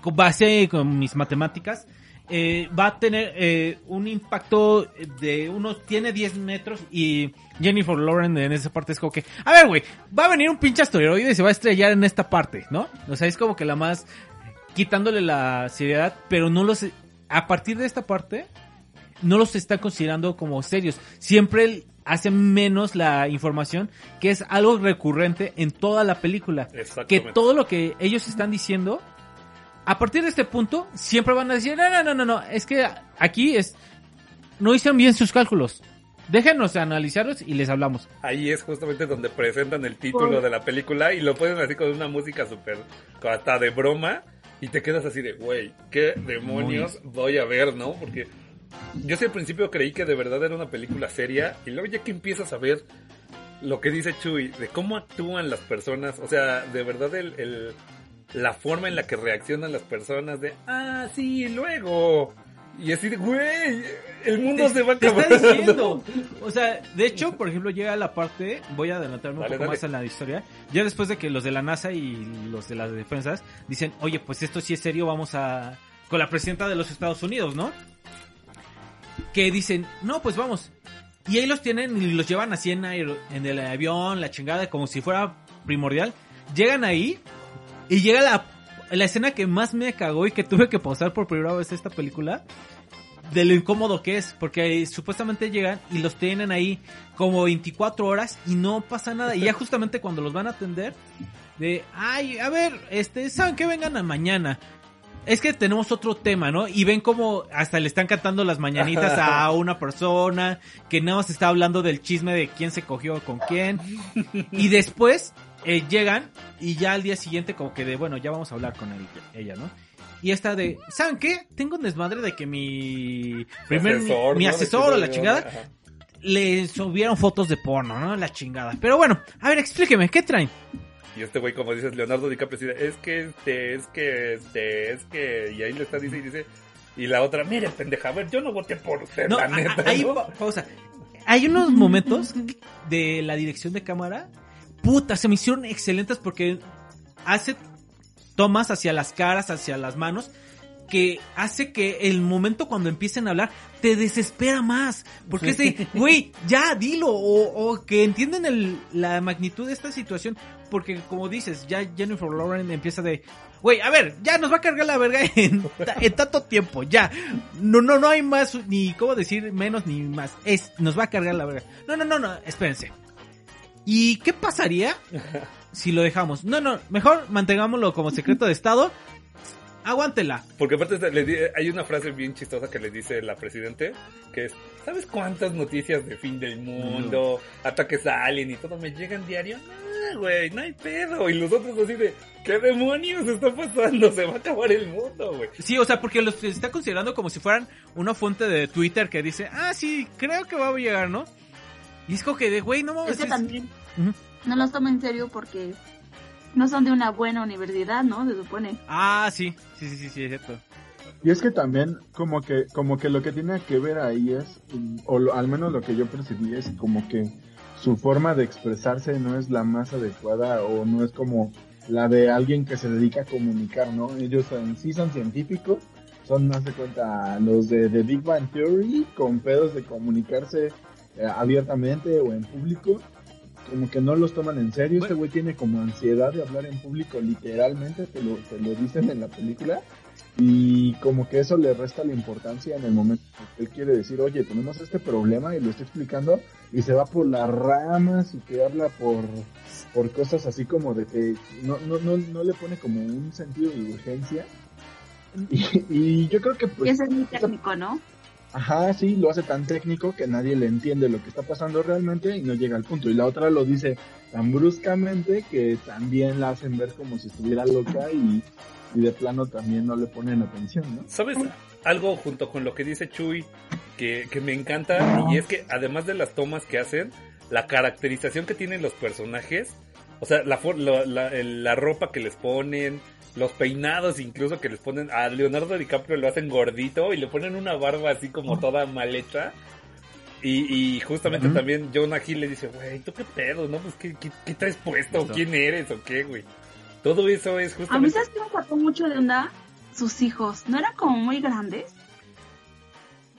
con base con mis matemáticas, eh, va a tener eh, un impacto de unos, tiene 10 metros y Jennifer Lawrence en esa parte es como que, a ver, güey, va a venir un pinche asteroide y se va a estrellar en esta parte, ¿no? O sea, es como que la más quitándole la seriedad, pero no los, a partir de esta parte, no los está considerando como serios. Siempre hacen menos la información, que es algo recurrente en toda la película. Que todo lo que ellos están diciendo, a partir de este punto, siempre van a decir, no, no, no, no, no, es que aquí es, no hicieron bien sus cálculos. Déjenos analizarlos y les hablamos. Ahí es justamente donde presentan el título de la película y lo ponen así con una música súper, hasta de broma y te quedas así de, güey, ¿qué demonios voy a ver, no? Porque yo sí al principio creí que de verdad era una película seria y luego ya que empiezas a ver lo que dice Chuy, de cómo actúan las personas, o sea, de verdad el, el- la forma en la que reaccionan las personas de, ah, sí, luego. Y así de, güey, el mundo se va Te acabando. está diciendo. O sea, de hecho, por ejemplo, llega la parte, voy a adelantarme un poco dale. más en la historia, ya después de que los de la NASA y los de las defensas dicen, oye, pues esto sí es serio, vamos a... con la presidenta de los Estados Unidos, ¿no? Que dicen, no, pues vamos. Y ahí los tienen y los llevan así en, aer- en el avión, la chingada, como si fuera primordial. Llegan ahí y llega la, la escena que más me cagó y que tuve que pausar por primera vez esta película. De lo incómodo que es, porque supuestamente llegan y los tienen ahí como 24 horas y no pasa nada. Y ya <laughs> justamente cuando los van a atender, de, ay, a ver, este, ¿saben que vengan a mañana? Es que tenemos otro tema, ¿no? Y ven como hasta le están cantando las mañanitas a <laughs> una persona que nada más está hablando del chisme de quién se cogió con quién. Y después eh, llegan y ya al día siguiente como que de, bueno, ya vamos a hablar con él- ella, ¿no? Y esta de, ¿saben qué? Tengo un desmadre de que mi primer, mi, mi ¿no? asesor o la chingada Ajá. le subieron fotos de porno, ¿no? La chingada. Pero bueno, a ver, explíqueme, ¿qué traen? Y este güey, como dices, Leonardo DiCaprio, es que, este, es que, este, es que, y ahí le está, dice y dice, y la otra, mire, pendeja, a ver, yo no voté por usted, No, la neta, pausa. Hay unos momentos de la dirección de cámara, puta, se me hicieron excelentes porque hace tomas hacia las caras, hacia las manos, que hace que el momento cuando empiecen a hablar te desespera más. Porque es de, güey, ya dilo, o, o que entienden el- la magnitud de esta situación. Porque como dices, ya Jennifer Lawrence empieza de, güey, a ver, ya nos va a cargar la verga en, en tanto tiempo, ya. No, no, no hay más, ni cómo decir menos ni más. Es, nos va a cargar la verga. No, no, no, no, espérense. ¿Y qué pasaría si lo dejamos? No, no, mejor mantengámoslo como secreto de Estado. Aguántela. Porque aparte le di- hay una frase bien chistosa que le dice la presidente, que es, ¿sabes cuántas noticias de fin del mundo, ataques a alien y todo me llegan diario? No, güey, no hay pedo. Y los otros así de, ¿qué demonios está pasando? Se va a acabar el mundo, güey. Sí, o sea, porque los está considerando como si fueran una fuente de Twitter que dice, ah, sí, creo que va a llegar, ¿no? Y es como que de, güey, no mames. Es que es- no los tomo en serio porque no son de una buena universidad, ¿no? Se supone. Ah, sí, sí, sí, sí, sí, es cierto. Y es que también como que como que lo que tiene que ver ahí es, o lo- al menos lo que yo percibí es como que su forma de expresarse no es la más adecuada o no es como la de alguien que se dedica a comunicar, ¿no? Ellos en sí son científicos, son más de cuenta los de, de Big Bang Theory con pedos de comunicarse eh, abiertamente o en público. Como que no los toman en serio. Este güey tiene como ansiedad de hablar en público, literalmente, te lo, te lo dicen en la película. Y como que eso le resta la importancia en el momento que él quiere decir, oye, tenemos este problema y lo estoy explicando y se va por las ramas y que habla por, por cosas así como de que no, no, no, no le pone como un sentido de urgencia. Y, y yo creo que Y pues... ese es muy técnico, ¿no? Ajá, sí, lo hace tan técnico que nadie le entiende lo que está pasando realmente y no llega al punto. Y la otra lo dice tan bruscamente que también la hacen ver como si estuviera loca y, y de plano también no le ponen atención, ¿no? ¿Sabes algo junto con lo que dice Chuy que, que me encanta? Y es que además de las tomas que hacen, la caracterización que tienen los personajes, o sea, la, for- la, la- la ropa que les ponen, los peinados incluso que les ponen, a Leonardo DiCaprio lo hacen gordito y le ponen una barba así como toda mal hecha. Y, y justamente también Jonah Hill le dice, güey, ¿tú qué pedo? ¿No? Pues, ¿qué, qué, qué traes puesto? ¿Quién eres? ¿O qué, güey? Todo eso es A mí, justamente... ¿sabes qué me sacó mucho de onda? Sus hijos. ¿No eran como muy grandes?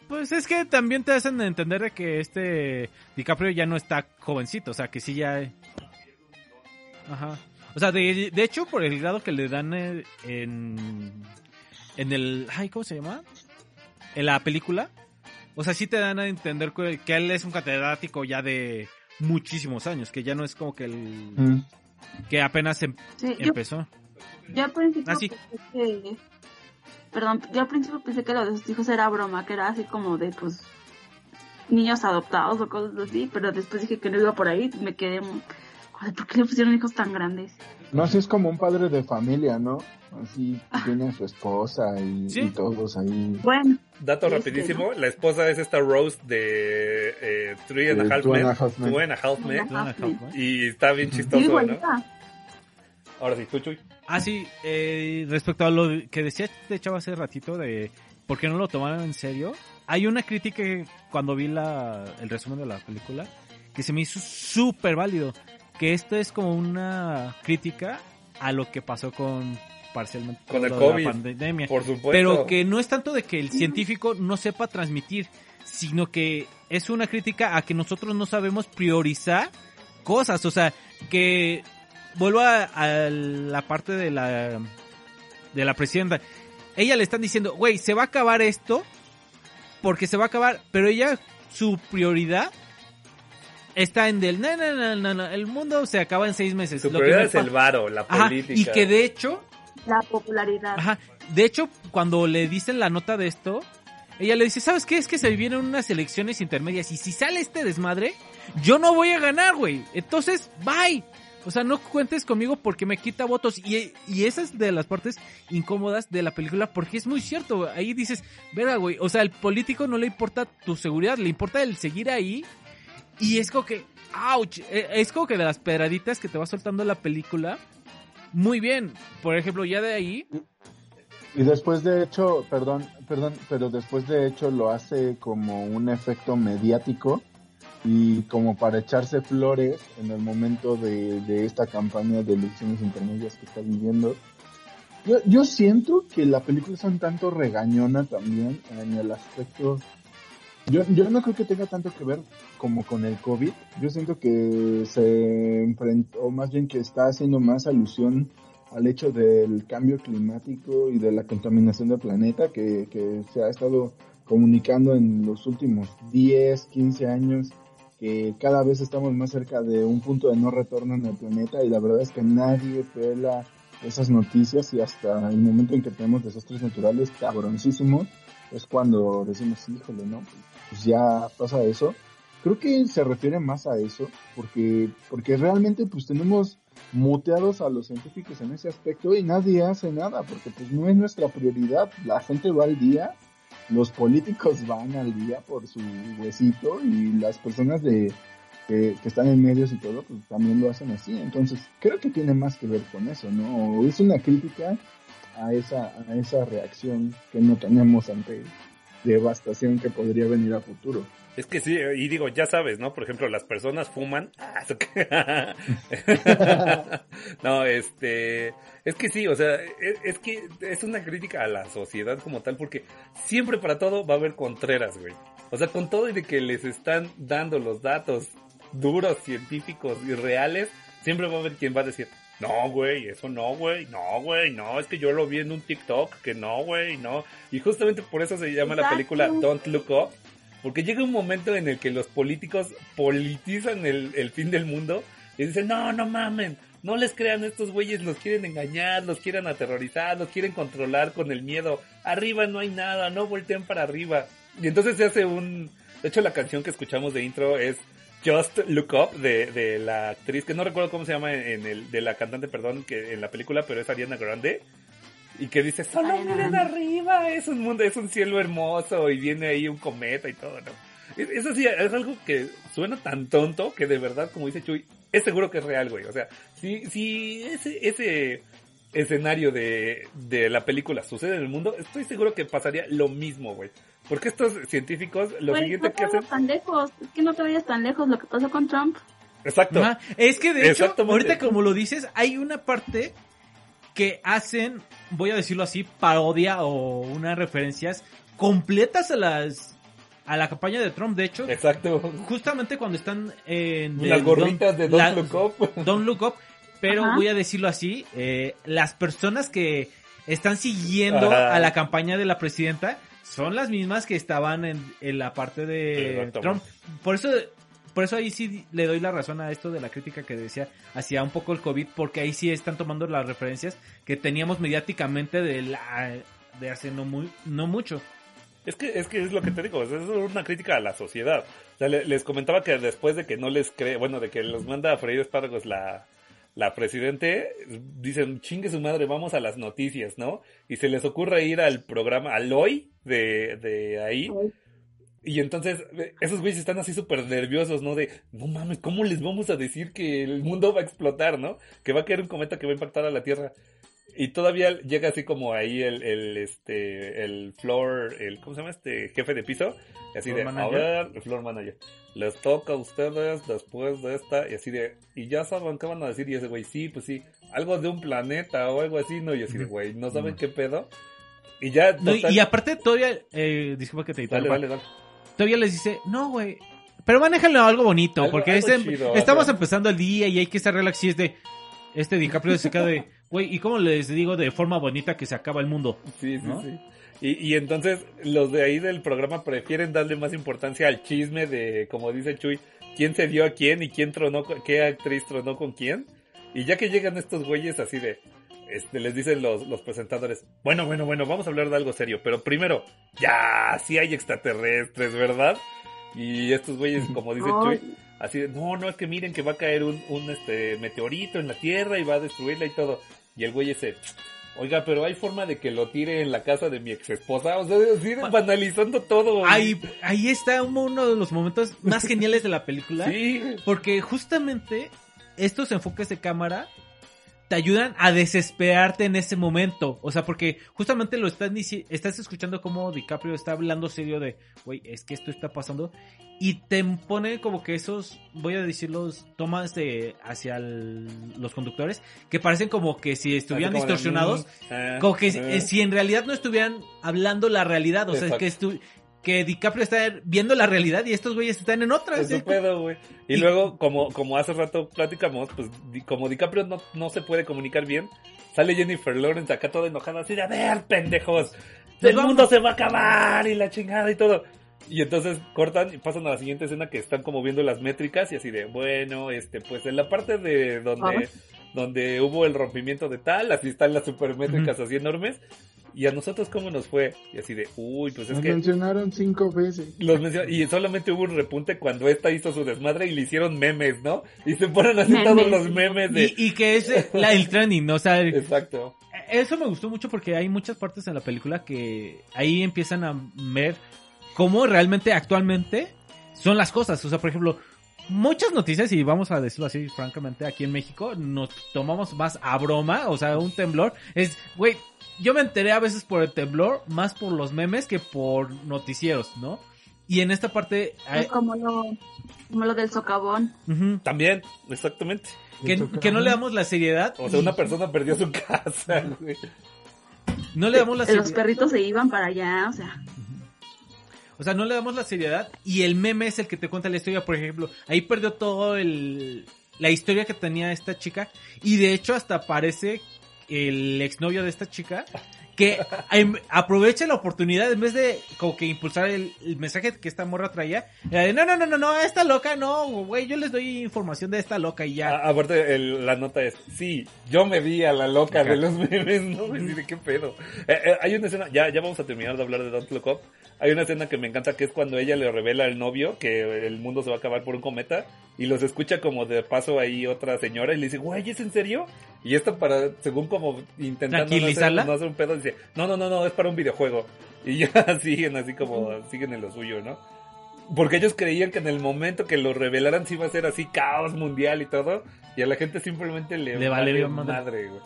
Pues es que también te hacen entender de que este DiCaprio ya no está jovencito, o sea, que sí ya... Ajá. O sea, de, de hecho, por el grado que le dan eh, en... En el... Ay, ¿cómo se llama? En la película. O sea, sí te dan a entender que, que él es un catedrático ya de muchísimos años, que ya no es como que el... Mm. Que apenas em- Sí, empezó. yo al principio Ah, sí. que... Perdón, yo al principio pensé que lo de sus hijos era broma, que era así como de, pues, niños adoptados o cosas así, pero después dije que no iba por ahí me quedé... Joder, ¿por qué le pusieron hijos tan grandes? No, así es como un padre de familia, ¿no? Así tiene a su esposa y, Sí. y todos ahí. Bueno, Dato Este, rapidísimo, la esposa es esta Rose de eh, Three and a De Half Men. a Half Men. Two and a Half Men. Y está bien sí, chistoso, ¿no? igualita. Ahora sí, tú, Chuy. Ah, sí, eh, respecto a lo que decía este chavo hace ratito de por qué no lo tomaron en serio, hay una crítica que cuando vi la, el resumen de la película que se me hizo súper válido, que esto es como una crítica a lo que pasó con parcialmente Con el de la COVID. pandemia. Por supuesto. Pero que no es tanto de que el científico no sepa transmitir, sino que es una crítica a que nosotros no sabemos priorizar cosas. O sea, que vuelvo a, a la parte de la de la presidenta. Ella le están diciendo, güey, se va a acabar esto porque se va a acabar, pero ella su prioridad está en del no, no, no, no, no, el mundo se acaba en seis meses. Su Lo que es el varo, la Ajá, política. y que de hecho La popularidad. Ajá. De hecho, cuando le dicen la nota de esto, ella le dice, ¿sabes qué? Es que se vienen unas elecciones intermedias y si sale este desmadre, yo no voy a ganar, güey. Entonces, bye. O sea, no cuentes conmigo porque me quita votos. Y, y esa es de las partes incómodas de la película porque es muy cierto. güey. Ahí dices, verga, güey. O sea, al político no le importa tu seguridad, le importa el seguir ahí. Y es como que, ouch. eh, Es como que de las pedraditas que te va soltando la película. Muy bien. Por ejemplo, ya de ahí, Y después de hecho, perdón, perdón, pero después de hecho lo hace como un efecto mediático y como para echarse flores en el momento de, de esta campaña de elecciones intermedias que está viviendo. Yo, yo siento que la película es un tanto regañona también en el aspecto... Yo, yo no creo que tenga tanto que ver como con el COVID. Yo siento que se enfrentó, más bien que está haciendo más alusión al hecho del cambio climático y de la contaminación del planeta que, que se ha estado comunicando en los últimos 10, 15 años, que cada vez estamos más cerca de un punto de no retorno en el planeta y la verdad es que nadie pela esas noticias y hasta el momento en que tenemos desastres naturales cabroncísimos es cuando decimos, híjole, ¿no? Pues ya pasa eso. Creo que se refiere más a eso, porque, porque realmente pues tenemos muteados a los científicos en ese aspecto y nadie hace nada, porque pues no es nuestra prioridad. La gente va al día, los políticos van al día por su huesito y las personas de que, están en medios y todo, pues también lo hacen así. Entonces, creo que tiene más que ver con eso, ¿no? Es una crítica a esa, a esa reacción que no tenemos ante devastación que podría venir a futuro. Es que sí, y digo, ya sabes, ¿no? Por ejemplo, las personas fuman. <laughs> No, este, es que sí, o sea, es, es que es una crítica a la sociedad como tal, porque siempre para todo va a haber contreras, güey. O sea, con todo y de que les están dando los datos duros, científicos y reales, siempre va a haber quien va a decir, no, güey, eso no, güey, no, güey, no, es que yo lo vi en un TikTok, que no, güey, no. Y justamente por eso se llama la película Don't Look Up, porque llega un momento en el que los políticos politizan el, el fin del mundo y dicen, no, no mamen, no les crean estos güeyes, los quieren engañar, los quieren aterrorizar, los quieren controlar con el miedo. Arriba no hay nada, no volteen para arriba. Y entonces se hace un... De hecho, la canción que escuchamos de intro es Just Look Up de, de la actriz, que no recuerdo cómo se llama en el, de la cantante, perdón, que en la película, pero es Ariana Grande. Y que dice, solo Ariana miren Grande. arriba, es un mundo, es un cielo hermoso y viene ahí un cometa y todo, ¿no? Es- Eso sí, es algo que suena tan tonto que de verdad, como dice Chuy, es seguro que es real, güey. O sea, si, si ese, ese escenario de, de la película sucede en el mundo, estoy seguro que pasaría lo mismo, güey. Porque estos científicos, lo Güey, siguiente no que te hacen... vayas tan lejos, es que no te vayas tan lejos lo que pasó con Trump. Exacto. Ajá. Es que de hecho, ahorita como lo dices, hay una parte que hacen, voy a decirlo así, parodia o unas referencias completas a las a la campaña de Trump. De hecho, Exacto. justamente cuando están en Las gorritas de Don't la- Look Up. Don't Look Up, pero Ajá. voy a decirlo así, eh, las personas que están siguiendo Ajá. a la campaña de la presidenta son las mismas que estaban en, en la parte de. Trump. Por eso, por eso ahí sí le doy la razón a esto de la crítica que decía hacia un poco el COVID, porque ahí sí están tomando las referencias que teníamos mediáticamente de la de hace no muy no mucho. Es que, es que es lo que te digo, es una crítica a la sociedad. O sea, le- les comentaba que después de que no les cree, bueno, de que los manda a freír espárragos la, la presidente, dicen, chingue su madre, vamos a las noticias, ¿no? Y se les ocurre ir al programa, al hoy de, de ahí. Y entonces, eh, esos güeyes están así súper nerviosos, ¿no? De, no mames, ¿cómo les vamos a decir que el mundo va a explotar, ¿no? Que va a caer un cometa que va a impactar a la Tierra. Y todavía llega así como ahí el, el, este, el floor, el, ¿cómo se llama este jefe de piso? Y así de, manager. a ver, el floor manager. Les toca a ustedes después de esta, y así de, y ya saben qué van a decir, y ese güey, sí, pues sí, algo de un planeta o algo así, ¿no? Y así de, güey, ¿no saben qué pedo? Y ya, No, y- total- y aparte todavía, eh, disculpa que te dale, dale, dale. todavía les dice, no, güey, pero manéjalo algo bonito, Algo- porque algo este- chido, estamos ajá. empezando el día y hay que estar relax y es de, este DiCaprio se queda de, güey, ¿y cómo les digo de forma bonita que se acaba el mundo? Sí, sí, ¿no? sí. Y, y entonces los de ahí del programa prefieren darle más importancia al chisme de, como dice Chuy, quién se dio a quién y quién tronó, con- qué actriz tronó con quién. Y ya que llegan estos güeyes así de, este, les dicen los, los presentadores, bueno, bueno, bueno, vamos a hablar de algo serio, pero primero, ya, sí hay extraterrestres, ¿verdad? Y estos güeyes, como dice Ay. Chuy, así de, no, no, es que miren que va a caer un, un este, meteorito en la Tierra y va a destruirla y todo. Y el güey ese, oiga, pero hay forma de que lo tire en la casa de mi ex esposa. O sea, así banalizando todo. Ahí, ahí está uno de los momentos más geniales de la película. Sí, Porque justamente estos enfoques de cámara te ayudan a desesperarte en ese momento. O sea, porque justamente lo estás escuchando como DiCaprio está hablando serio de, güey, es que esto está pasando. Y te pone como que esos, voy a decirlos, tomas de hacia el- los conductores, que parecen como que si estuvieran como distorsionados. mm, ah, Como que eh, si en realidad no estuvieran hablando la realidad, o sea, que estu- que DiCaprio está viendo la realidad y estos güeyes están en otra. Es pedo, güey. Y, Y- luego, como, como hace rato platicamos, pues di- como DiCaprio no, no se puede comunicar bien, sale Jennifer Lawrence acá toda enojada, así de, a ver, pendejos, el vamos". mundo se va a acabar y la chingada y todo. Y entonces cortan y pasan a la siguiente escena que están como viendo las métricas y así de, bueno, este, pues en la parte de donde, Ajá. donde hubo el rompimiento de tal, así están las supermétricas así enormes. Y a nosotros cómo nos fue? Y así de, uy, pues es Nos que... mencionaron cinco veces. Los menciona- y solamente hubo un repunte cuando esta hizo su desmadre y le hicieron memes, ¿no? Y se ponen así Memes. todos los memes de... Y, y que es eh, la, el trending, ¿no? O sea, Exacto. eso me gustó mucho porque hay muchas partes en la película que ahí empiezan a ver cómo realmente actualmente son las cosas. O sea, por ejemplo, muchas noticias, y vamos a decirlo así francamente, aquí en México nos tomamos más a broma, o sea, un temblor. Es, güey, yo me enteré a veces por el temblor, más por los memes que por noticieros, ¿no? Y en esta parte, Es como lo, como lo del socavón. También, exactamente. que, que no le damos la seriedad. O sea, y una persona perdió su casa, güey. No le damos la Los seriedad. perritos se iban para allá, o sea. O sea, no le damos la seriedad y el meme es el que te cuenta la historia, por ejemplo. Ahí perdió todo el la historia que tenía esta chica y de hecho hasta aparece el exnovio de esta chica que em- aprovecha la oportunidad en vez de como que impulsar el, el mensaje que esta morra traía, era de no, no, no, no, no, esta loca no, güey, yo les doy información de esta loca y ya. A- aparte, el- la nota es, sí, yo me vi a la loca de los memes, <laughs> ¿no? Me de qué pedo. Eh, eh, hay una escena, ya, ya vamos a terminar de hablar de Don't Look Up. Hay una escena que me encanta que es cuando ella le revela al novio que el mundo se va a acabar por un cometa y los escucha como de paso ahí otra señora y le dice, güey, ¿es en serio? Y esto para, según como intentando no no hacer un pedo, dice, no, no, no, no, es para un videojuego. Y ya <laughs> siguen así como, siguen en lo suyo, ¿no? Porque ellos creían que en el momento que lo revelaran sí iba a ser así caos mundial y todo. Y a la gente simplemente le, Le vale madre, madre. güey.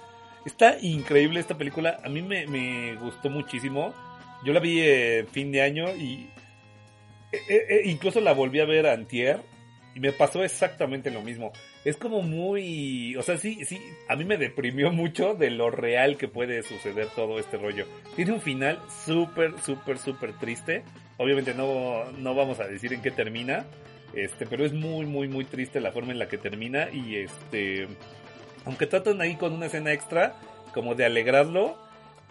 Está increíble esta película. A mí me, me gustó muchísimo. Yo la vi eh, fin de año y eh, eh, eh, incluso la volví a ver antier y me pasó exactamente lo mismo. Es como muy, o sea, sí, sí, a mí me deprimió mucho de lo real que puede suceder todo este rollo. Tiene un final súper, súper, súper triste. Obviamente no, no vamos a decir en qué termina, este, pero es muy, muy, muy triste la forma en la que termina y este, aunque tratan ahí con una escena extra, como de alegrarlo,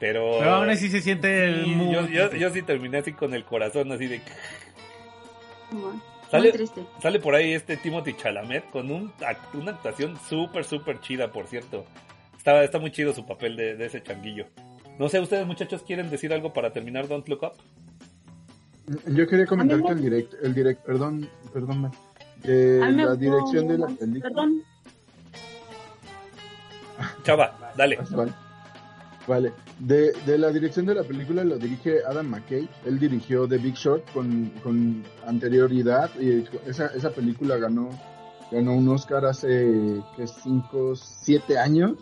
pero... Pero aún así se siente el yo, yo, yo sí terminé así con el corazón así de... Muy, Sale- muy triste. Sale por ahí este Timothy Chalamet con un, act- una actuación súper, súper chida, por cierto. Está, está muy chido su papel de, de ese changuillo. No sé, ¿ustedes muchachos quieren decir algo para terminar Don't Look Up? Yo quería comentar que me- el direct, el direct, perdón, perdón, me la dirección de la película. Perdón. Chava, dale. Ah, Vale. Vale. De, de la dirección de la película lo dirige Adam McKay. Él dirigió The Big Short con, con anterioridad. Y esa, esa película ganó, ganó un Oscar hace que 5, 7 años.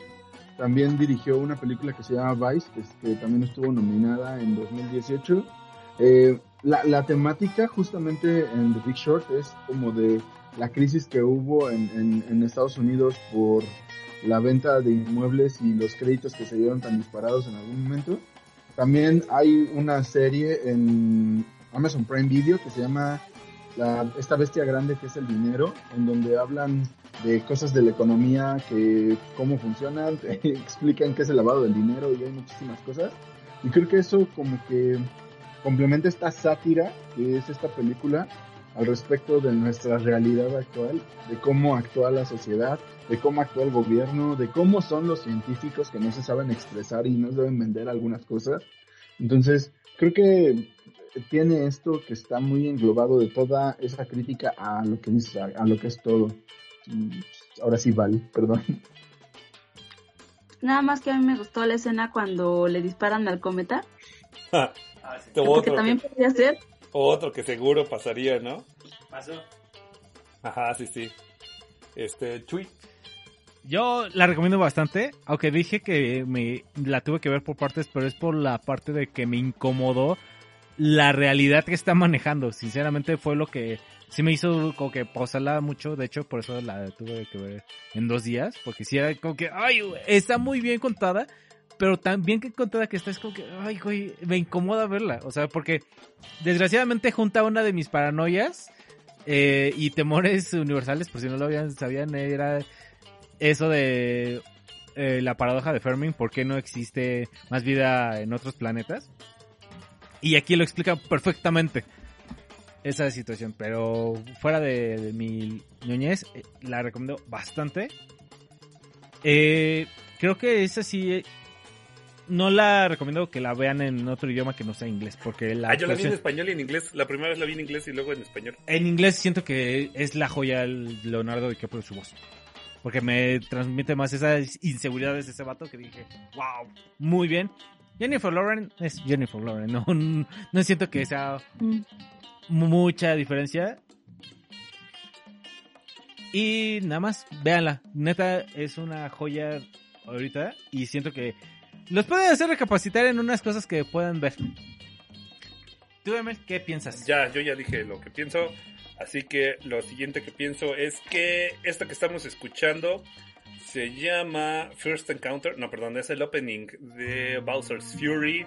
También dirigió una película que se llama Vice, que, que también estuvo nominada en 2018. Eh, la, la temática justamente en The Big Short es como de la crisis que hubo en, en Estados Unidos por la venta de inmuebles y los créditos que se dieron tan disparados en algún momento. También hay una serie en Amazon Prime Video que se llama la, Esta bestia grande que es el dinero, en donde hablan de cosas de la economía, que cómo funcionan, <laughs> explican qué es el lavado del dinero y hay muchísimas cosas. Y creo que eso como que complementa esta sátira que es esta película al respecto de nuestra realidad actual, de cómo actúa la sociedad, de cómo actúa el gobierno, de cómo son los científicos que no se saben expresar y no deben vender algunas cosas. Entonces, creo que tiene esto que está muy englobado de toda esa crítica a lo que es, a, a lo que es todo. Y ahora sí, Val, perdón. Nada más que a mí me gustó la escena cuando le disparan al cometa. Este Porque también podría ser. Otro que seguro pasaría, ¿no? Pasó. Ajá, sí, sí. Este, Chuy. Yo la recomiendo bastante, aunque dije que me la tuve que ver por partes, pero es por la parte de que me incomodó la realidad que está manejando. Sinceramente fue lo que sí me hizo como que pausarla mucho, de hecho por eso la tuve que ver en dos días, porque sí era como que, ay, está muy bien contada, pero tan bien que contada que está es como que, ay, güey, me incomoda verla, o sea, porque desgraciadamente junta una de mis paranoias eh, y temores universales, por si no lo habían, sabían, era eso de eh, la paradoja de Fermi, por qué no existe más vida en otros planetas. Y aquí lo explica perfectamente esa situación, pero fuera de, de mi ñoñez, eh, la recomiendo bastante. Eh, creo que esa sí, eh, no la recomiendo que la vean en otro idioma que no sea inglés, porque la Ah, yo la vi en español y en inglés. La primera vez la vi en inglés y luego en español. en inglés siento que es la joya Leonardo DiCaprio su voz. Porque me transmite más esas inseguridades de ese vato que dije, wow, muy bien. Jennifer Lauren es Jennifer Lauren, <laughs> no, no siento que sea mucha diferencia. Y nada más, véanla. Neta, es una joya ahorita. Y siento que los puede hacer recapacitar en unas cosas que puedan ver. Tú, Emel, ¿qué piensas? Ya, yo ya dije lo que pienso. Así que lo siguiente que pienso es que esta que estamos escuchando se llama First Encounter. No, perdón, es el opening de Bowser's Fury.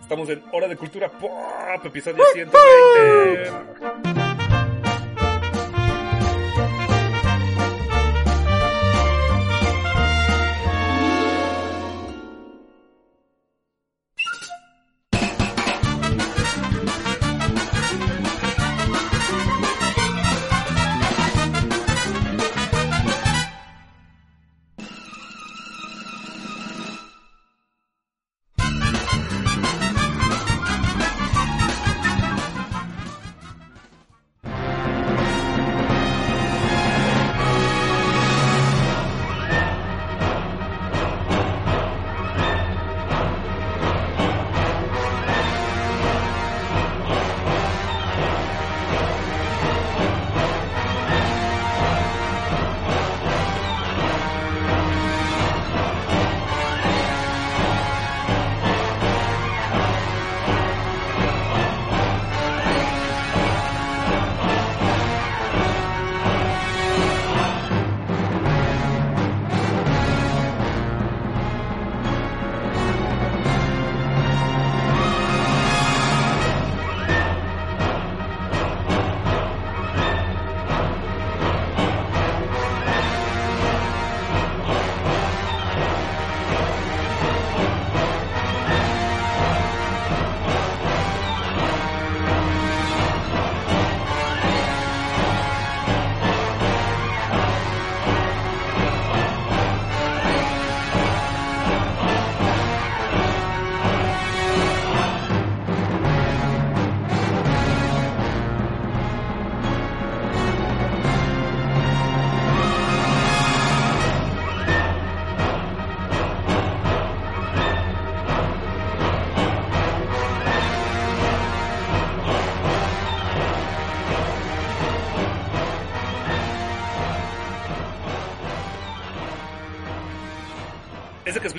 Estamos en Hora de Cultura Pop, episodio 120.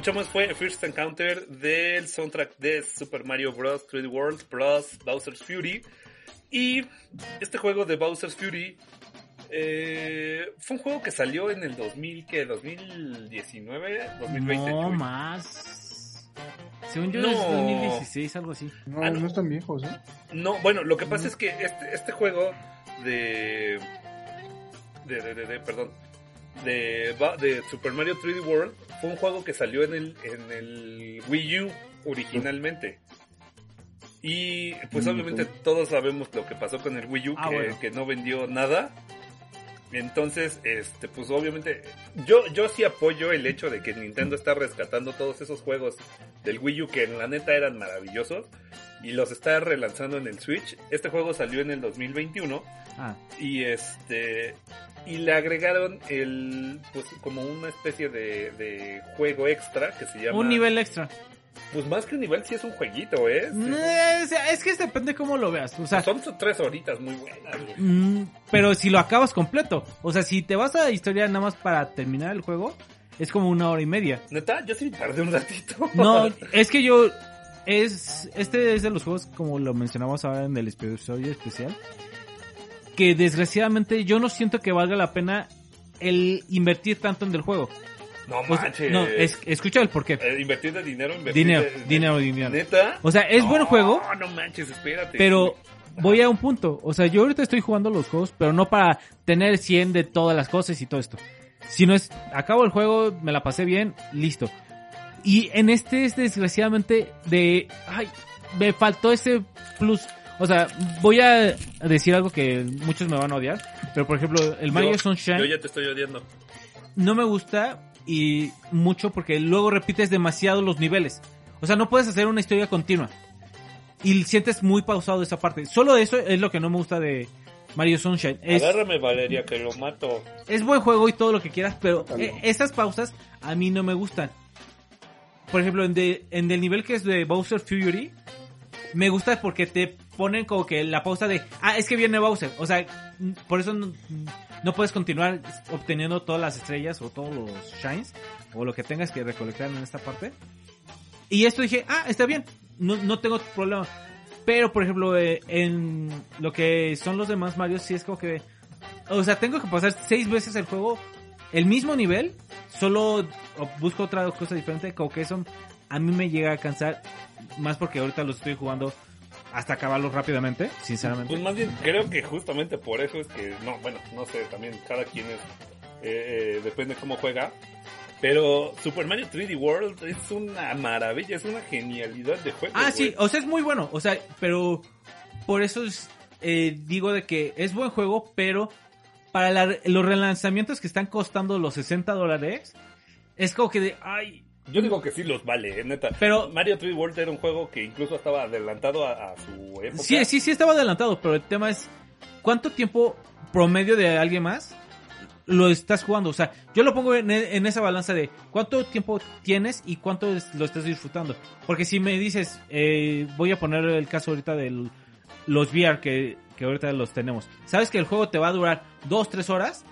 Escuchamos fue First Encounter del soundtrack de Super Mario Bros. 3D World Bros. Bowser's Fury. Y este juego de Bowser's Fury eh, fue un juego que salió en el 2000, ¿qué? 2019, 2020. No más. Según yo No. es 2016, algo así. No, Ah, no. no están viejos, ¿eh? No, bueno, lo que pasa es que este, este juego de, de, de, de- de- perdón, de, de Super Mario 3D World fue un juego que salió en el, en el Wii U originalmente. Y pues Mm, obviamente todos sabemos lo que pasó con el Wii U, Ah, que, bueno. que no vendió nada. Entonces, este, pues obviamente, yo, yo sí apoyo el hecho de que Nintendo está rescatando todos esos juegos del Wii U que en la neta eran maravillosos y los está relanzando en el Switch. Este juego salió en el 2021 Ah, y este y le agregaron el pues como una especie de, de juego extra que se llama un nivel extra. pues más que un nivel sí es un jueguito, ¿eh? Sí. O sea, es que depende cómo lo veas. O sea, Son tres horitas muy buenas. güey. mm, pero si lo acabas completo. O sea, si te vas a la historia nada más para terminar el juego, es como una hora y media. Neta, yo sí tardé un ratito. No, <laughs> es que yo. Es, este es de los juegos, como lo mencionamos ahora en el episodio especial. Que desgraciadamente yo no siento que valga la pena el invertir tanto en el juego. no manches. no, es, escucha el porqué. Eh, invertir de dinero, invertir Dinero, de- de- dinero, dinero. ¿Neta? O sea, es buen No, juego, No, manches, espérate. pero voy a un punto. O sea, yo ahorita estoy jugando los juegos, pero no para tener 100 de todas las cosas y todo esto. Si no es, acabo el juego, me la pasé bien, listo. Y en este es desgraciadamente de, ay, me faltó ese plus. O sea, voy a decir algo que muchos me van a odiar, pero por ejemplo, el Mario Yo- Sunshine Yo ya te estoy odiando. no me gusta y mucho porque luego repites demasiado los niveles. O sea, no puedes hacer una historia continua. Y sientes muy pausado esa parte. Solo eso es lo que no me gusta de Mario Sunshine. Es, Agárrame, Valeria, que lo mato. es buen juego y todo lo que quieras, pero eh, esas pausas a mí no me gustan. Por ejemplo, en, de- en el nivel que es de Bowser Fury, me gusta porque te ponen como que la pausa de, ah, es que viene Bowser. O sea, por eso no, no puedes continuar obteniendo todas las estrellas o todos los shines o lo que tengas que recolectar en esta parte. Y esto dije, ah, está bien, no, no tengo problema. Pero, por ejemplo, eh, en lo que son los demás Mario, sí es como que... O sea, tengo que pasar seis veces el juego, el mismo nivel, solo busco otra cosa diferente, como que eso a mí me llega a cansar, más porque ahorita los estoy jugando hasta acabarlos rápidamente, sinceramente. Pues más bien, creo que justamente por eso es que, no, bueno, no sé, también cada quien es, eh, eh, depende cómo juega. Pero Super Mario 3D World es una maravilla, es una genialidad de juego. Ah, sí, o sea, es muy bueno. O sea, pero por eso es, eh, digo de que es buen juego, pero para la- los relanzamientos que están costando los 60 dólares, es como que de, ay, Yo digo que sí los vale, eh, neta. Pero- Mario 3D World era un juego que incluso estaba adelantado a, a su época. sí, sí, sí estaba adelantado, pero el tema es, ¿cuánto tiempo promedio de alguien más lo estás jugando? O sea, yo lo pongo en, en esa balanza de cuánto tiempo tienes y cuánto es- lo estás disfrutando. Porque si me dices, eh, voy a poner el caso ahorita de los VR que, que ahorita los tenemos. Sabes que el juego te va a durar dos, tres horas,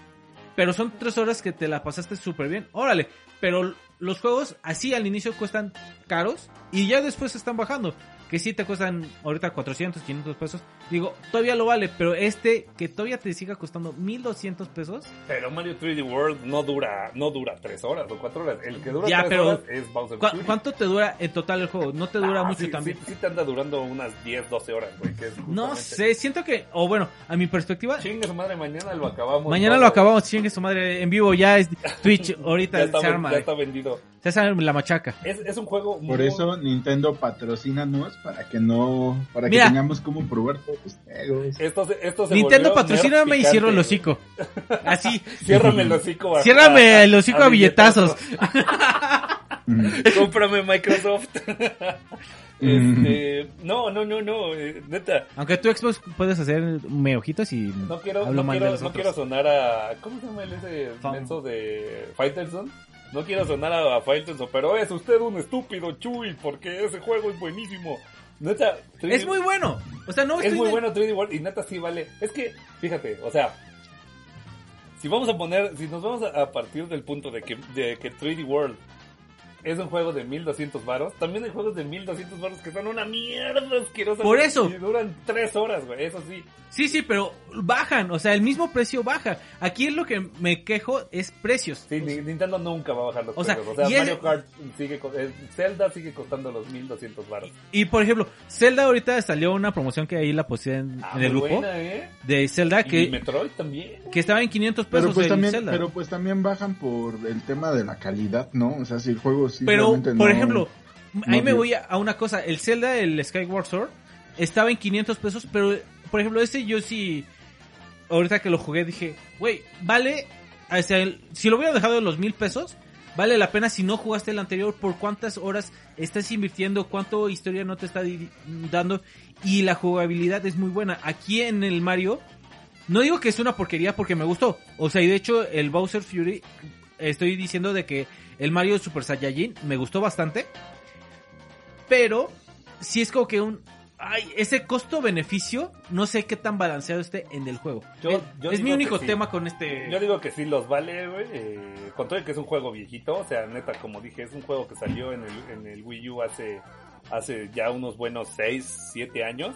pero son tres horas que te la pasaste súper bien. Órale, pero los juegos así al inicio cuestan caros y ya después están bajando. Que sí te cuestan ahorita 400, 500 pesos. Digo, todavía lo vale, pero este que todavía te siga costando 1200 pesos. Pero Mario 3D World no dura, no dura tres horas o cuatro horas. El que dura Ya, pero- horas es Bowser ¿Cu- Fury. ¿Cuánto te dura en total el juego? No te dura Ah, mucho sí, también. Sí, sí te anda durando unas 10, 12 horas, güey. que es No sé, siento que, o bueno, a mi perspectiva, Chingue su madre, mañana lo acabamos. mañana todo. lo acabamos, chingue su madre, en vivo ya es Twitch, <laughs> ahorita Ya está, se arma, ya está vendido. se arma la machaca. Es, es un juego Por muy- eso Nintendo patrocínanos para que no, para que tengamos como probar juegos. Esto se, esto se Nintendo patrocíname y cierro el hocico. Así. <laughs> Ciérrame el hocico. a- ciérrame a- el hocico a billetazos. <laughs> Cómprame Microsoft. <laughs> este, no, no, no, no, eh, neta. Aunque tú Xbox puedes hacer me ojitos y No quiero, hablo no mal de quiero, los no quiero sonar a. ¿Cómo se llama el ese menso de Fighterson? No quiero sonar a, a Fighterson, pero es usted un estúpido, Chuy, porque ese juego es buenísimo. Neta, 3D Es muy bueno. O sea, no es estoy muy de- bueno 3D World y neta sí vale. Es que, fíjate, o sea, si vamos a poner, si nos vamos a, a partir del punto de que, de que 3D World es un juego de 1200 varos, también hay juegos de 1200 varos que son una mierda asquerosa. Por eso. Y duran 3 horas, güey, eso sí. Sí, sí, pero bajan, o sea, el mismo precio baja. Aquí es lo que me quejo es precios. Sí, Ni- Nintendo nunca va a bajar los O sea, precios. O sea, y es- Mario Kart sigue, eh, Zelda sigue costando los 1200 varos. Y por ejemplo, Zelda ahorita salió una promoción que ahí la puse en, Ah, en el grupo buena, ¿eh? de Zelda Y que, Metroid también. que estaba en 500 pesos Pero pues también, Zelda. pero pues también bajan por el tema de la calidad, ¿no? O sea, si el juego sí Pero, por no- ejemplo, ahí no me voy a, a una cosa. El Zelda, el Skyward Sword, estaba en 500 pesos, pero, por ejemplo, ese yo sí, ahorita que lo jugué dije, güey, vale, o sea, el- si lo hubiera dejado en los mil pesos, vale la pena si no jugaste el anterior, por cuántas horas estás invirtiendo, cuánto historia no te está dando, y la jugabilidad es muy buena. Aquí en el Mario, no digo que es una porquería porque me gustó, o sea, y de hecho el Bowser Fury, estoy diciendo de que el Mario Super Saiyajin me gustó bastante. Pero si es como que un ay, ese costo-beneficio, no sé qué tan balanceado esté en el juego. Yo- es yo es mi único sí. tema con este. Yo digo que sí los vale, güey. Eh, con todo y que es un juego viejito, o sea, neta, como dije, es un juego que salió en el, en el Wii U hace, hace ya unos buenos 6, 7 años.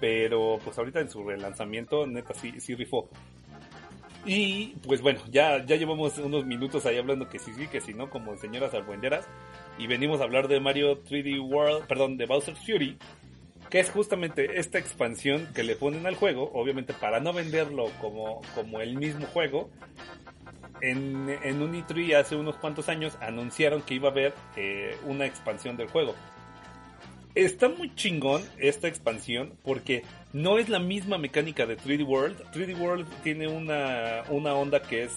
Pero pues ahorita en su relanzamiento, neta, sí, sí rifó. Y pues bueno, ya, ya llevamos unos minutos ahí hablando que sí, sí, que sí, no, como señoras albuenderas. Y venimos a hablar de Mario 3D World, perdón, de Bowser's Fury. Que es justamente esta expansión que le ponen al juego, obviamente para no venderlo como, como el mismo juego. En, en un E3 hace unos cuantos años anunciaron que iba a haber eh, una expansión del juego. Está muy chingón esta expansión porque no es la misma mecánica de 3D World. 3D World tiene una, una onda que es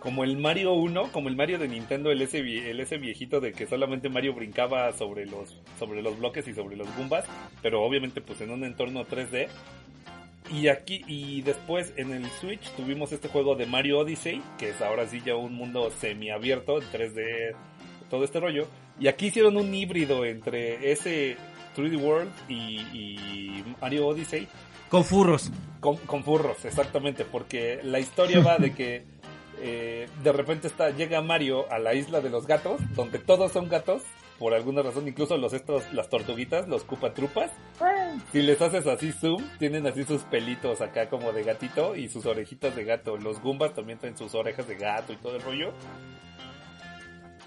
como el Mario 1, como el Mario de Nintendo, el ese, el viejito de que solamente Mario brincaba sobre los, sobre los bloques y sobre los Goombas, pero obviamente pues en un entorno 3D. Y aquí, y después en el Switch tuvimos este juego de Mario Odyssey, que es ahora sí ya un mundo semiabierto en 3D, todo este rollo. Y aquí hicieron un híbrido entre ese 3D World y, y Mario Odyssey Con furros. con, con furros, exactamente, porque la historia va de que <laughs> eh, de repente está, llega Mario a la isla de los gatos, donde todos son gatos, por alguna razón, incluso los estos, las tortuguitas, los cupatrupas, si les haces así zoom, tienen así sus pelitos acá como de gatito y sus orejitas de gato. Los Goombas también tienen sus orejas de gato y todo el rollo.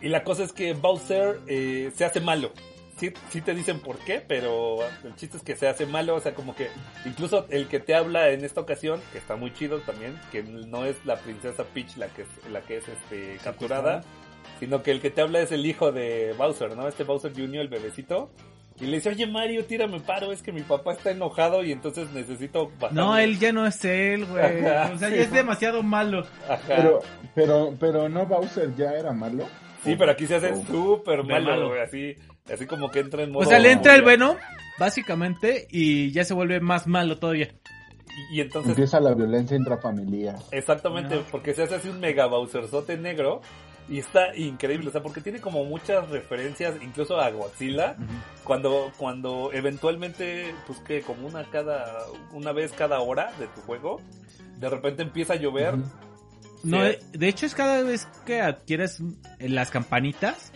Y la cosa es que Bowser eh, se hace malo. Sí, sí te dicen por qué, pero el chiste es que se hace malo, o sea, como que incluso el que te habla en esta ocasión, que está muy chido también, que no es la princesa Peach la que es, la que es este, capturada, sino que el que te habla es el hijo de Bowser, ¿no? Este Bowser Jr., el bebecito. Y le dice, oye Mario, tírame paro, es que mi papá está enojado y entonces necesito bajar. No, él ya no es él, güey. O sea, sí. ya es demasiado malo. Ajá. Pero, pero, pero no Bowser ya era malo. Sí, pero aquí se hace Oh. súper malo, güey, así, así como que entra en modo... O sea, le entra el bueno básicamente, y ya se vuelve más malo todavía. Y, y entonces, Empieza la violencia intrafamiliar. exactamente, No. porque se hace así un mega Bowserzote negro y está increíble, o sea, porque tiene como muchas referencias, incluso a Godzilla, cuando, cuando eventualmente, pues que como una cada, una vez cada hora de tu juego, de repente empieza a llover. No, Sí. eh, de hecho es cada vez que adquieres las campanitas,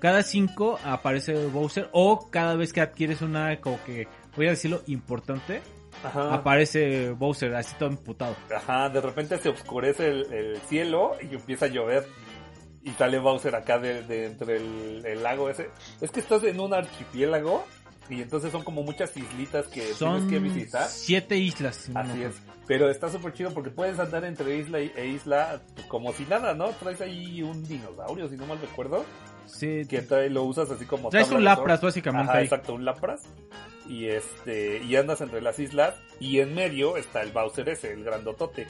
cada cinco aparece Bowser, o cada vez que adquieres una, como que, voy a decirlo, importante, Ajá. aparece Bowser, así todo emputado. Ajá, de repente se oscurece el, el cielo y empieza a llover. Y sale Bowser acá de, de entre el, el lago ese. Es que estás en un archipiélago y entonces son como muchas islitas que Son tienes que visitar. siete islas. si no me Así es. Pero está súper chido porque puedes andar entre isla e isla pues, como si nada, ¿no? Traes ahí un dinosaurio, si no mal recuerdo. Sí, Que trae, lo usas así como... traes un Lapras básicamente Ajá, exacto, un Lapras. Y este, y andas entre las islas y en medio está el Bowser ese, el grandotote.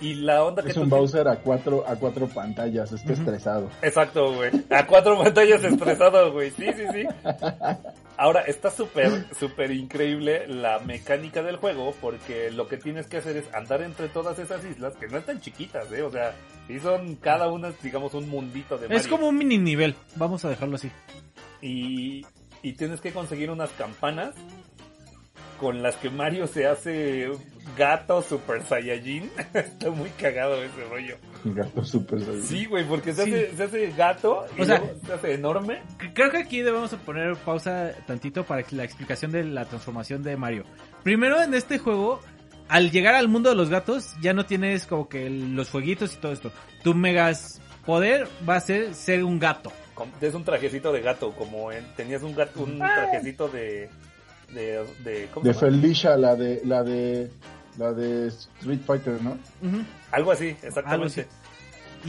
Y la onda que Es tú un te- Bowser a cuatro, a cuatro pantallas, está estresado. Exacto, güey. A cuatro <laughs> pantallas estresado, güey. Sí, sí, sí. <laughs> Ahora, está súper, súper increíble la mecánica del juego porque lo que tienes que hacer es andar entre todas esas islas que no están chiquitas, ¿eh? O sea, sí son cada una, digamos, un mundito de Mario. Es como un mini nivel, vamos a dejarlo así. Y, y tienes que conseguir unas campanas con las que Mario se hace gato super saiyajin. <laughs> está muy cagado ese rollo. Gato súper sabido. Sí, güey, porque se, Sí. hace, se hace gato y O sea- luego se hace enorme. Creo que aquí debemos poner pausa tantito para la explicación de la transformación de Mario. Primero en este juego, al llegar al mundo de los gatos, ya no tienes como que los fueguitos y todo esto. Tu megas poder va a ser ser un gato. Es un trajecito de gato, como en, tenías un gato, un trajecito de, de, de, ¿cómo De? Felicia, la de, la de, la de Street Fighter, ¿no? Algo así, Algo exactamente. así.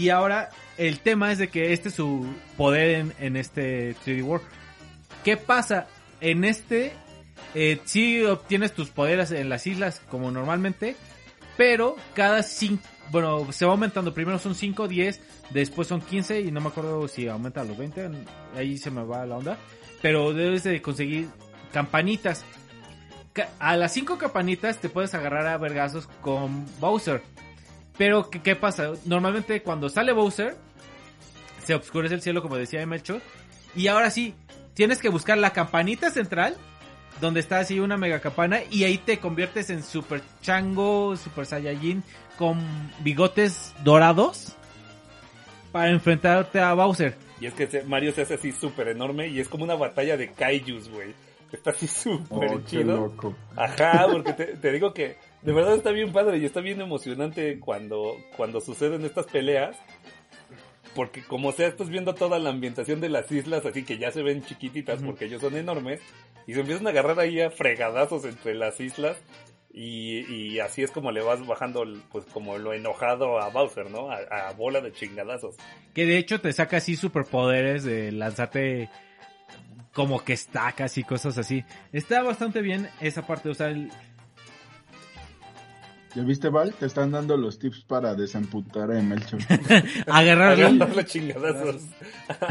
Y ahora el tema es de que este es su poder en, en este 3D World. ¿Qué pasa? En este eh, sí obtienes tus poderes en las islas como normalmente, pero cada 5, bueno, se va aumentando. Primero son 5, 10, después son 15 y no me acuerdo si aumenta a los 20, ahí se me va la onda. Pero debes de conseguir campanitas. Ca- A las 5 campanitas te puedes agarrar a vergazos con Bowser. Pero, ¿qué, pasa? Normalmente cuando sale Bowser, se oscurece el cielo, como decía Melchor. Y ahora sí, tienes que buscar la campanita central, donde está así una mega campana, y ahí te conviertes en Super Chango, Super Saiyajin, con bigotes dorados, para enfrentarte a Bowser. Y es que Mario se hace así súper enorme y es como una batalla de kaijus, güey. Está así súper Oh, chido. loco. Ajá, porque te, te digo que de verdad está bien padre y está bien emocionante cuando, cuando suceden estas peleas. Porque como sea, estás viendo toda la ambientación de las islas, así que ya se ven chiquititas porque ellos son enormes. Y se empiezan a agarrar ahí a fregadazos entre las islas. Y, y así es como le vas bajando, pues como lo enojado a Bowser, ¿no? A, a bola de chingadazos. Que de hecho te saca así superpoderes de lanzarte como que estacas y cosas así. Está bastante bien esa parte, o sea, el- ¿Ya viste, Val? Te están dando los tips para desamputar a Melchor. <laughs> agarrarlo. Agarrarle chingadazos.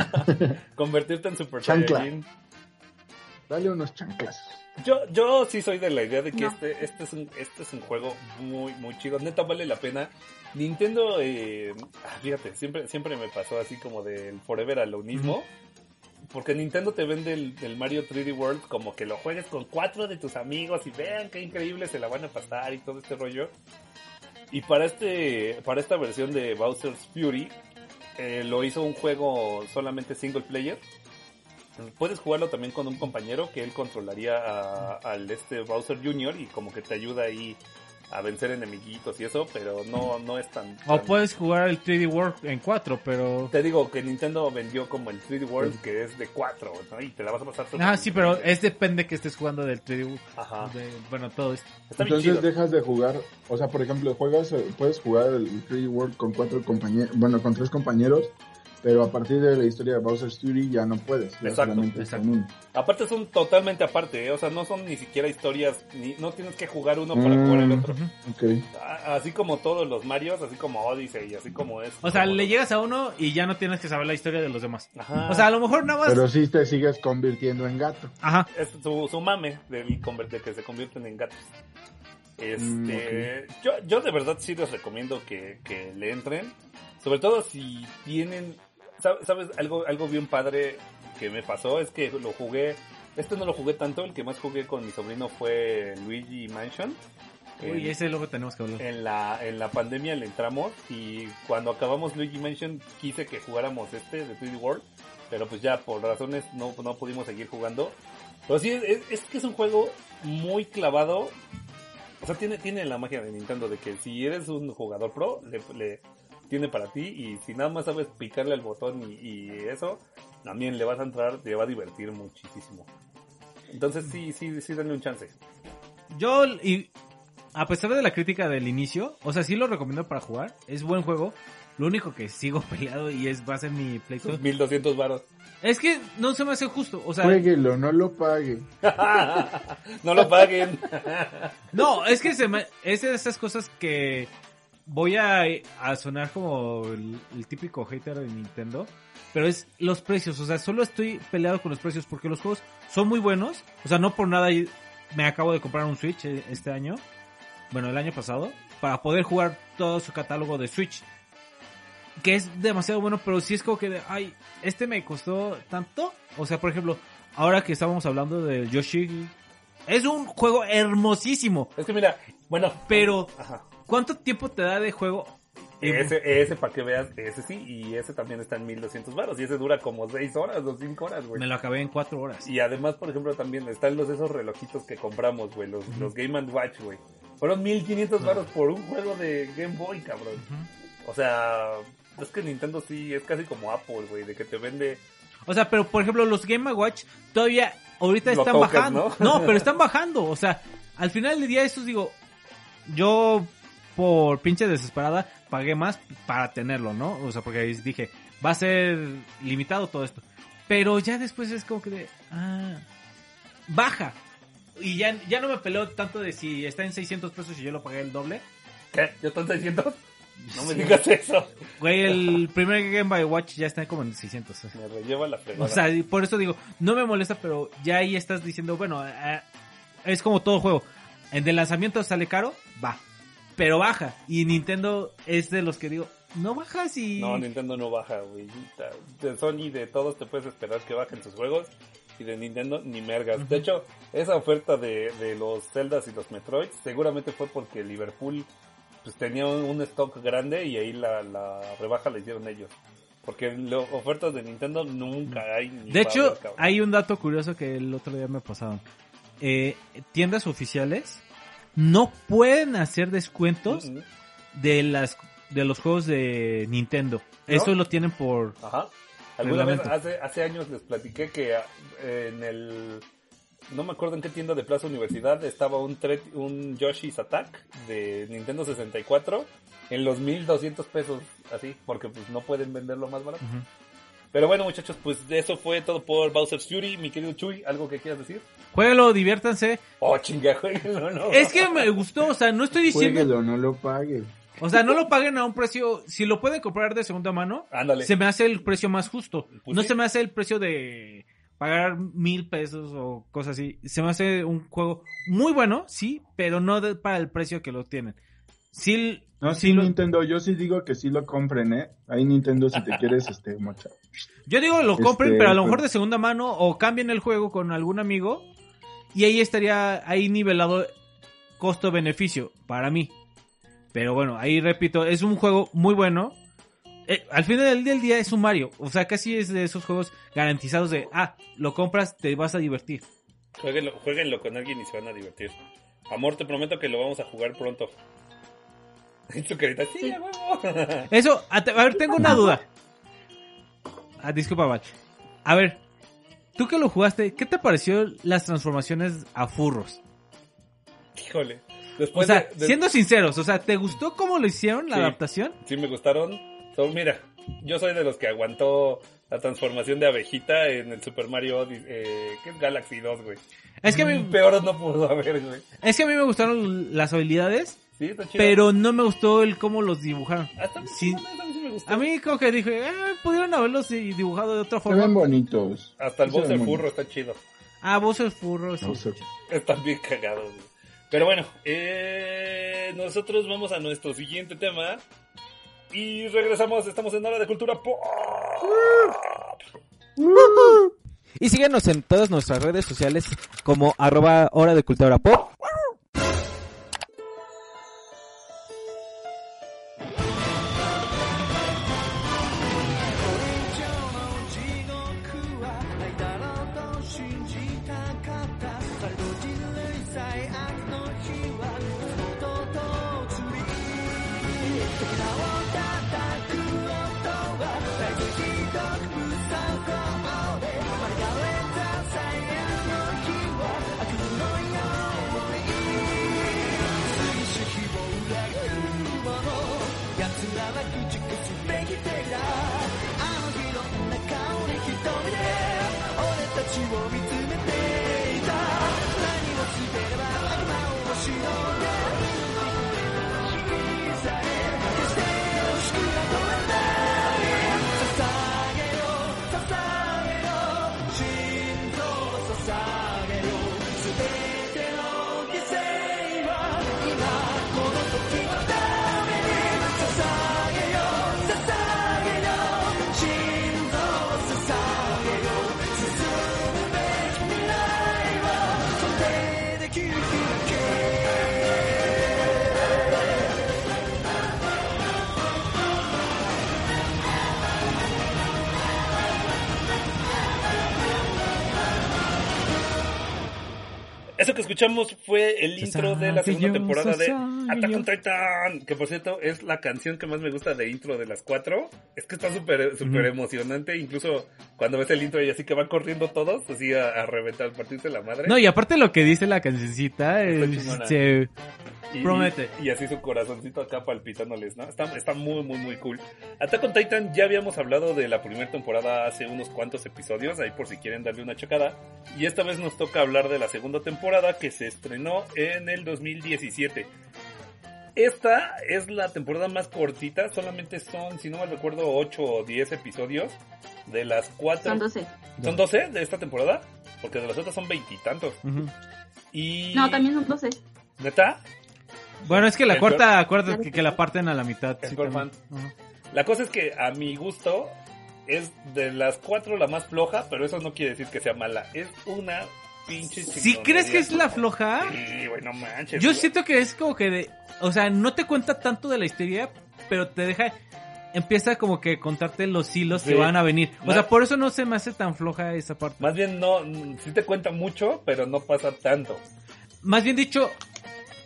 <laughs> Convertirte en Super Chancla. Saiyajin. Dale unos chanclas. Yo, yo sí soy de la idea de que No. este, este es un, este es un juego muy, muy chido. Neta vale la pena. Nintendo, eh, ah, fíjate, siempre, siempre me pasó así como del Forever a lo mismo. Porque Nintendo te vende el, Mario 3D World como que lo juegues con cuatro de tus amigos y vean qué increíble se la van a pasar y todo este rollo. Y para este, para esta versión de Bowser's Fury, eh, lo hizo un juego solamente single player. puedes jugarlo también con un compañero que él controlaría a- al este Bowser Jr. y como que te ayuda ahí a vencer enemiguitos y eso, pero no, no es tan... O tan- puedes jugar el 3D World en 4, pero... Te digo que Nintendo vendió como el 3D World que es de 4, ¿no? Y te la vas a pasar... súper Ah, sí, pero es depende que estés jugando del 3D World. Ajá. de- bueno, todo esto. Está Entonces chido. dejas de jugar, o sea, por ejemplo, juegas, eh, puedes jugar el 3D World con cuatro compañeros, bueno, con tres compañeros, pero a partir de la historia de Bowser's Fury ya no puedes, ya Exacto, uno. Aparte son totalmente aparte, ¿eh? o sea, no son ni siquiera historias, ni, no tienes que jugar uno para Mm. jugar el otro. Ujú. Ok. A- Así como todos los Marios, así como Odyssey, así como es. O sea, le llegas a uno y ya no tienes que saber la historia de los demás. Ajá. O sea, a lo mejor nada más... Pero sí te sigues convirtiendo en gato. Ajá. es su, su mame del de que se convierten en gatos. Este, Mm, yo, yo de verdad sí les recomiendo que, que le entren, sobre todo si tienen, sabes, algo, algo bien padre que me pasó es que lo jugué, este no lo jugué tanto, el que más jugué con mi sobrino fue Luigi Mansion. Uy, Eh, ese luego tenemos que hablar. en la, en la pandemia le entramos y cuando acabamos Luigi Mansion quise que jugáramos este de 3D World, pero pues ya por razones no, no pudimos seguir jugando. Pero sí, es, es que es un juego muy clavado. O sea, tiene, tiene la magia de Nintendo de que si eres un jugador pro, le, le- tiene para ti y si nada más sabes picarle al botón y, y eso, también le vas a entrar, te va a divertir muchísimo. Entonces sí, sí, sí, dale un chance. Yo, y a pesar de la crítica del inicio, o sea, sí lo recomiendo para jugar. Es buen juego. Lo único que sigo <laughs> peleado y es va a ser mi playthrough. 1200 varos. Es que no se me hace justo. O sea, Jueguelo, no lo pague. no lo paguen. <laughs> <laughs> no, es que se me, es de esas cosas que voy a, a sonar como el, el típico hater de Nintendo. Pero es los precios, o sea, solo estoy peleado con los precios porque los juegos son muy buenos. O sea, no por nada me acabo de comprar un Switch eh, este año. Bueno, el año pasado. Para poder jugar todo su catálogo de Switch. Que es demasiado bueno, pero sí es como que, de, ay, este me costó tanto. O sea, por ejemplo, ahora que estábamos hablando del Yoshi. Es un juego hermosísimo. Es que mira, bueno, Pero, Ajá. ¿Cuánto tiempo te da de juego? Ese, ese para que veas, ese sí, y ese también está en 1200 varos, y ese dura como 6 horas o 5 horas, güey. Me lo acabé en cuatro horas. Y además, por ejemplo, también están los esos relojitos que compramos, güey, los, los Game Watch, güey. Fueron 1500 varos por un juego de Game Boy, cabrón. O sea, es que Nintendo sí es casi como Apple, güey, de que te vende O sea, pero por ejemplo, los Game Watch todavía ahorita Lo están tocas, bajando. ¿no? pero <laughs> están bajando. O sea, al final del día, estos digo, yo por pinche desesperada pagué más para tenerlo, ¿no? O sea, porque dije, va a ser limitado todo esto. Pero ya después es como que de, ah, baja. Y ya, ya no me peleo tanto de si está en 600 pesos y yo lo pagué el doble. ¿Qué? ¿Ya están 600? No me digas eso. Güey, el primer Game Boy Watch ya está como en 600. Me relleva la fregada. O sea, por eso digo, no me molesta, pero ya ahí estás diciendo, bueno, eh, es como todo juego. En el lanzamiento sale caro, va. Pero baja. Y Nintendo es de los que digo, no bajas y... No, Nintendo no baja, güey. De Sony, de todos te puedes esperar que bajen sus juegos. Y de Nintendo, ni mergas. De hecho, esa oferta de, de los Zeldas y los Metroids seguramente fue porque Liverpool pues tenía un, un stock grande y ahí la, la rebaja la hicieron ellos. Porque lo- ofertas de Nintendo nunca hay. ni de hecho, hay un dato curioso que el otro día me pasaron. Eh, tiendas oficiales no pueden hacer descuentos de las de los juegos de Nintendo. ¿No? Eso lo tienen por... Ajá. Alguna vez, hace, hace años les platiqué que ah, en el... No me acuerdo en qué tienda de Plaza Universidad estaba un, Yoshi's Attack de Nintendo 64 en los 1200 pesos, así, porque pues no pueden venderlo más barato. Pero bueno muchachos, pues eso fue todo por Bowser's Fury. Mi querido Chuy, ¿algo que quieras decir? Jueguelo, diviértanse. Oh, chinga, jueguenlo, no. Es que me gustó, o sea, no estoy diciendo... Jueguelo, no lo pague. O sea, no lo paguen a un precio. Si lo pueden comprar de segunda mano, Ándale. se me hace el precio más justo. Pues no sí. se me hace el precio de pagar mil pesos o cosas así. Se me hace un juego muy bueno, sí, pero no de- para el precio que lo tienen. Sí, No, sí sí, lo- Nintendo, yo sí digo que sí lo compren, ¿eh? Ahí Nintendo, si te quieres, <laughs> este, mochar. yo digo lo compren, Este, pero a lo mejor pues- de segunda mano o cambien el juego con algún amigo y ahí estaría ahí nivelado costo-beneficio para mí. Pero bueno, ahí repito, es un juego muy bueno. eh, al final del día, del día es un Mario. O sea, casi es de esos juegos garantizados de, ah, lo compras, te vas a divertir. Jueguenlo, jueguenlo con alguien y se van a divertir. Amor, te prometo que lo vamos a jugar pronto. Tu carita, sí, huevo. <laughs> Eso, a, ver, tengo una duda. Ah, disculpa, Bach. A ver, tú que lo jugaste, ¿qué te pareció las transformaciones a furros? Híjole. O Después sea, de- de- siendo sinceros, o sea, ¿te gustó cómo lo hicieron, la Sí. adaptación? Sí, me gustaron. So, mira, yo soy de los que aguantó la transformación de abejita en el Super Mario Odyssey, eh, ¿qué es Galaxy 2, güey? Es que, a mí, Peor no pudo haber, güey. es que a mí me gustaron las habilidades, Sí, está chido. pero no me gustó el cómo los dibujaron. Hasta Sí. a mí sí me gustó. A mí como que dije, eh, pudieron haberlos di- dibujado de otra Se ven forma. bonitos. Hasta el Sí boss se de ven furro está chido. Ah, vos el furro, sí. No. Están bien cagados, güey. Pero bueno, eh, nosotros vamos a nuestro siguiente tema. Y regresamos, estamos en Hora de Cultura Pop. Y síguenos en todas nuestras redes sociales como arroba hora de cultura pop. Escuchamos fue el intro de la segunda temporada de. Attack on Titan. Que por cierto es la canción que más me gusta de intro de las cuatro. Es que está súper súper emocionante. Incluso cuando ves el intro y así que van corriendo todos, así a, a reventar, a partirse la madre. No, y aparte lo que dice la cancioncita, se- Y- Promete. Y, así su corazoncito acá palpitándoles, ¿no? Está, está muy, muy, muy cool. Attack on Titan, ya habíamos hablado de la primera temporada hace unos cuantos episodios, ahí por si quieren darle una checada. Y esta vez nos toca hablar de la segunda temporada que se estrenó en el 2017. Esta es la temporada más cortita, solamente son, si no me recuerdo, 8 o 10 episodios de las cuatro. Son 12. ¿Son 12 de esta temporada? Porque de las otras son veintitantos. Y... No, también son 12. ¿Neta? Bueno, es que la El cuarta, acuérdate que, que la parten a la mitad. El sí. La cosa es que a mi gusto es de las cuatro la más floja, pero eso no quiere decir que sea mala. Es una pinche ¿Sí chingonería. crees que es la floja? Sí, güey, no manches. Yo güey. siento que es como que de... O sea, no te cuenta tanto de la historia, pero te deja... Empieza como que contarte los hilos Sí. que van a venir. O sea, por eso no se me hace tan floja esa parte. Más bien no, sí te cuenta mucho, pero no pasa tanto. Más bien dicho,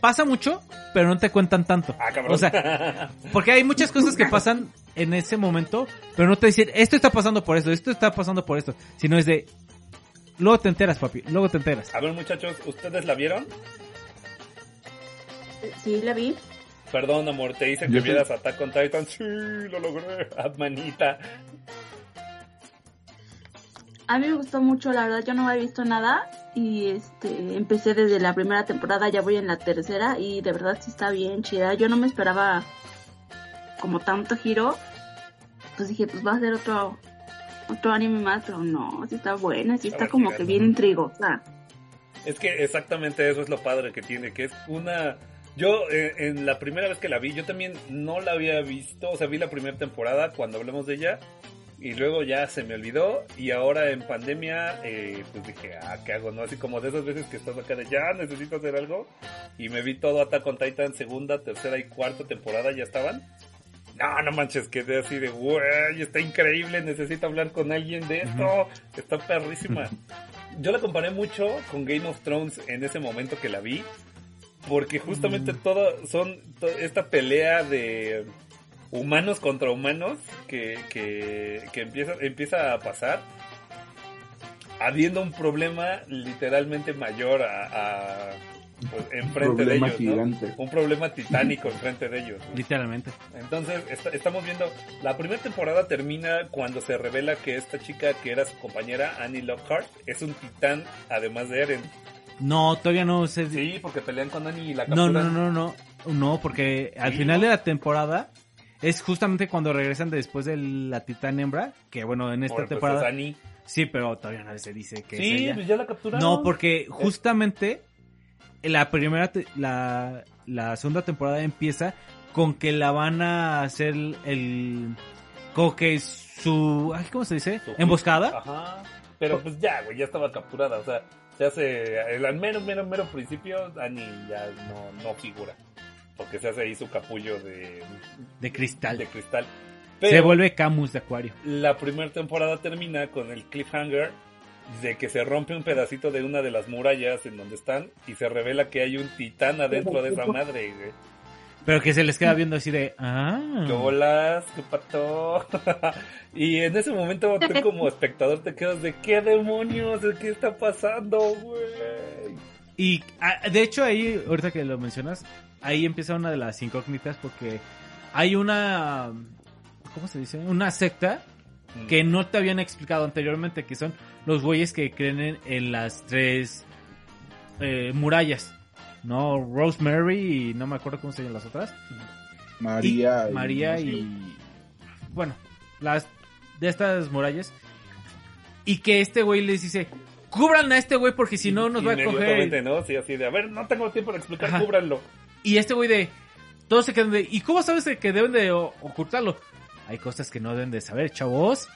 pasa mucho, pero no te cuentan tanto. Ah, cabrón. O sea, <laughs> porque hay muchas cosas que pasan en ese momento, pero no te dicen, esto está pasando por esto, esto está pasando por esto. Sino es de... Luego te enteras, papi, luego te enteras. a ver, muchachos, ¿ustedes la vieron? Sí, la vi. Perdón, amor, te hice que vieras Attack on Titan. Sí, lo logré. Manita. A mí me gustó mucho, la verdad, yo no había visto nada y este empecé desde la primera temporada, ya voy en la tercera y de verdad sí está bien chida. Yo no me esperaba como tanto giro. Pues dije, pues va a ser otro otro anime más, pero no, sí está buena, sí está Está como que bien intrigosa. Es que exactamente eso es lo padre que tiene, que es una... Yo eh, en la primera vez que la vi, yo también no la había visto, o sea, vi la primera temporada cuando hablamos de ella y luego ya se me olvidó y ahora en pandemia eh, pues dije, ah, ¿qué hago? no Así como de esas veces que estás acá de ya necesito hacer algo y me vi todo Attack on Titan segunda, tercera y cuarta temporada ya estaban No, no manches, quedé así de, güey, está increíble, necesito hablar con alguien de esto, está perrísima. Yo la comparé mucho con Game of Thrones en ese momento que la vi, porque justamente todo son to- esta pelea de humanos contra humanos que, que, que empieza, empieza a pasar, habiendo un problema literalmente mayor a, a pues, enfrente de ellos, ¿no? Un problema titánico enfrente de ellos. ¿no? Literalmente. Entonces, esta- estamos viendo, la primera temporada termina cuando se revela que esta chica que era su compañera, Annie Lockhart, es un titán, además de Eren. No, todavía no sé. Sí, porque pelean con Annie y la No, capturan. no, no, no. No, porque al Sí, final ¿no? de la temporada es justamente cuando regresan después de la titán hembra, que bueno, en esta Por- pues, temporada... es Annie. Sí, pero todavía nadie se dice que es Sí, ella. pues ya la capturaron. No, porque justamente la primera, la, la segunda temporada empieza con que la van a hacer el, como que su, ay, ¿cómo se dice? Su- Emboscada. Ajá. Pero pues ya, güey, ya estaba capturada. O sea, se hace, el al mero, mero, mero principio, Annie ya no, no figura. Porque se hace ahí su capullo de, De cristal. de cristal. se vuelve Camus de acuario. La primera temporada termina con el cliffhanger de que se rompe un pedacito de una de las murallas en donde están y se revela que hay un titán adentro de esa madre, güey. Pero que se les queda viendo así de, ah. ¿Qué bolas? ¿Qué pato? <laughs> y en ese momento tú como espectador te quedas de ¿qué demonios? ¿De qué está pasando, güey? Y ah, de hecho ahí, ahorita que lo mencionas, ahí empieza una de las incógnitas porque hay una, ¿cómo se dice? Una secta Mm. que no te habían explicado anteriormente, que son los güeyes que creen en, en las tres eh, murallas, ¿no? Rosemary y no me acuerdo cómo se llaman las otras. María. Y, María y... Bueno, las de estas murallas. Y que este güey les dice, cubran a este güey porque si no nos va a coger. ¿no? Sí, así de, a ver, no tengo tiempo para explicar, Ajá. cúbranlo. Y este güey de... Todos se quedan de... ¿Y cómo sabes que deben de ocultarlo? Hay cosas que no deben de saber, chavos.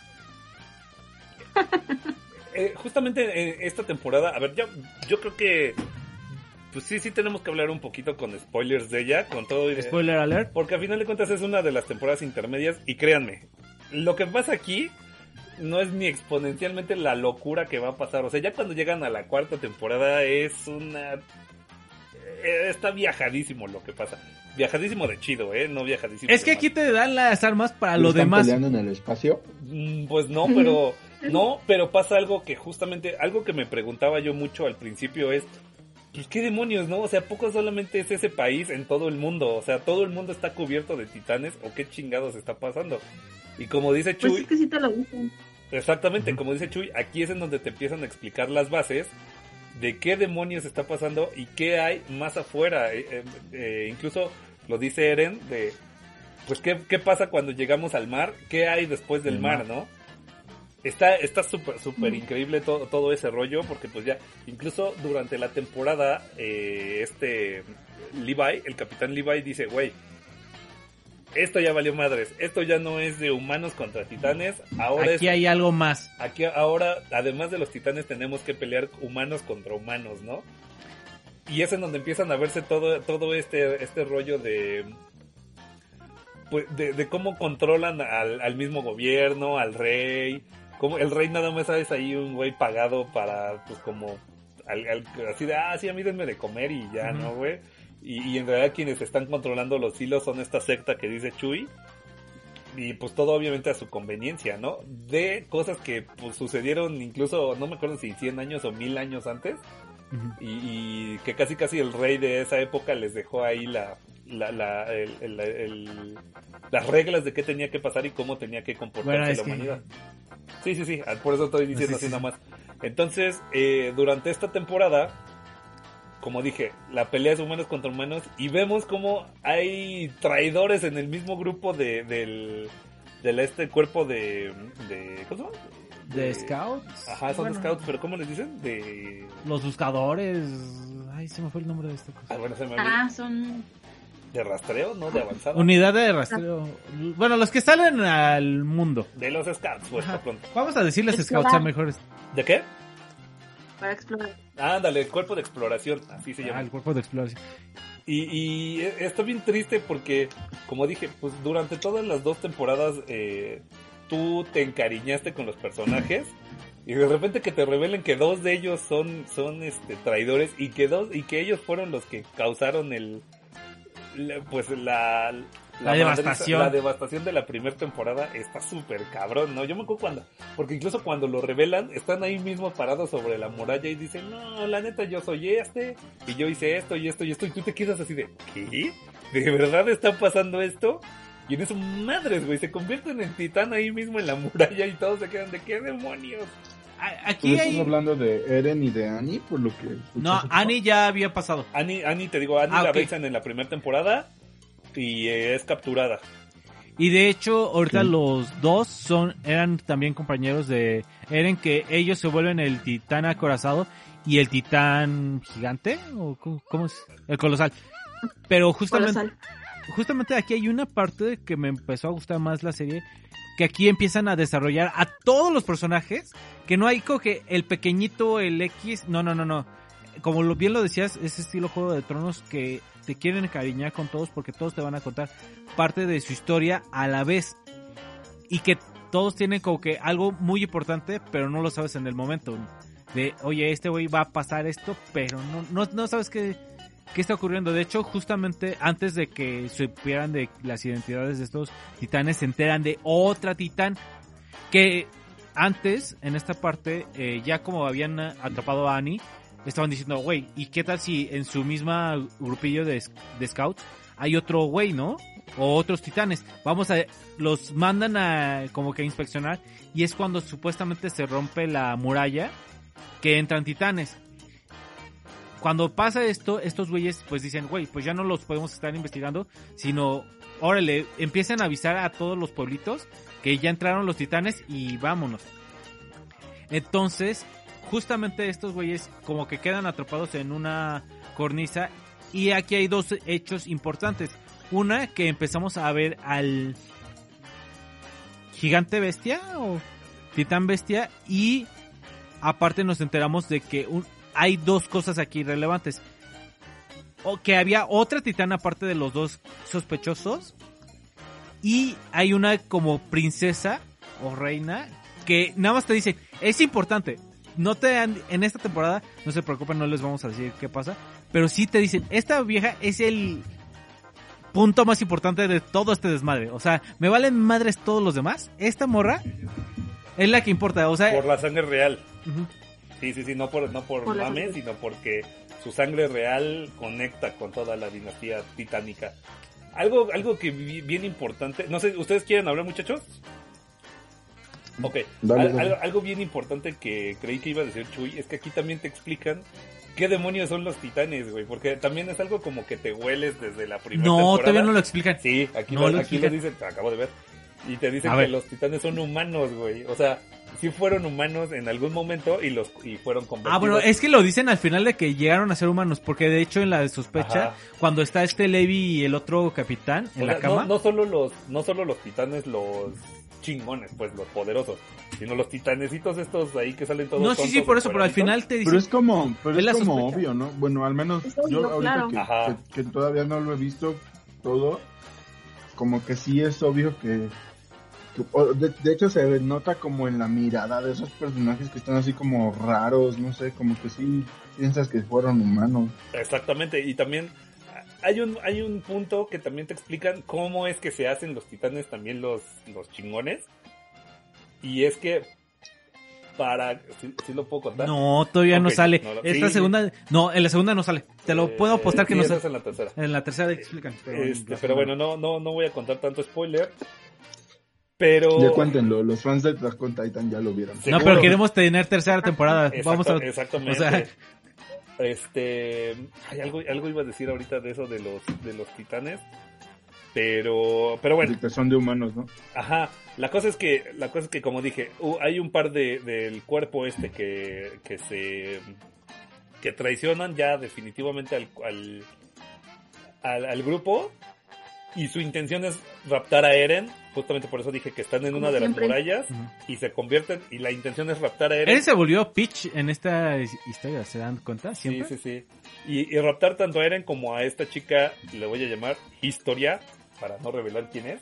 Eh, justamente eh, esta temporada, a ver, yo, yo creo que pues sí, sí tenemos que hablar un poquito con spoilers de ella, con todo. y- Spoiler alert. Porque a final de cuentas es una de las temporadas intermedias y créanme, lo que pasa aquí no es ni exponencialmente la locura que va a pasar. O sea, ya cuando llegan a la cuarta temporada es una... eh, Está viajadísimo lo que pasa. Viajadísimo de chido, ¿eh? No viajadísimo. Es que aquí te dan las armas para lo ¿Están demás. peleando en el espacio? Mm, Pues no, pero no, pero pasa algo que justamente algo que me preguntaba yo mucho al principio es pues qué demonios, ¿no? O sea, poco solamente es ese país en todo el mundo, o sea, todo el mundo está cubierto de titanes o qué chingados está pasando. Y como dice Pues Chuy, es que sí te lo dicen. exactamente, como dice Chuy, aquí es en donde te empiezan a explicar las bases de qué demonios está pasando y qué hay más afuera. Eh, eh, eh, incluso lo dice Eren de, pues qué, qué pasa cuando llegamos al mar, qué hay después del El mar, mar. ¿no? Está está súper súper increíble todo, todo ese rollo porque pues ya incluso durante la temporada eh, este Levi, el capitán Levi dice, güey, esto ya valió madres, esto ya no es de humanos contra titanes, ahora Aquí es hay algo más. Aquí ahora, además de los titanes, tenemos que pelear humanos contra humanos, ¿no? Y es en donde empiezan a verse todo, todo este, este rollo de, pues, de, de cómo controlan al, al mismo gobierno, al rey. Como el rey nada más es ahí un güey pagado para, pues como, al- al- así de, ah, sí, a mí denme de comer y ya, ¿no, güey? Y, y en realidad quienes están controlando los hilos son esta secta que dice Chuy y pues todo obviamente a su conveniencia, ¿no? De cosas que pues sucedieron incluso, no me acuerdo si 100 años o 1000 años antes, Ujú. y, y que casi casi el rey de esa época les dejó ahí la, la, la- el- el- el- las reglas de qué tenía que pasar y cómo tenía que comportarse Bueno, la que- humanidad. Sí, sí, sí, por eso estoy diciendo Sí, sí, así sí. nada más. Entonces, eh, durante esta temporada, como dije, la pelea es humanos contra humanos y vemos como hay traidores en el mismo grupo de, del, del este cuerpo de, de ¿cómo se llama? De scouts. Ajá, son Bueno, scouts, pero ¿cómo les dicen? De... Los buscadores. Ay, se me fue el nombre de esta cosa. Ah, bueno, se me olvidó. Ah, son... De rastreo, ¿no? De avanzado. Unidad de rastreo. Bueno, los que salen al mundo. De los scouts, pues, por pronto. Vamos a decirles Explorar. scouts a mejores. ¿De qué? para explorar. Ándale, el cuerpo de exploración, así se Ah, llama. el cuerpo de exploración. Y, y e- está bien triste porque, como dije, pues durante todas las dos temporadas eh, tú te encariñaste con los personajes y de repente que te revelen que dos de ellos son, son este, traidores y que dos y que ellos fueron los que causaron el, pues la La madriza- devastación. la devastación de la primera temporada está súper cabrón, ¿no? Yo me acuerdo cuando, porque incluso cuando lo revelan, están ahí mismo parados sobre la muralla y dicen, no, la neta yo soy este, y yo hice esto y esto y esto, y tú te quedas así de, ¿qué? ¿De verdad está pasando esto? Y en eso, madres, güey, se convierten en titán ahí mismo en la muralla y todos se quedan de, ¿qué demonios? Aquí ¿Estás hay... hablando de Eren y de Annie? Por lo que No? Annie ya había pasado. Annie, Annie te digo, Annie Ah, la ok. besan en la primera temporada y eh, es capturada. Y de hecho, ahorita Sí. los dos son eran también compañeros de Eren, que ellos se vuelven el titán acorazado y el titán gigante, o cómo, cómo es? El colosal. Pero justamente, Colosal. justamente aquí hay una parte que me empezó a gustar más la serie, que aquí empiezan a desarrollar a todos los personajes, que no hay como que el pequeñito, el X, no, no, no, no. Como lo, bien lo decías, ese estilo Juego de Tronos que te quieren encariñar con todos porque todos te van a contar parte de su historia a la vez. Y que todos tienen como que algo muy importante, pero no lo sabes en el momento. De, oye, este güey va a pasar esto, pero no, no, sabes qué, qué está ocurriendo. De hecho, justamente antes de que supieran de las identidades de estos titanes, se enteran de otra titán que antes, en esta parte, eh, ya como habían eh, atrapado a Annie, estaban diciendo, güey, ¿y qué tal si en su misma grupillo de, scouts hay otro güey, ¿no? O otros titanes. Vamos a, los mandan a como que a inspeccionar y es cuando supuestamente se rompe la muralla que entran titanes. Cuando pasa esto, estos güeyes pues dicen, güey, pues ya no los podemos estar investigando, sino, órale, empiezan a avisar a todos los pueblitos que ya entraron los titanes y vámonos. Entonces, justamente estos güeyes como que quedan atrapados en una cornisa y aquí hay dos hechos importantes. Una que empezamos a ver al gigante bestia o titán bestia y aparte nos enteramos de que un- hay dos cosas aquí relevantes. O que había otra titán aparte de los dos sospechosos y hay una como princesa o reina que nada más te dice, es importante. No te han- en esta temporada, no se preocupen, no les vamos a decir qué pasa, pero sí te dicen, esta vieja es el punto más importante de todo este desmadre. O sea, me valen madres todos los demás. Esta morra es la que importa. O sea, Por la sangre real. Sí, sí, sí, no por, no por, Por la mame, sangre. sino porque su sangre real conecta con toda la dinastía titánica. Algo, algo que bien importante, no sé, ¿ustedes quieren hablar muchachos? Ok, Dale, Al- dale. Algo, algo bien importante que creí que iba a decir Chuy es que aquí también te explican qué demonios son los titanes, güey, porque también es algo como que te hueles desde la primera no, temporada. todavía no lo explican. Sí, aquí, No lo, lo aquí lo explican. dicen, te acabo de ver. Y te dicen A que ver. los titanes son humanos, güey. O sea, sí fueron humanos en algún momento y los y fueron convertidos. Ah, bueno, es que lo dicen al final de que llegaron a ser humanos, porque de hecho en la de sospecha, Ajá. cuando está este Levi y el otro capitán en O la sea, cama, No, no solo los, no solo los titanes, los chingones, pues los poderosos, sino los titanecitos estos ahí que salen todos. No, sí, sí, por eso, pero al final te dicen, Pero es como, pero Es como obvio, ¿no? Bueno, al menos yo ahorita claro. que, Ajá. que- que todavía no lo he visto todo, como que sí es obvio que, de, de hecho se nota como en la mirada de esos personajes que están así como raros, no sé, como que sí piensas que fueron humanos. Exactamente, y también hay un, hay un punto que también te explican cómo es que se hacen los titanes también los, los chingones. Y es que para... ¿Sí, sí lo puedo contar? no, todavía no Ok, sale. no lo- Esta sí, segunda, no, en la segunda no sale. Te lo Eh, puedo apostar que sí, no sale. en la tercera. En la tercera te explican. Pero, Este, pero bueno, no, no, no voy a contar tanto spoiler. Pero... Ya cuéntenlo, los fans de Attack Titan ya lo vieron. No, pero queremos tener tercera temporada. Exacto- Vamos a, exactamente. o sea- este, hay algo, algo iba a decir ahorita de eso de los, de los titanes. Pero, pero bueno, que son de humanos, ¿no? Ajá, la cosa es que, la cosa es que como dije, hay un par de, del cuerpo este que, que se, que traicionan ya definitivamente al, al, al, al grupo Y su intención es raptar a Eren. Justamente por eso dije que están en Como una de siempre. las murallas. Y se convierten. Y la intención es raptar a Eren. Él se volvió Peach en esta is- historia, ¿se dan cuenta? Sí, Siempre. sí, sí. Y, y raptar tanto a Eren como a esta chica, le voy a llamar Historia, para no revelar quién es.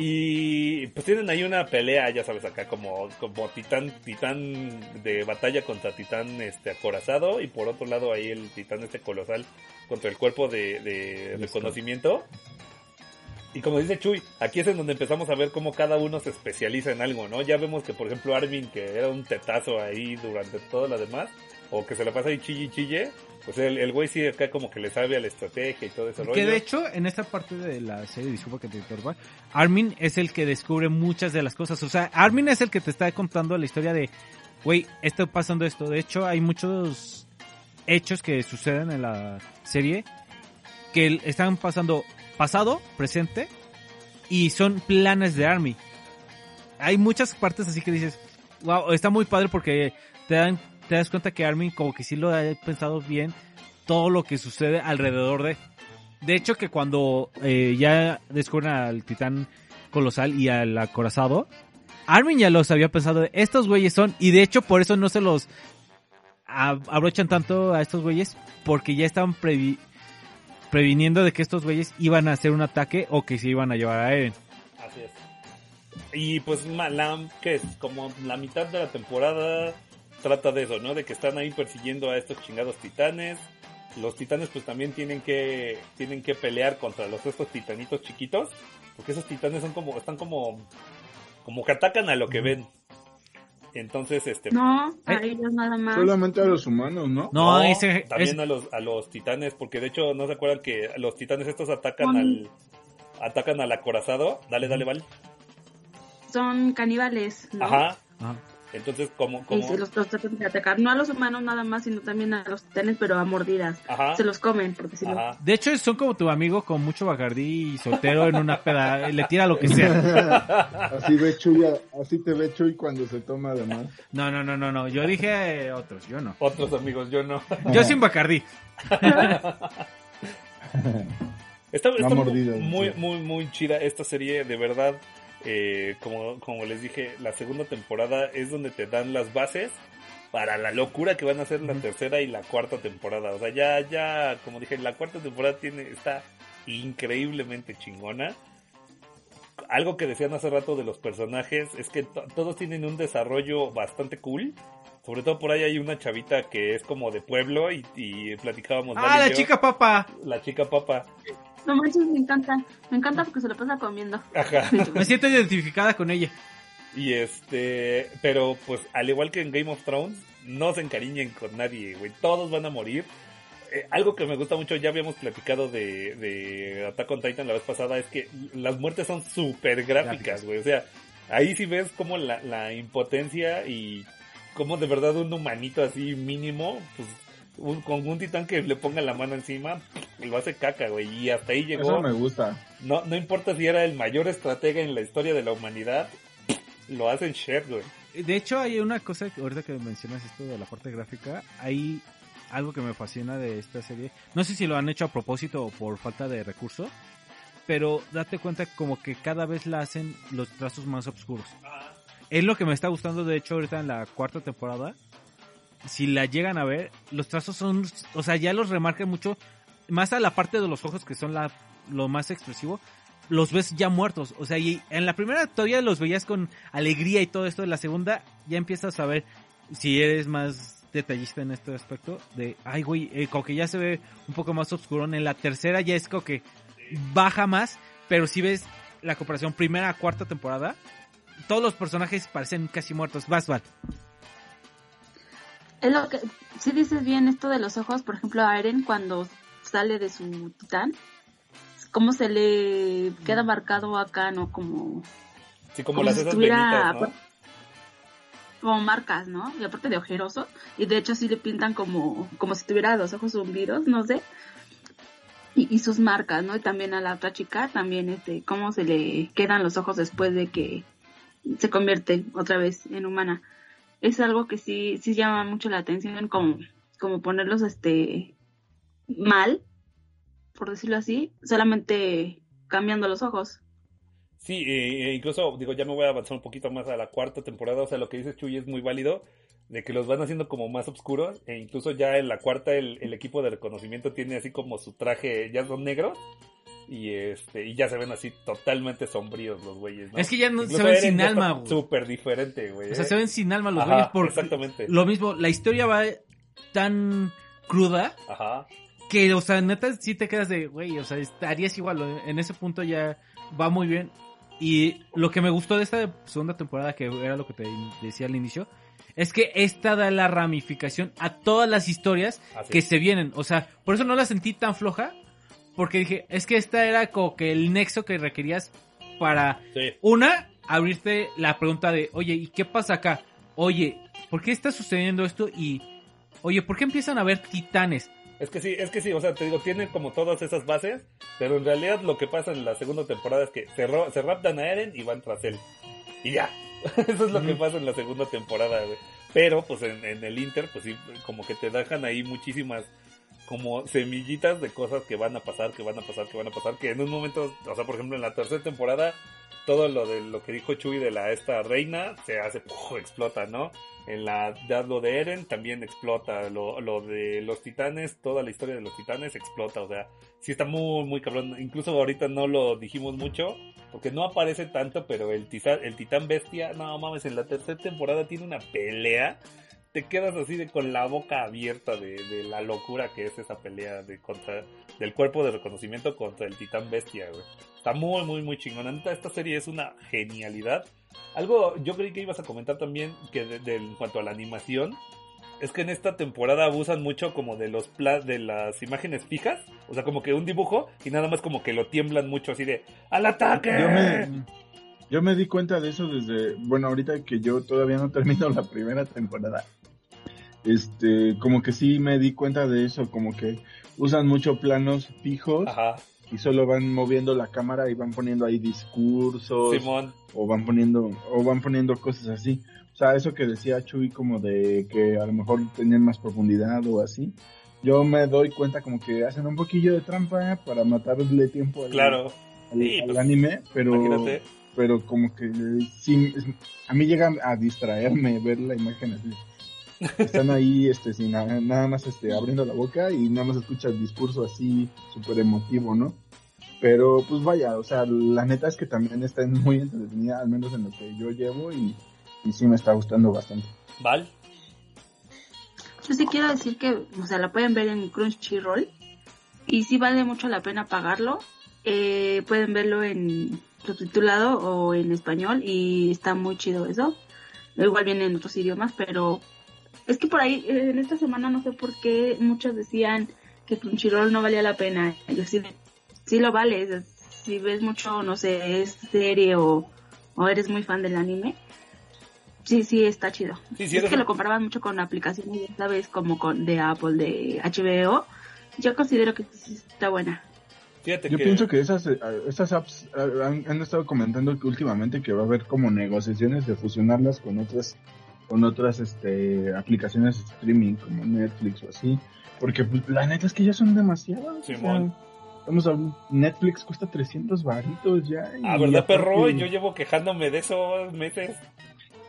Y pues tienen ahí una pelea, ya sabes, acá como, como titán, titán de batalla contra titán este acorazado. Y por otro lado ahí el titán este colosal contra el cuerpo de, de reconocimiento. Y como dice Chuy, aquí es en donde empezamos a ver cómo cada uno se especializa en algo, ¿no? Ya vemos que, por ejemplo, Armin, que era un tetazo ahí durante todo lo demás, o que se la pasa ahí chille y chille, pues el, el güey sí acá como que le sabe a la estrategia y todo ese rollo. Que de hecho, en esta parte de la serie, disculpa que te interrumpa, Armin es el que descubre muchas de las cosas. O sea, Armin es el que te está contando la historia de, güey, está pasando esto. De hecho, hay muchos hechos que suceden en la serie que están pasando pasado, presente, y son planes de Armin. Hay muchas partes así que dices, wow, está muy padre porque te dan te das cuenta que Armin como que sí lo ha pensado bien todo lo que sucede alrededor de. De hecho que cuando eh, ya descubren al titán colosal y al acorazado, Armin ya los había pensado, estos güeyes son, y de hecho por eso no se los abrochan tanto a estos güeyes, porque ya estaban previ- previniendo de que estos güeyes iban a hacer un ataque o que se iban a llevar a Eren. Así es. Y pues ma- la, que es como la mitad de la temporada trata de eso, ¿no? De que están ahí persiguiendo a estos chingados titanes. Los titanes pues también tienen que tienen que pelear contra los estos titanitos chiquitos, porque esos titanes son como están como como que atacan a lo que ven. Entonces, este No, a Eh. ellos nada más. Solamente a los humanos, ¿no? No, ese también es- a los a los titanes, porque de hecho no se acuerdan que los titanes estos atacan Son- al atacan al acorazado. Dale, dale, vale. Son caníbales, ¿no? Ajá. Ajá. Entonces, como Y como los, los tratan de atacar, no a los humanos nada más, sino también a los titanes, pero a mordidas. Ajá. Se los comen, porque si no... De hecho, son como tu amigo con mucho bacardí y soltero en una peda. <laughs> Le tira lo que sea. <laughs> Así ve Chuy, así te ve Chuy cuando se toma de más. No, no, no, no, no. Yo dije eh, otros, yo no. Otros amigos, yo no. <laughs> Yo sin bacardí. Está, No está mordidas, muy, sí. muy, muy chida esta serie, de verdad. Eh, como, como les dije, la segunda temporada es donde te dan las bases para la locura que van a ser la tercera y la cuarta temporada. O sea, ya, ya, como dije, la cuarta temporada tiene, está increíblemente chingona. Algo que decían hace rato de los personajes es que to- todos tienen un desarrollo bastante cool. Sobre todo por ahí hay una chavita que es como de pueblo y, y platicábamos. Ah, y la yo. chica papa. La chica papa. No manches, me encanta. Me encanta porque se lo pasa comiendo. Ajá. <laughs> Me siento identificada con ella. Y este, pero pues al igual que en Game of Thrones, no se encariñen con nadie, güey. Todos van a morir. Eh, algo que me gusta mucho, ya habíamos platicado de, de Attack on Titan la vez pasada, es que las muertes son súper gráficas, güey. O sea, ahí sí ves como la, la impotencia y como de verdad un humanito así mínimo, pues un- con un titán que le ponga la mano encima, lo hace caca, güey. Y hasta ahí llegó. Eso me gusta. No, no importa si era el mayor estratega en la historia de la humanidad, lo hacen chef, güey. De hecho, hay una cosa, que ahorita que mencionas esto de la parte gráfica, hay algo que me fascina de esta serie. No sé si lo han hecho a propósito o por falta de recursos, pero date cuenta como que cada vez la hacen los trazos más oscuros. Es lo que me está gustando, de hecho, ahorita en la cuarta temporada. Si la llegan a ver, los trazos son, o sea, ya los remarcan mucho, más a la parte de los ojos que son la, lo más expresivo, los ves ya muertos. O sea, y en la primera todavía los veías con alegría y todo esto. En la segunda ya empiezas a ver si eres más detallista en este aspecto. De, ay, güey, eh, como que ya se ve un poco más oscuro. En la tercera ya es como que baja más. Pero si ves la comparación primera a cuarta temporada, todos los personajes parecen casi muertos. Vas. Es lo que, si dices bien esto de los ojos, por ejemplo, a Eren cuando sale de su titán, cómo se le queda marcado acá, ¿no? Como, Sí, como, como las si estuviera, venitas, ¿no? como marcas, ¿no? Y aparte de ojeroso, y de hecho sí le pintan como, como si tuviera los ojos hundidos, no sé. Y, y sus marcas, ¿no? Y también a la otra chica, también este, cómo se le quedan los ojos después de que se convierte otra vez en humana. Es algo que sí, sí llama mucho la atención, como, como ponerlos este mal, por decirlo así, solamente cambiando los ojos. Sí, eh, eh, incluso, digo, ya me voy a avanzar un poquito más a la cuarta temporada. O sea, lo que dice Chuy es muy válido, de que los van haciendo como más oscuros. E incluso ya en la cuarta, el, el equipo de reconocimiento tiene así como su traje, ya son negros. Y este, y ya se ven así totalmente sombríos los güeyes, ¿no? Es que ya no se ven sin alma, güey. Súper diferente, güey. O sea, ¿eh? se ven sin alma los Ajá, güeyes por exactamente. lo mismo, la historia va tan cruda Ajá. que, o sea, neta sí te quedas de, güey, o sea, estarías igual, o- en ese punto ya va muy bien. Y lo que me gustó de esta segunda temporada, que era lo que te decía al inicio, es que esta da la ramificación a todas las historias Así que se vienen. O sea, por eso no la sentí tan floja, porque dije, es que esta era como que el nexo que requerías para Sí. una, abrirte la pregunta de, oye, ¿y qué pasa acá? Oye, ¿por qué está sucediendo esto? Y, oye, ¿por qué empiezan a haber titanes? Es que sí, es que sí, o sea, te digo, tienen como todas esas bases, pero en realidad lo que pasa en la segunda temporada es que se, ro- se raptan a Eren y van tras él. Y ya. <laughs> Eso es lo que pasa en la segunda temporada, güey. Pero, pues en, en el Inter, pues sí, como que te dejan ahí muchísimas como semillitas de cosas que van a pasar, que van a pasar, que van a pasar, que en un momento, o sea, por ejemplo, en la tercera temporada, todo lo de lo que dijo Chuy de la esta reina se hace, ¡puf! explota, ¿no? En la de lo de Eren también explota, lo, lo de los titanes, toda la historia de los titanes explota, o sea, sí está muy, muy cabrón. Incluso ahorita no lo dijimos mucho, porque no aparece tanto, pero el, tiza- el titán bestia, no mames, en la tercera temporada tiene una pelea. Te quedas así de con la boca abierta de, la locura que es esa pelea de contra del cuerpo de reconocimiento contra el titán bestia, güey. Está muy, muy, muy chingona. Esta serie es una genialidad. Algo, yo creí que ibas a comentar también que de, en cuanto a la animación, es que en esta temporada abusan mucho como de los pla de las imágenes fijas, o sea, como que un dibujo y nada más como que lo tiemblan mucho así de ¡Al ataque! Yo me di cuenta de eso desde, bueno, ahorita que yo todavía no termino la primera temporada. Este, como que sí me di cuenta de eso, como que usan mucho planos fijos Ajá, y solo van moviendo la cámara y van poniendo ahí discursos Simón. o van poniendo o van poniendo cosas así. O sea, eso que decía Chuy como de que a lo mejor tenían más profundidad o así. Yo me doy cuenta como que hacen un poquillo de trampa para matarle tiempo al, Claro, al- Sí, al pues, anime, pero imagínate. pero como que sí, a mí llega a distraerme ver la imagen así. Están ahí, este, sin nada, nada más, este, abriendo la boca y nada más escucha el discurso así, súper emotivo, ¿no? Pero, pues vaya, o sea, la neta es que también está muy entretenida, al menos en lo que yo llevo y, y sí me está gustando bastante. Val. Yo sí quiero decir que, o sea, la pueden ver en Crunchyroll y sí vale mucho la pena pagarlo. Eh, pueden verlo en subtitulado o en español y está muy chido eso. Igual viene en otros idiomas, pero es que por ahí eh, en esta semana no sé por qué muchos decían que Crunchyroll no valía la pena. Yo sí, sí lo vale. si ves mucho, no sé, es serie o, o eres muy fan del anime, sí, sí está chido. Sí, sí, es que lo comparaban mucho con aplicaciones, ya sabes, como con de Apple, de HBO. Yo considero que sí está buena. Fíjate Yo que... pienso que esas, eh, esas apps eh, han, han estado comentando que últimamente que va a haber como negociaciones de fusionarlas con otras con otras este aplicaciones de streaming como Netflix o así, porque pues, la neta es que ya son demasiadas. o sea. Estamos hablando, Netflix cuesta 300 varitos ya. y Ah, ¿verdad, perro? aparte Yo llevo quejándome de esos meses.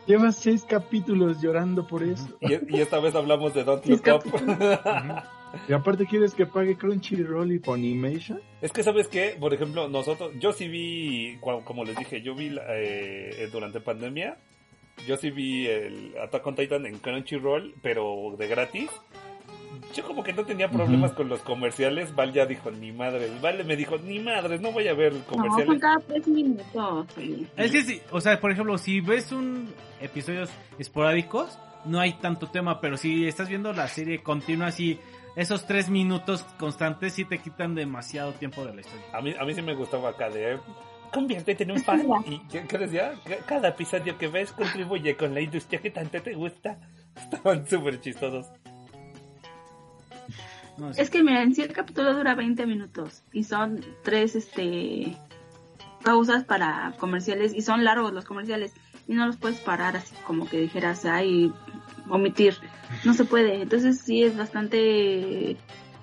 Llevas seis capítulos llorando por eso. Y, y esta vez hablamos de Don't Sí, Look Up. <laughs> Y aparte quieres que pague Crunchyroll y Funimation. Es que, ¿sabes qué? Por ejemplo, nosotros, yo sí vi, como les dije, yo vi eh, durante pandemia, yo sí vi el Attack on Titan en Crunchyroll, pero de gratis. Yo como que no tenía problemas con los comerciales, Val ya dijo, ni madres, Vale me dijo, ni madres, no voy a ver No, son comerciales. cada tres minutos. sí. Es que sí, o sea, por ejemplo, si ves un episodios esporádicos, no hay tanto tema, pero si estás viendo la serie continua así, esos tres minutos constantes sí te quitan demasiado tiempo de la historia. A mí, a mí sí me gustaba acá de, conviértete en un fan. ¿Y qué, qué decía? Cada episodio que ves contribuye con la industria que tanto te gusta. <laughs> Estaban súper chistosos. No, sí. Es que miren, si el capítulo dura 20 minutos y son tres este pausas para comerciales y son largos los comerciales y no los puedes parar así como que dijeras ay omitir no se puede entonces sí es bastante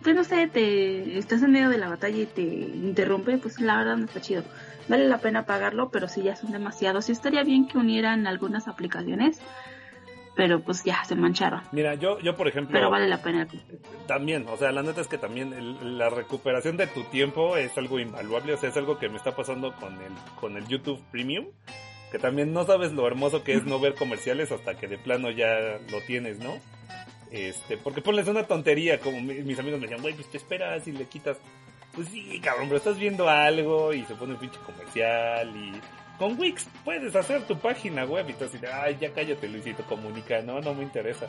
pues no sé, te estás en medio de la batalla y te interrumpe, pues la verdad no está chido. Vale la pena pagarlo, pero sí ya son demasiados. Sí estaría bien que unieran algunas aplicaciones, pero pues ya se mancharon. Mira, yo, yo por ejemplo, Pero vale la pena. también, o sea, la neta es que también el- la recuperación de tu tiempo es algo invaluable, o sea, es algo que me está pasando con el, con el YouTube Premium, que también no sabes lo hermoso que es no ver comerciales hasta que de plano ya lo tienes, ¿no? Este, porque ponles una tontería, como mi- mis amigos me decían, güey, pues te esperas y le quitas. Pues sí, cabrón, pero estás viendo algo y se pone un pinche comercial y... Con Wix puedes hacer tu página web y tú así de, ay, ya cállate Luisito, comunica, no, no me interesa.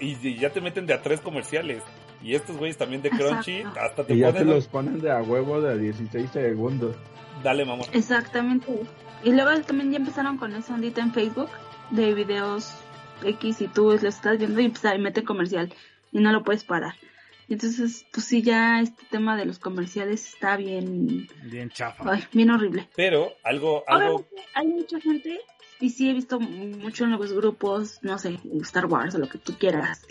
Y, y ya te meten de a tres comerciales. Y estos güeyes también de Crunchy, Exacto. hasta te Y ya te ponen... los ponen de a huevo de a 16 segundos. Dale, mamá. Exactamente. Y luego también ya empezaron con esa ondita en Facebook de videos X y tú los estás viendo y pues ahí mete comercial y no lo puedes parar. Entonces, pues sí, ya este tema de los comerciales está bien, Bien chafa. ay, bien horrible. Pero algo, algo, Obviamente hay mucha gente, y sí he visto mucho en los grupos, no sé, Star Wars o lo que tú quieras.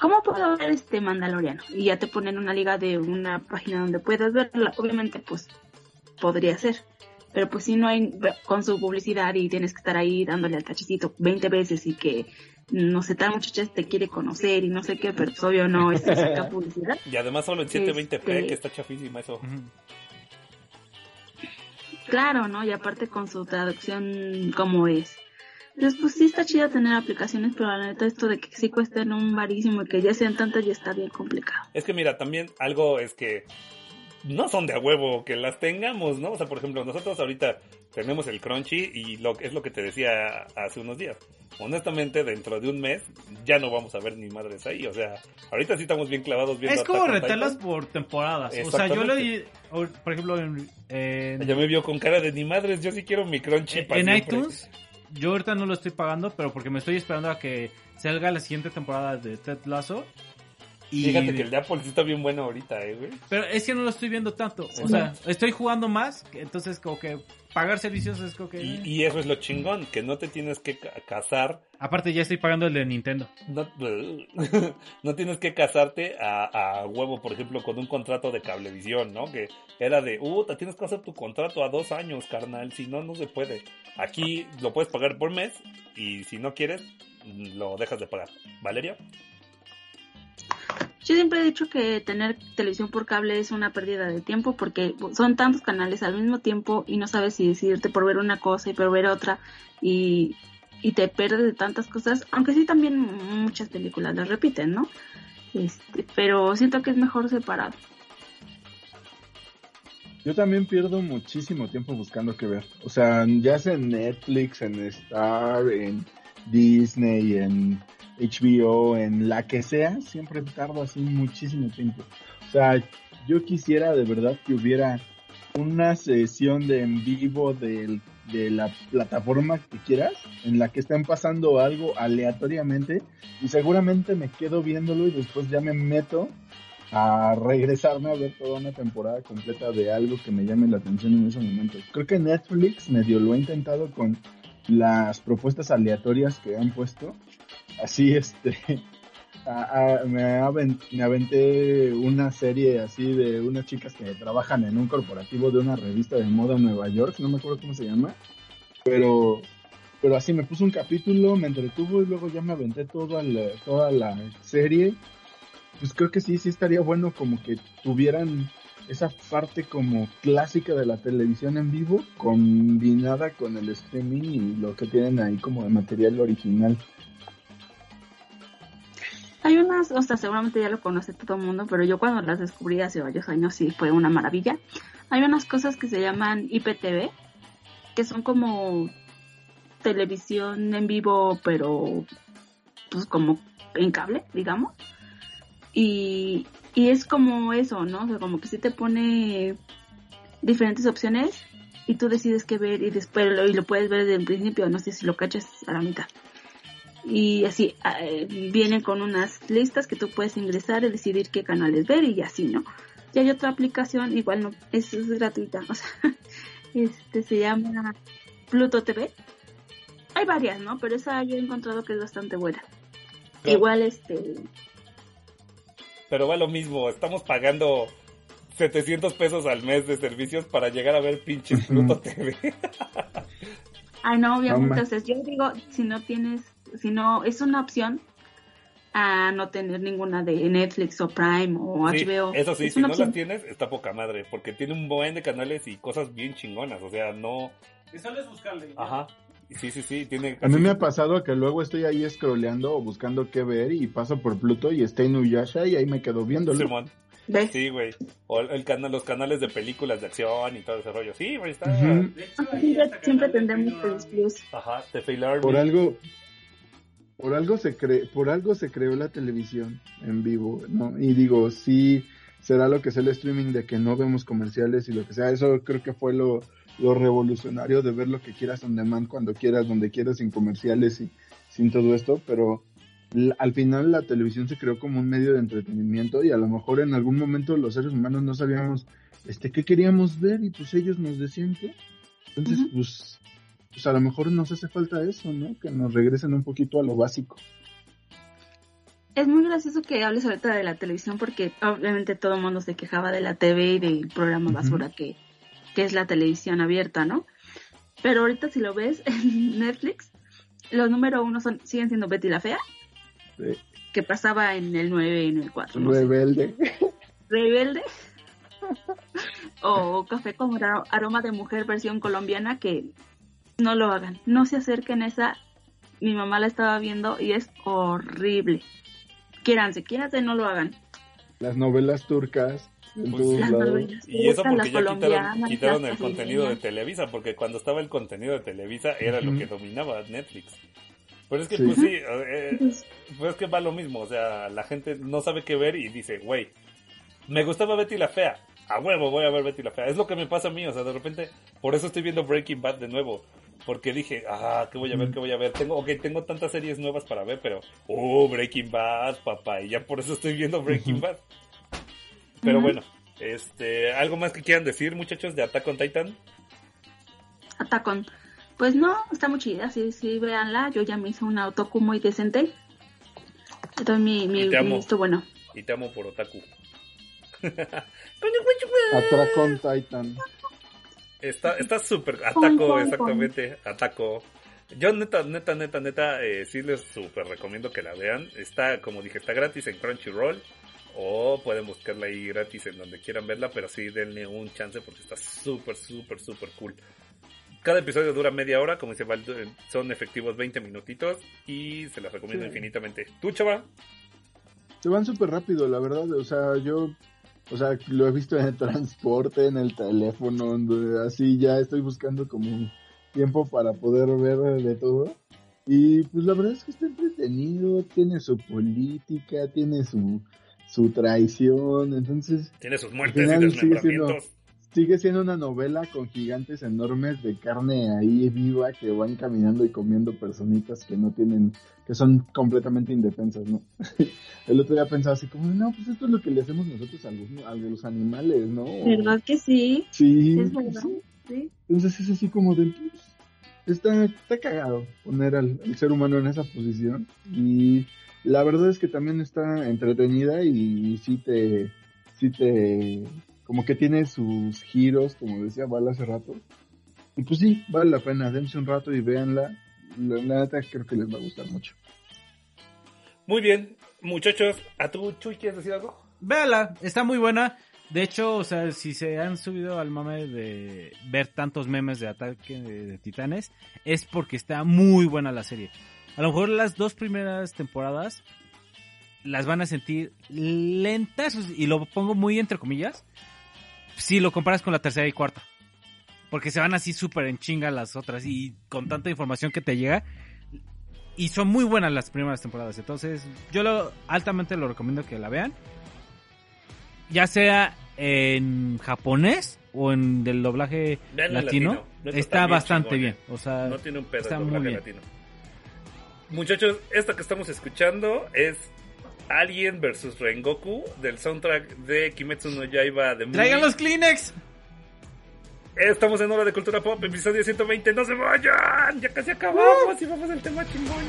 ¿Cómo puedo ver este Mandaloriano? Y ya te ponen una liga de una página donde puedas verla. Obviamente, pues podría ser. Pero pues si no hay con su publicidad y tienes que estar ahí dándole al tachecito 20 veces y que no sé, tal muchacha te quiere conocer y no sé qué, pero pues obvio no es esa <laughs> publicidad. y además solo en 720p, Este- que está chafísima eso. Claro, ¿no? Y aparte con su traducción como es. Entonces, pues sí está chido tener aplicaciones, pero la neta esto de que sí cuesten un barísimo y que ya sean tantas ya está bien complicado. Es que mira, también algo es que no son de a huevo que las tengamos, ¿no? O sea, por ejemplo, nosotros ahorita tenemos el crunchy y lo es lo que te decía hace unos días. Honestamente, dentro de un mes ya no vamos a ver ni madres ahí. O sea, ahorita sí estamos bien clavados viendo Es como Titan. por temporadas. O sea, yo o- por ejemplo, en, en- Ya me vio con cara de ni madres, yo sí quiero mi crunchy pa' en siempre". iTunes, yo ahorita no lo estoy pagando, pero porque me estoy esperando a que salga la siguiente temporada de Ted Lasso. Y, Fíjate que el de Apple sí está bien bueno ahorita, eh, güey. Pero es que no lo estoy viendo tanto. O sea, estoy jugando más, entonces como que pagar servicios es como que... Y, y eso es lo chingón, que no te tienes que ca- casar Aparte ya estoy pagando el de Nintendo. no, <laughs> no tienes que casarte a, a huevo, por ejemplo, con un contrato de cablevisión, ¿no? Que era de, uh, te tienes que hacer tu contrato a dos años, carnal, si no, no se puede. Aquí lo puedes pagar por mes y si no quieres, lo dejas de pagar. ¿Valeria? Yo siempre he dicho que tener televisión por cable es una pérdida de tiempo porque son tantos canales al mismo tiempo y no sabes si decidirte por ver una cosa y por ver otra y, y te pierdes de tantas cosas, aunque sí también muchas películas las repiten, ¿no? Este, pero siento que es mejor separado. Yo también pierdo muchísimo tiempo buscando qué ver. O sea, ya sea en Netflix, en Star, en Disney, en HBO, en la que sea, siempre tardo así muchísimo tiempo. O sea, yo quisiera de verdad que hubiera una sesión de en vivo del- de la plataforma que quieras, en la que estén pasando algo aleatoriamente y seguramente me quedo viéndolo y después ya me meto a regresarme a ver toda una temporada completa de algo que me llame la atención en ese momento. Creo que Netflix medio lo ha intentado con las propuestas aleatorias que han puesto. Así, este, <laughs> me, aven- me aventé una serie así de unas chicas que trabajan en un corporativo de una revista de moda en Nueva York, no me acuerdo cómo se llama, pero pero así me puso un capítulo, me entretuvo y luego ya me aventé toda la, toda la serie. Pues creo que sí, sí estaría bueno como que tuvieran esa parte como clásica de la televisión en vivo combinada con el streaming y lo que tienen ahí como de material original. Hay unas, o sea, seguramente ya lo conoce todo el mundo, pero yo cuando las descubrí hace varios años sí fue una maravilla. Hay unas cosas que se llaman IPTV, que son como televisión en vivo, pero pues como en cable, digamos. Y, y es como eso, ¿no? O sea, como que sí te pone diferentes opciones y tú decides qué ver y después lo, y lo puedes ver desde el principio, no sé si lo cachas a la mitad y así eh, vienen con unas listas que tú puedes ingresar y decidir qué canales ver y así, ¿no? Y hay otra aplicación, igual no, es, es gratuita, <laughs> o sea, este se llama Pluto TV. Hay varias, ¿no? Pero esa yo he encontrado que es bastante buena. Igual este pero va lo mismo, estamos pagando 700 pesos al mes de servicios para llegar a ver pinche Pluto TV. <laughs> Ay, no, obviamente. Entonces, yo digo, si no tienes, si no, es una opción a no tener ninguna de Netflix o Prime o Sí, HBO. eso sí, es si no opción. las tienes, está poca madre, porque tiene un buen de canales y cosas bien chingonas, o sea, no... Y solo es buscarle. Ajá. Sí, sí, sí, tiene... A mí me ha pasado que luego estoy ahí scrolleando o buscando qué ver y paso por Pluto y está Inuyasha y ahí me quedo viéndolo. Simón. ¿Ves? Sí, güey. O el, el canal, los canales de películas de acción y todo ese rollo. Sí, güey, está... Ujú. Siempre, siempre tendremos Plus. Ajá, The Fail Army. Por algo, por algo se cre, por algo se creó la televisión en vivo, ¿no? Y digo, sí, será lo que es el streaming de que no vemos comerciales y lo que sea. Eso creo que fue lo, lo revolucionario de ver lo que quieras on demand cuando quieras, donde quieras, sin comerciales y sin todo esto, pero al final la televisión se creó como un medio de entretenimiento y a lo mejor en algún momento los seres humanos no sabíamos este qué queríamos ver y pues ellos nos decían que entonces pues pues a lo mejor nos hace falta eso, ¿no? Que nos regresen un poquito a lo básico. Es muy gracioso que hables ahorita de la televisión porque obviamente todo el mundo se quejaba de la TV y del programa basura que, que es la televisión abierta, ¿no? Pero ahorita si lo ves <laughs> en Netflix, los número uno son, siguen siendo Betty la Fea, Sí. que pasaba en el 9 y en el 4. no sé. Rebelde. Rebelde. <laughs> o Café con Aro- aroma de mujer versión colombiana que no lo hagan. No se acerquen a esa. Mi mamá la estaba viendo y es horrible. Quiéranse, quiéranse, no lo hagan. Las novelas turcas en Pues. Las novelas Y eso porque ya quitaron, quitaron el contenido de. Televisa, porque cuando estaba el contenido de Televisa era lo que dominaba Netflix. Pero es que, Sí. pues sí, eh, pues es que va lo mismo, o sea, la gente no sabe qué ver y dice, güey, me gustaba Betty la Fea, a huevo voy a ver Betty la Fea. Es lo que me pasa a mí, o sea, de repente, por eso estoy viendo Breaking Bad de nuevo. Porque dije, ah, ¿qué voy a ver? ¿Qué voy a ver? Tengo, ok, tengo tantas series nuevas para ver, pero, oh, Breaking Bad, papá, y ya por eso estoy viendo Breaking Bad. Pero bueno, este, ¿algo más que quieran decir, muchachos, de Attack on Titan? Atacón. Pues no, está muy chida, sí, sí, véanla. Yo ya me hice una otaku muy decente. Entonces mi, mi, Y te amo. mi visto bueno. Y te amo por Otaku. <laughs> Atraco on Titan. Está, está súper, Con, ataco, exactamente, ataco. Yo neta, neta, neta, neta, eh, sí les súper recomiendo que la vean. Está, como dije, está gratis en Crunchyroll. O pueden buscarla ahí gratis en donde quieran verla, pero sí denle un chance porque está súper, súper, súper cool. Cada episodio dura media hora, como dice Val, eh, son efectivos 20 minutitos y se las recomiendo Sí. infinitamente. ¿Tú, chava? Se van súper rápido, la verdad. O sea, yo, o sea, lo he visto en el transporte, en el teléfono, así ya estoy buscando como tiempo para poder ver de todo. Y pues la verdad es que está entretenido, tiene su política, tiene su, su traición, entonces Tiene sus muertes y final siendo- desmembramientos. Sigue siendo una novela con gigantes enormes de carne ahí viva que van caminando y comiendo personitas que no tienen, que son completamente indefensas, ¿no? <laughs> El otro día pensaba así como, no, pues esto es lo que le hacemos nosotros a los, a los animales, ¿no? ¿Verdad que sí? Sí, Es verdad. sí. Entonces es así como de, pues, está, está cagado poner al, al ser humano en esa posición y la verdad es que también está entretenida y, sí te, sí te, como que tiene sus giros, como decía Val hace rato. Y pues sí, vale la pena, dense un rato y véanla. La, la neta creo que les va a gustar mucho. Muy bien, muchachos, ¿a tú, Chuy, quieres decir algo? Véala, está muy buena. De hecho, o sea, si se han subido al mame de ver tantos memes de ataque de, de titanes, es porque está muy buena la serie. A lo mejor las dos primeras temporadas las van a sentir lentas, y lo pongo muy entre comillas, si lo comparas con la tercera y cuarta. Porque se van así súper en chinga las otras y con tanta información que te llega. Y son muy buenas las primeras temporadas. Entonces, yo lo altamente lo recomiendo que la vean ya sea en japonés o en del doblaje Veanla latino, está bastante bien. O sea, No tiene un pedo está el muy doblaje bien. latino. Muchachos, esta que estamos escuchando es Alien vs Rengoku del soundtrack de Kimetsu no Yaiba de ¡Traigan los Kleenex! Estamos en Hora de Cultura Pop, episodio 120. ¡No se vayan! Ya casi acabamos y vamos al tema chingón.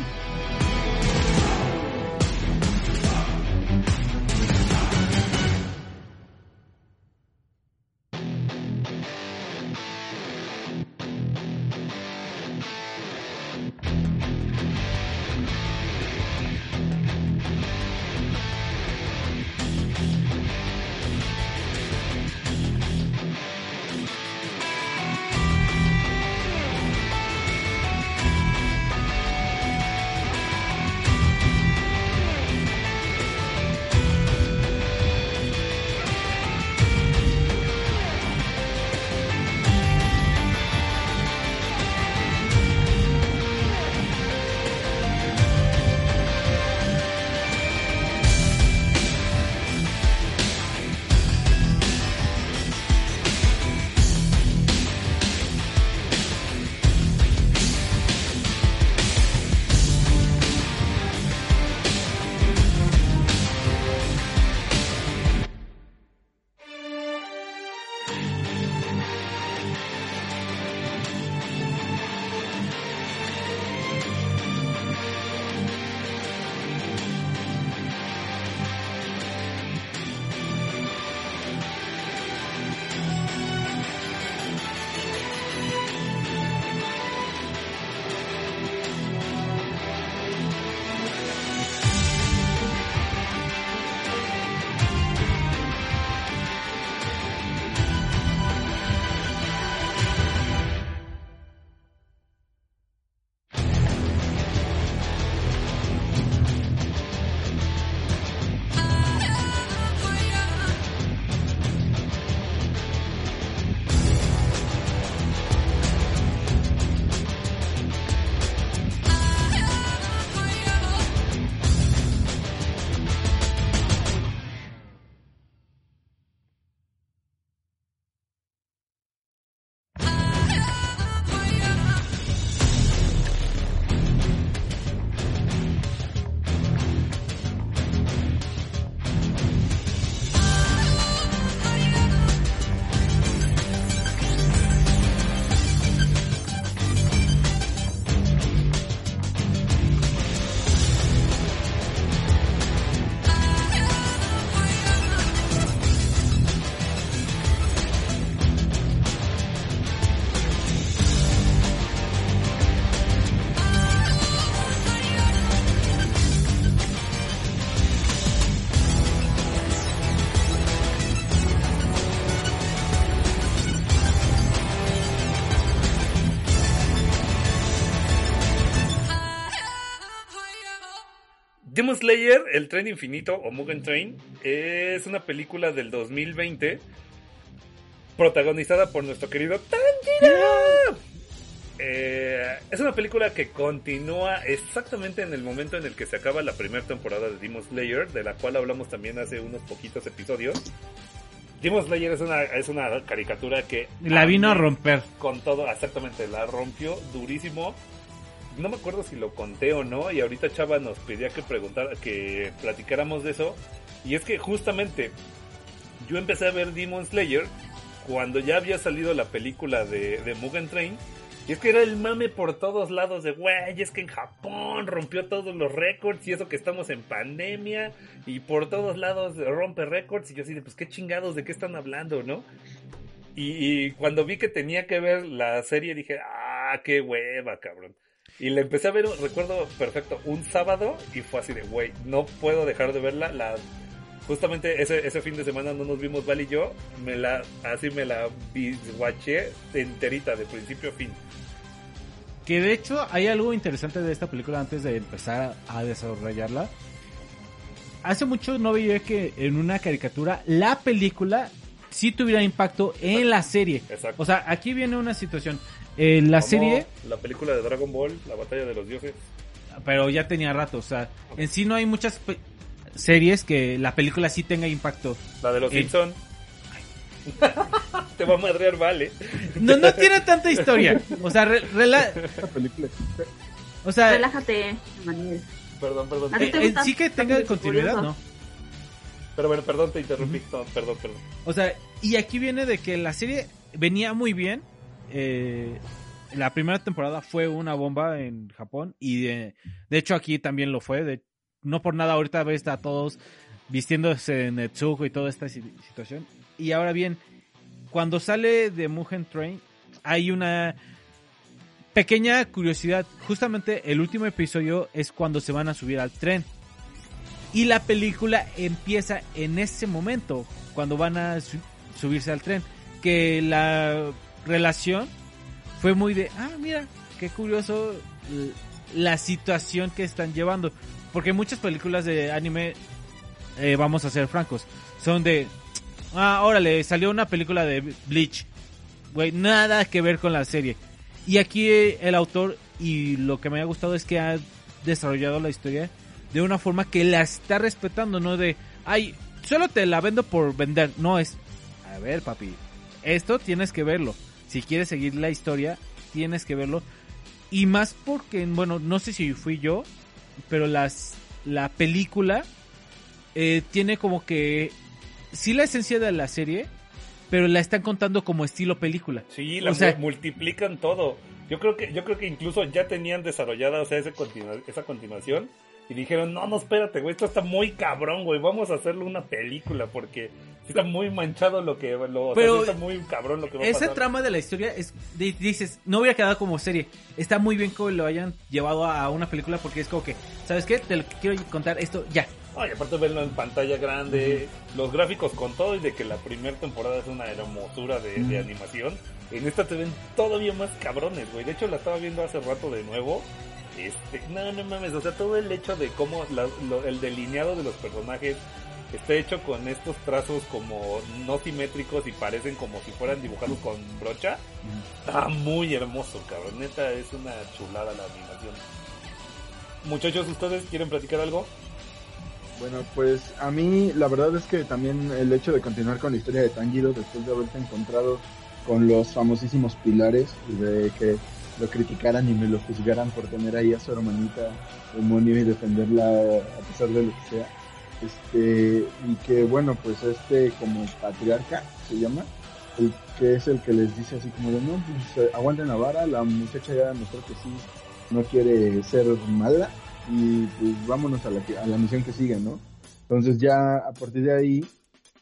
Demon Slayer, El Tren Infinito o Mugen Train, es una película del 2020 protagonizada por nuestro querido Tanjiro. Eh, es una película que continúa exactamente en el momento en el que se acaba la primera temporada de Demon Slayer, de la cual hablamos también hace unos poquitos episodios. Demon Slayer es una, es una caricatura que... La vino a romper. Con todo, exactamente, la rompió durísimo. No me acuerdo si lo conté o no, y ahorita Chava nos pedía que preguntar, que platicáramos de eso. Y es que justamente yo empecé a ver Demon Slayer cuando ya había salido la película de, de Mugen Train. Y es que era el mame por todos lados de, güey, es que en Japón rompió todos los récords y eso que estamos en pandemia y por todos lados rompe récords y yo así de, pues qué chingados, de qué están hablando, ¿no? Y, y cuando vi que tenía que ver la serie dije, ah, qué hueva, cabrón. Y la empecé a ver, recuerdo perfecto, un sábado y fue así de, güey, no puedo dejar de verla. La, justamente ese, ese fin de semana no nos vimos Val y yo, me la, así me la bisguaché enterita, de principio a fin. Que de hecho hay algo interesante de esta película antes de empezar a desarrollarla. Hace mucho no veía que en una caricatura la película sí tuviera impacto en la serie. Exacto. O sea, aquí viene una situación. Eh, la Como serie, La película de Dragon Ball, La Batalla de los Dioses. pero ya tenía rato. O sea, en sí no hay muchas pe- series que la película sí tenga impacto. La de los Eh. Simpson. <laughs> Te va a madrear, vale. No, no tiene tanta historia. O sea, re- rela- o sea, Relájate, Manuel. Perdón, perdón. ¿A ti te eh, sí que tenga continuidad? ¿no? Pero bueno, perdón, te interrumpí. No, perdón, perdón. O sea, y aquí viene de que la serie venía muy bien. Eh, la primera temporada fue una bomba en Japón y de, de hecho aquí también lo fue. De, no por nada ahorita ves a todos vistiéndose en Netsuko y toda esta si- situación. Y ahora bien, cuando sale de Mugen Train hay una pequeña curiosidad. Justamente el último episodio es cuando se van a subir al tren. Y la película empieza en ese momento, cuando van a su- subirse al tren. Que la relación fue muy de, ah, mira, qué curioso la situación que están llevando. Porque muchas películas de anime, eh, vamos a ser francos, son de, ah, órale, salió una película de Bleach. Güey, nada que ver con la serie. Y aquí eh, el autor, y lo que me ha gustado es que ha desarrollado la historia de una forma que la está respetando, no de, ay, solo te la vendo por vender. No es, a ver, papi, esto tienes que verlo. Si quieres seguir la historia, tienes que verlo. Y más porque, bueno, no sé si fui yo, pero las, la película eh, tiene como que, sí la esencia de la serie, pero la están contando como estilo película. Sí, la O sea- mu- multiplican todo. Yo creo que yo creo que incluso ya tenían desarrollada o sea, ese continua- esa continuación y dijeron, "No, no, espérate, güey, esto está muy cabrón, güey, vamos a hacerlo una película porque está muy manchado lo que lo o sea, Pero está muy cabrón lo que va a Esa pasar." trama de la historia es di- dices, no hubiera quedado como serie. Está muy bien que lo hayan llevado a una película porque es como que, ¿sabes qué? Te lo quiero contar esto ya. Ay, aparte verlo en pantalla grande, los gráficos con todo y de que la primera temporada es una hermosura de, de animación. En esta te ven todavía más cabrones, güey. De hecho, la estaba viendo hace rato de nuevo. Este, no, no mames, o sea, todo el hecho de cómo la- lo- el delineado de los personajes está hecho con estos trazos como no simétricos y parecen como si fueran dibujados con brocha. Está muy hermoso, cabrón. Neta, es una chulada la animación. Muchachos, ¿ustedes quieren platicar algo? Bueno, pues a mí la verdad es que también el hecho de continuar con la historia de Tanjiro después de haberse encontrado con los famosísimos pilares y de que lo criticaran y me lo juzgaran por tener ahí a su hermanita demonio y defenderla a pesar de lo que sea. Este, y que bueno, pues este como patriarca se llama, el que es el que les dice así como de no, pues eh, aguanten la vara, la muchacha ya demostró que sí no quiere ser mala y pues vámonos a la, a la misión que sigue, ¿no? Entonces ya a partir de ahí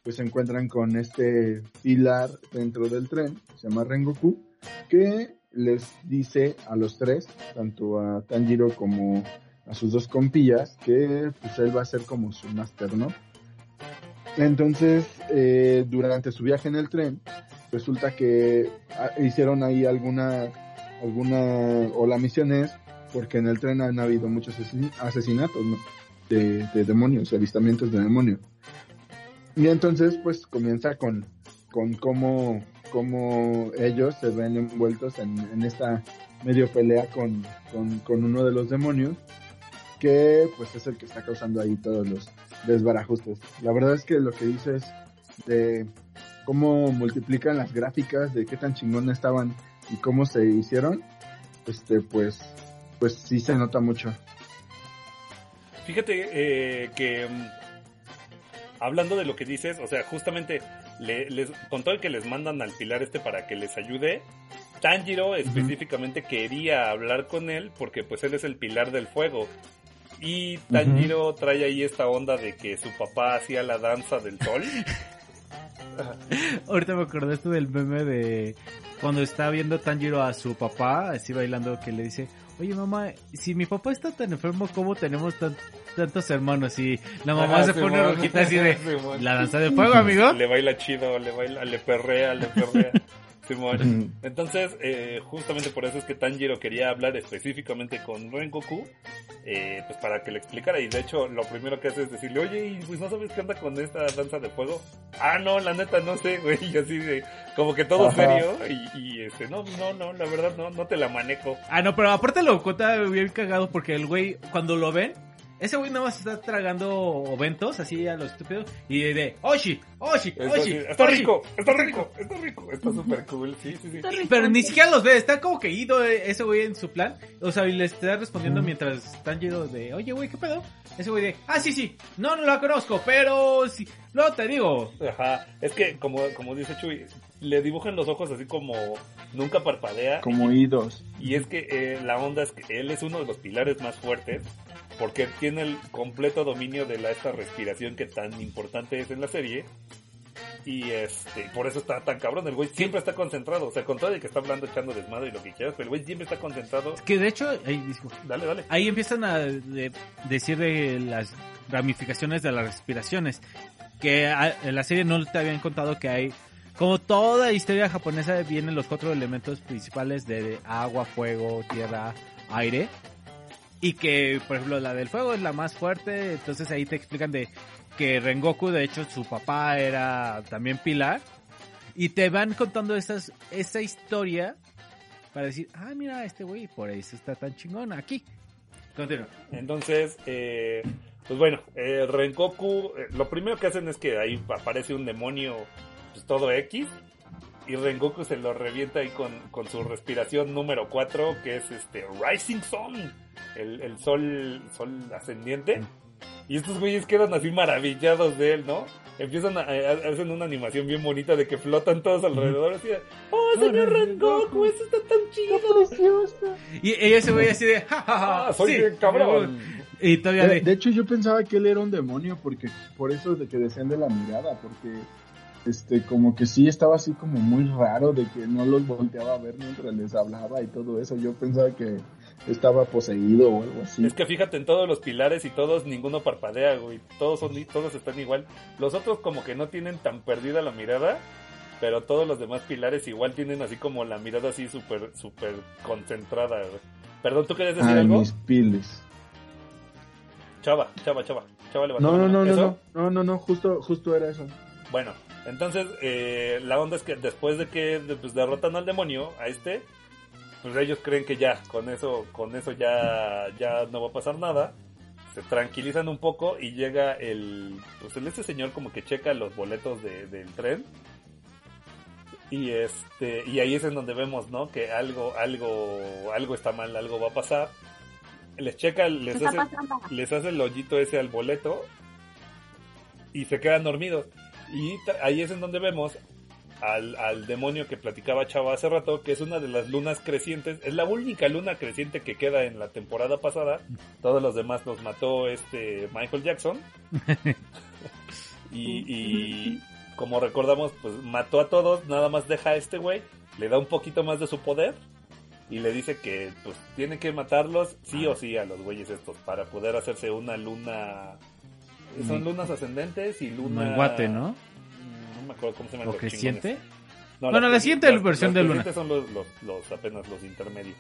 pues se encuentran con este pilar dentro del tren, se llama Rengoku, que les dice a los tres, tanto a Tanjiro como a sus dos compillas, que pues él va a ser como su máster, ¿no? Entonces, eh, durante su viaje en el tren, resulta que ah, hicieron ahí alguna, alguna, o la misión es, porque en el tren han habido muchos asesin- asesinatos, ¿no? De, de demonios, avistamientos de demonios. Y entonces, pues comienza con, con cómo, cómo ellos se ven envueltos en, en esta medio pelea con, con, con uno de los demonios, que pues es el que está causando ahí todos los desbarajustes. La verdad es que lo que dices de cómo multiplican las gráficas, de qué tan chingón estaban y cómo se hicieron, este pues, pues sí se nota mucho. Fíjate eh, que mm, hablando de lo que dices, o sea, justamente le- les, con todo el que les mandan al pilar este para que les ayude, Tanjiro específicamente quería hablar con él porque pues él es el pilar del fuego. Y Tanjiro trae ahí esta onda de que su papá hacía la danza del sol. <laughs> Ahorita me acordaste del meme de cuando está viendo Tanjiro a su papá, así bailando, que le dice, oye mamá, si mi papá está tan enfermo, ¿cómo tenemos tan- tantos hermanos? Y la mamá Ajá, se pone rojita así de, <laughs> la danza del fuego, amigo. Le baila chido, le baila, le perrea, le perrea. <laughs> Simón. Entonces, eh, justamente por eso es que Tanjiro quería hablar específicamente con Rengoku, eh, pues para que le explicara. Y de hecho, lo primero que hace es decirle, oye, ¿y pues no sabes qué onda con esta danza de fuego? Ah, no, la neta no sé, güey. Y así de, como que todo Ajá. serio. Y, y este, no, no, no, la verdad no, no te la manejo. Ah, no, pero aparte lo cuenta bien cagado porque el güey, cuando lo ven, ese güey nada más está tragando oventos así a lo estúpido y de, Oshi, Oshi, Está, Oshi, está Oshi". rico, está rico, está rico, está súper cool, sí, sí, sí. Pero ni siquiera los ve, está como que ido eh, ese güey en su plan. O sea, y le está respondiendo mientras están llenos de, oye güey, ¿qué pedo? Ese güey de, ah, sí, sí, no, no la conozco, pero sí, luego te digo. Ajá, es que como, como dice Chuy, le dibujan los ojos así como nunca parpadea. Como idos. Y es que eh, la onda es que él es uno de los pilares más fuertes porque tiene el completo dominio de la, esta respiración que tan importante es en la serie. Y este, por eso está tan cabrón. El güey siempre está concentrado. O sea, con todo el que está hablando, echando desmadre y lo que quieras, pero el güey siempre está concentrado. Que de hecho, ahí. Dale, dale. ahí empiezan a de- decir de las ramificaciones de las respiraciones. Que a- en la serie no te habían contado que hay, como toda historia japonesa, vienen los cuatro elementos principales de agua, fuego, tierra, aire. Y que, por ejemplo, la del fuego es la más fuerte. Entonces ahí te explican de que Rengoku, de hecho, su papá era también pilar. Y te van contando esas, esa historia para decir, ah, mira, este güey, por eso está tan chingón aquí. Continúa. Entonces, eh, pues bueno, eh, Rengoku, eh, lo primero que hacen es que ahí aparece un demonio, pues todo X, y Rengoku se lo revienta ahí con, con su respiración número 4, que es este Rising Sun, el, el sol, sol ascendiente. Y estos güeyes quedan así maravillados de él, ¿no? empiezan a, a- hacen una animación bien bonita de que flotan todos alrededor, así de, oh, señor Rengoku, eso está tan chido. Y ella se veía así de, ja, ja, ja, Ah, soy sí, bien cabrón. Y todavía De, de, de hecho, yo pensaba que él era un demonio, porque por eso de que decían de la mirada, porque este como que sí estaba así como muy raro de que no los volteaba a ver mientras les hablaba y todo eso. Yo pensaba que estaba poseído o algo así. Es que fíjate en todos los pilares y todos, ninguno parpadea, güey. Todos son, todos están igual. Los otros como que no tienen tan perdida la mirada, pero todos los demás pilares igual tienen así como la mirada así súper, súper concentrada, güey. Perdón, ¿tú querías decir Ay, algo? mis piles. Chava, chava, chava. Chava No, no, no, no, no, no, no, justo, justo era eso. Bueno, entonces eh, la onda es que después de que pues, derrotan al demonio, a este, pues ellos creen que ya, con eso, con eso ya, ya no va a pasar nada. Se tranquilizan un poco y llega el, pues el este señor como que checa los boletos de- del tren. Y este, y ahí es en donde vemos, ¿no? Que algo, algo, algo está mal, algo va a pasar. Les checa, les ¿Qué está hace, pasando? les hace el hoyito ese al boleto y se quedan dormidos. Y ahí es en donde vemos al, al demonio que platicaba Chava hace rato, que es una de las lunas crecientes, es la única luna creciente que queda en la temporada pasada. Todos los demás los mató este Michael Jackson. <laughs> y, y como recordamos, pues mató a todos, nada más deja a este güey, le da un poquito más de su poder y le dice que pues tiene que matarlos sí o sí a los güeyes estos para poder hacerse una luna son lunas ascendentes y luna Menguate, ¿no? Me acuerdo cómo se ¿O creciente? no, Bueno, la siguiente versión de luna. son los, los, los- apenas los intermedios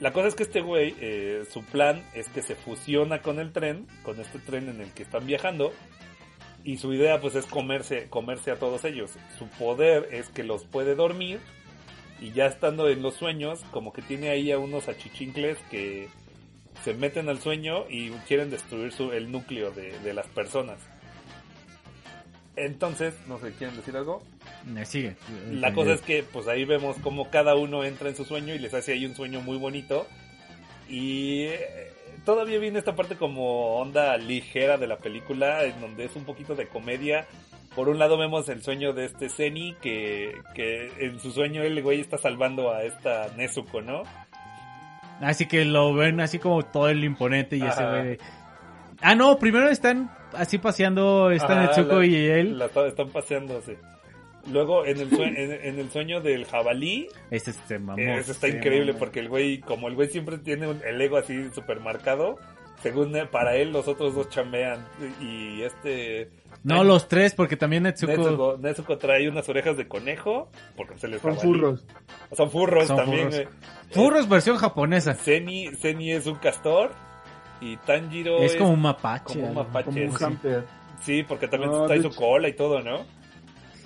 la cosa es que este güey eh, su plan es que se fusiona con el tren con este tren en el que están viajando y su idea pues es comerse comerse a todos ellos su poder es que los puede dormir y ya estando en los sueños como que tiene ahí a unos achichincles que se meten al sueño y quieren destruir su, el núcleo de, de las personas entonces no sé quieren decir algo Eh, Sigue. la cosa es que pues ahí vemos como cada uno entra en su sueño y les hace ahí un sueño muy bonito y eh, todavía viene esta parte como onda ligera de la película en donde es un poquito de comedia por un lado vemos el sueño de este Zeni que, que en su sueño el güey está salvando a esta Nezuko, ¿no? Así que lo ven así como todo el imponente y ese Ajá. güey de- Ah, no, primero están así paseando, están Ajá, Netsuko la- y él. la están paseándose. Luego en el, sue- en, en el sueño del jabalí, Este se mamó. Eso está increíble porque el güey, como el güey siempre tiene un- el ego así super marcado, según para él los otros dos chambean y este... No, los tres, porque también Netsuko... Nezuko trae unas orejas de conejo, porque se les Son jabalí. furros. Son furros Son también. furros. güey. Furros versión japonesa. Zeni, Zeni es un castor y Tanjiro Es como un mapache. como un mapache. Como un sí. hamster. Sí, porque también No, trae su hecho- cola y todo, ¿no?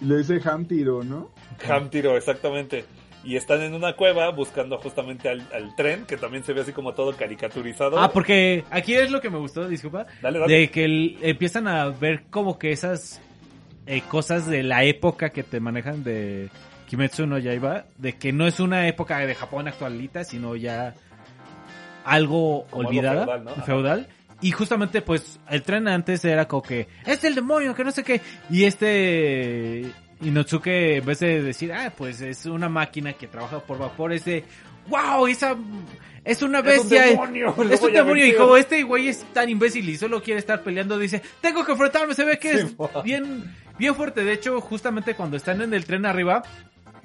Le dice Hamtiro, ¿no? Hamtiro, exactamente. Y están en una cueva buscando justamente al, al tren, que también se ve así como todo caricaturizado. Ah, porque aquí es lo que me gustó, disculpa. Dale, dale. De que el- empiezan a ver como que esas eh, cosas de la época que te manejan de Kimetsu no Yaiba, de que no es una época de Japón actualita, sino ya algo Como algo olvidada, feudal, ¿no? Ajá. feudal. Y justamente, pues, el tren antes era como que, es el demonio, que no sé qué. Y este Inosuke, en vez de decir, ah, pues es una máquina que trabaja por vapor, es de, wow, esa es una Es un bestia. demonio, <laughs> Es un demonio. Y como este güey es tan imbécil y solo quiere estar peleando, dice, tengo que enfrentarme, se ve que es <laughs> bien, bien fuerte. De hecho, justamente cuando están en el tren arriba,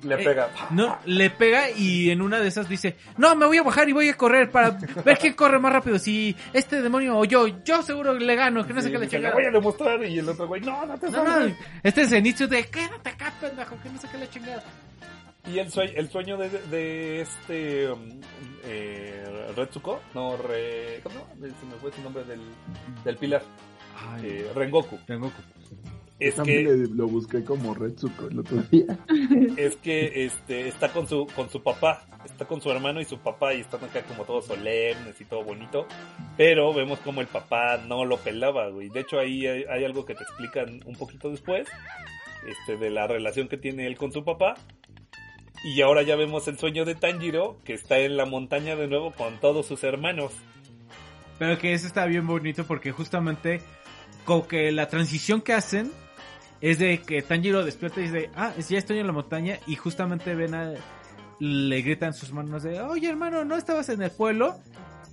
Le eh, pega. no, le pega y en una de esas dice, no, me voy a bajar y voy a correr para ver quién corre más rápido. Si este demonio o yo, yo seguro le gano, que no sé Sí, qué le chingada. voy a demostrar. Y el otro güey, no, no te No, no, este es Zenitsu de, quédate acá, pendejo, que no sé qué le chingada. Y el sueño, el sueño de, de este um, eh, Retsuko, no, re, ¿cómo? Se me fue su nombre del, del pilar, eh, Rengoku. Rengoku. Es También que, le- lo busqué como Retsuko el otro <laughs> día. es que este, está con su, con su papá, está con su hermano y su papá y están acá como todos solemnes y todo bonito, pero vemos como el papá no lo pelaba, güey. De hecho ahí hay, hay algo que te explican un poquito después, este, de la relación que tiene él con su papá. Y ahora ya vemos el sueño de Tanjiro, que está en la montaña de nuevo con todos sus hermanos. Pero que eso está bien bonito porque justamente como que la transición que hacen es de que Tanjiro despierta y dice, ah, ya estoy en la montaña y justamente ven a... Le gritan sus manos de, oye hermano, ¿no estabas en el pueblo?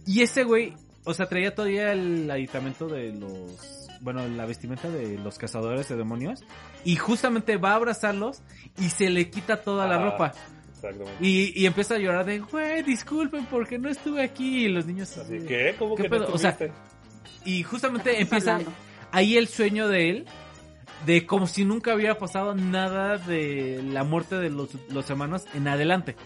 Y ese güey, o sea, traía todavía el aditamento de los... Bueno, la vestimenta de los cazadores de demonios. Y justamente va a abrazarlos y se le quita toda la Ajá. ropa. Exactamente. Y, y empieza a llorar de, güey, disculpen porque no estuve aquí. Y los niños así, que, ¿cómo ¿qué que pedo? no O sea, y justamente empieza hablando. ahí el sueño de él, de como si nunca hubiera pasado nada de la muerte de los, los hermanos en adelante.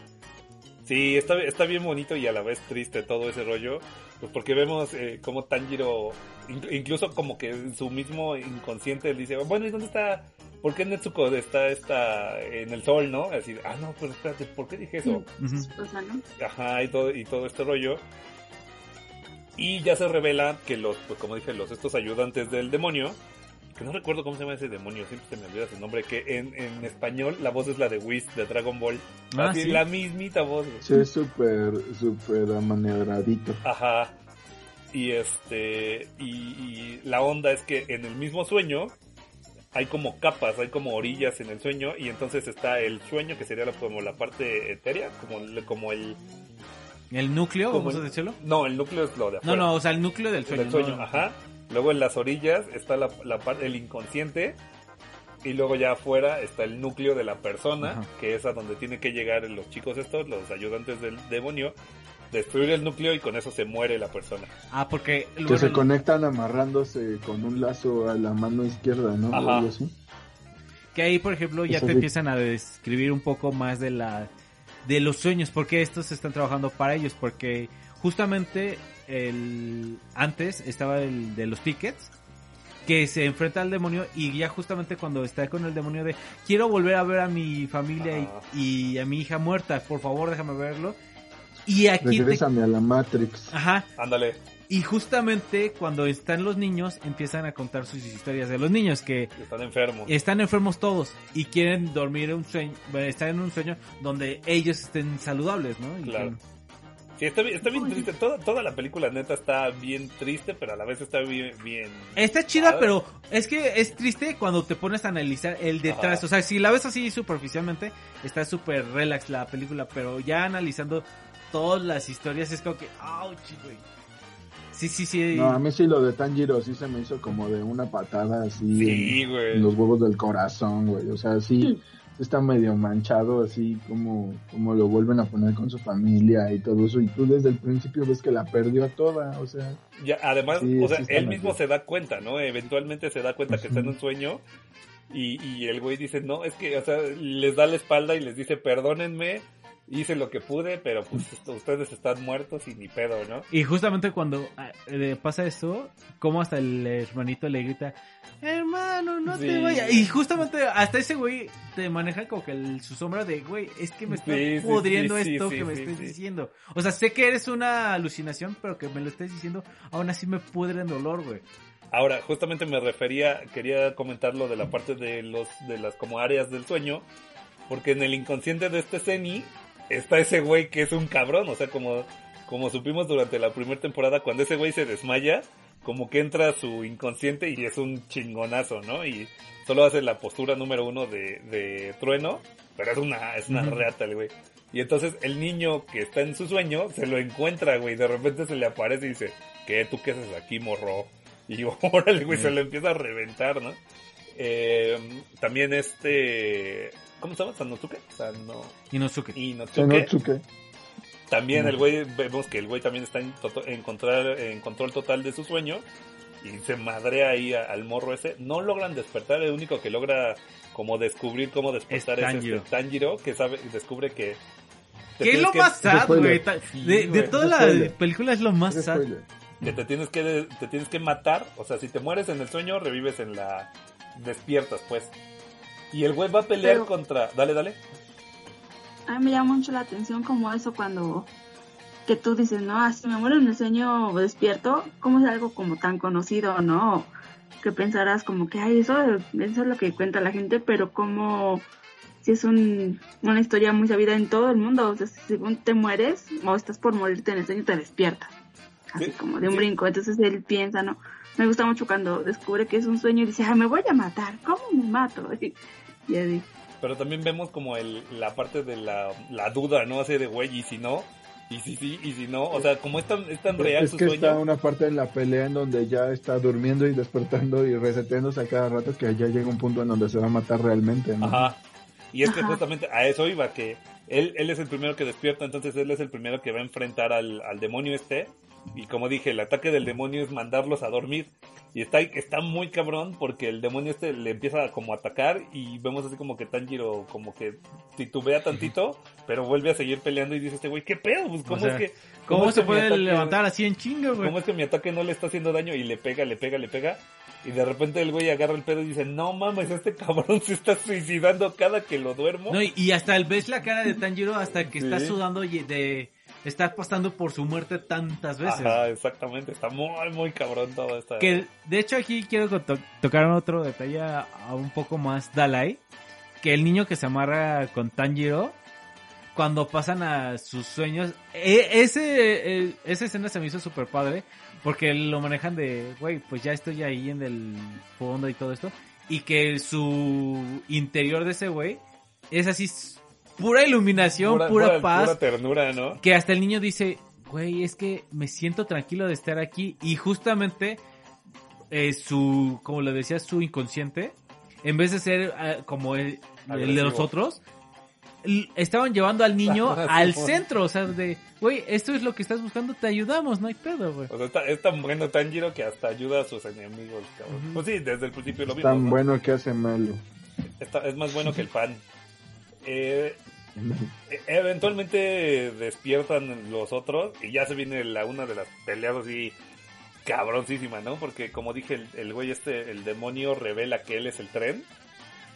Sí, está, está bien bonito y a la vez triste todo ese rollo, pues porque vemos eh, como Tanjiro, in- incluso como que en su mismo inconsciente él dice, bueno, ¿y dónde está? ¿Por qué Netsuko está, está en el sol, no? Así, ah, no, pero espérate, ¿por qué dije eso? Ujú. O sea, ¿no? Ajá, y todo, y todo este rollo. Y ya se revela que los, pues como dije, los estos ayudantes del demonio, que no recuerdo cómo se llama ese demonio, siempre se me olvida su nombre, que en, en español la voz es la de Whis de Dragon Ball. Ah, Así, sí. la mismita voz. güey. Sí, es súper, súper amanebradito. Ajá. Y este, y, y la onda es que en el mismo sueño hay como capas, hay como orillas en el sueño y entonces está el sueño que sería la- como la parte etérea, como, el- como el... ¿El núcleo, como vamos a el- decirlo? No, el núcleo es lo de No, afuera. no, o sea, el núcleo del sueño. del sueño, ¿no? ajá. Luego en las orillas está la, la parte, el inconsciente. Y luego ya afuera está el núcleo de la persona, Ajá. que es a donde tienen que llegar los chicos estos, los ayudantes del demonio, destruir el núcleo y con eso se muere la persona. Ah, porque... Que bueno, se conectan amarrándose con un lazo a la mano izquierda, ¿no? Ajá. Que ahí, por ejemplo, ya Eso te sí. empiezan a describir un poco más de la de los sueños, porque estos están trabajando para ellos, porque justamente el antes estaba el de los tickets que se enfrenta al demonio y ya justamente cuando está con el demonio de quiero volver a ver a mi familia y- y, a mi hija muerta, por favor déjame verlo. Y aquí te- Regrésame a la Matrix. ajá, Ándale, y justamente cuando están los niños empiezan a contar sus historias de los niños que están enfermos. están enfermos todos y quieren dormir en un sueño, bueno, estar en un sueño donde ellos estén saludables, ¿no? Y Claro. que- Sí, está, bien- está bien triste. Toda, toda la película neta está bien triste, pero a la vez está bien... bien... Está chida, pero es que es triste cuando te pones a analizar el detrás. Ajá. O sea, si la ves así superficialmente, está súper relax la película, pero ya analizando todas las historias es como que, ouch, güey. Sí, sí, sí. No, a mí sí lo de Tanjiro sí se me hizo como de una patada así Sí, en, güey. en los huevos del corazón, güey. O sea, sí, <laughs> está medio manchado así como, como lo vuelven a poner con su familia y todo eso. Y tú desde el principio ves que la perdió toda, o sea. Ya, además, Sí, o sea, sí él mismo se da cuenta, ¿no? Eventualmente se da cuenta que está en un sueño y, y el güey dice, no, es que, o sea, les da la espalda y les dice, perdónenme, hice lo que pude, pero pues ustedes están muertos y ni pedo, ¿no? Y justamente cuando ah, pasa eso, como hasta el hermanito le grita, hermano, no te vayas. Y justamente hasta ese güey te maneja como que el- su sombra de, güey, es que me está Sí, pudriendo sí, esto que me estés diciendo. O sea, sé que eres una alucinación, pero que me lo estés diciendo, aún así me pudre en dolor, güey. Ahora, justamente me refería, quería comentar lo de la parte de los, de las como áreas del sueño, porque en el inconsciente de este Zeni está ese güey que es un cabrón, o sea, como, como supimos durante la primera temporada, cuando ese güey se desmaya, como que entra su inconsciente y es un chingonazo, ¿no? Y solo hace la postura número uno de, de trueno, pero es una, es una reata el güey. Y entonces el niño que está en su sueño se lo encuentra, güey, de repente se le aparece y dice, ¿qué? ¿Tú qué haces aquí, morro? Y <laughs> órale, güey, se lo empieza a reventar, ¿no? Eh, también este... ¿Cómo se llama? ¿Sanosuke? Sano... Inosuke. Inosuke. Senotsuke. También el güey, vemos que el güey también está en, control, en control total de su sueño y se madrea ahí a- al morro ese. No logran despertar, el único que logra como descubrir cómo despertar Es es, Tanjiro. este Tanjiro, que sabe, descubre que... ¿Qué es lo que- más sad, güey? Sí, De, toda la película es lo más Es sad. que te tienes que te tienes que matar, o sea, si te mueres en el sueño, revives en la despiertas, pues. Y el güey va a pelear Pero- contra, dale, dale. A mí me llama mucho la atención como eso cuando que tú dices, no, ah, si me muero en el sueño despierto, ¿cómo es algo como tan conocido, no? Que pensarás como que, ay, eso, eso es lo que cuenta la gente, pero como si es un, una historia muy sabida en todo el mundo, o sea, según te mueres o estás por morirte en el sueño, te despiertas, así Sí, como de un brinco, entonces él piensa, ¿no? Me gusta mucho cuando descubre que es un sueño y dice, ah, me voy a matar, ¿cómo me mato? <laughs> Y Pero también vemos como el, la parte de la, la duda, ¿no? Así de, güey, ¿y si no? ¿Y si sí? ¿Y si no? O sea, como es tan, es tan real Es su que sueño. está una parte en la pelea en donde ya está durmiendo y despertando y reseteándose a cada rato que ya llega un punto en donde se va a matar realmente, ¿no? Ajá. Y es que Ajá. justamente a eso iba, que él, él es el primero que despierta, entonces él es el primero que va a enfrentar al, al demonio este. Y como dije, el ataque del demonio es mandarlos a dormir. Y está, está muy cabrón porque el demonio este le empieza a como a atacar y vemos así como que Tanjiro como que titubea tantito, pero vuelve a seguir peleando y dice este güey, ¿qué pedo? Pues, ¿cómo O sea, es que... ¿Cómo, es se que puede ataque- levantar así en chinga, güey? ¿Cómo es que mi ataque no le está haciendo daño? Y le pega, le pega, le pega. Y de repente el güey agarra el pedo y dice, no mames, este cabrón <laughs> se está suicidando cada que lo duermo. No, y, y hasta el, ves la cara de Tanjiro hasta que está sudando de estar pasando por su muerte tantas veces. Ajá, exactamente. Está muy, muy cabrón todo esto. Que de hecho aquí quiero to- tocar otro detalle a, a un poco más Dalai, que el niño que se amarra con Tanjiro cuando pasan a sus sueños, e- ese eh, esa escena se me hizo súper padre porque lo manejan de, güey, pues ya estoy ahí en el fondo y todo esto y que su interior de ese güey es así pura iluminación, pura, paz, Pura ternura, ¿no? que hasta el niño dice, güey, es que me siento tranquilo de estar aquí y justamente eh, su, como le decía, su inconsciente, en vez de ser eh, como el, el de los otros, estaban llevando al niño <laughs> al centro, o sea, de, güey, esto es lo que estás buscando, te ayudamos, no hay pedo, güey. O sea, está- es tan bueno Tanjiro que hasta ayuda a sus enemigos, cabrón. Pues sí, desde el principio lo vimos. Tan ¿no? bueno que hace malo. Está- es más bueno que el pan. Eh, e- eventualmente despiertan los otros y ya se viene la una de las peleas así cabroncísima, ¿no? Porque como dije, el, el güey este, el demonio revela que él es el tren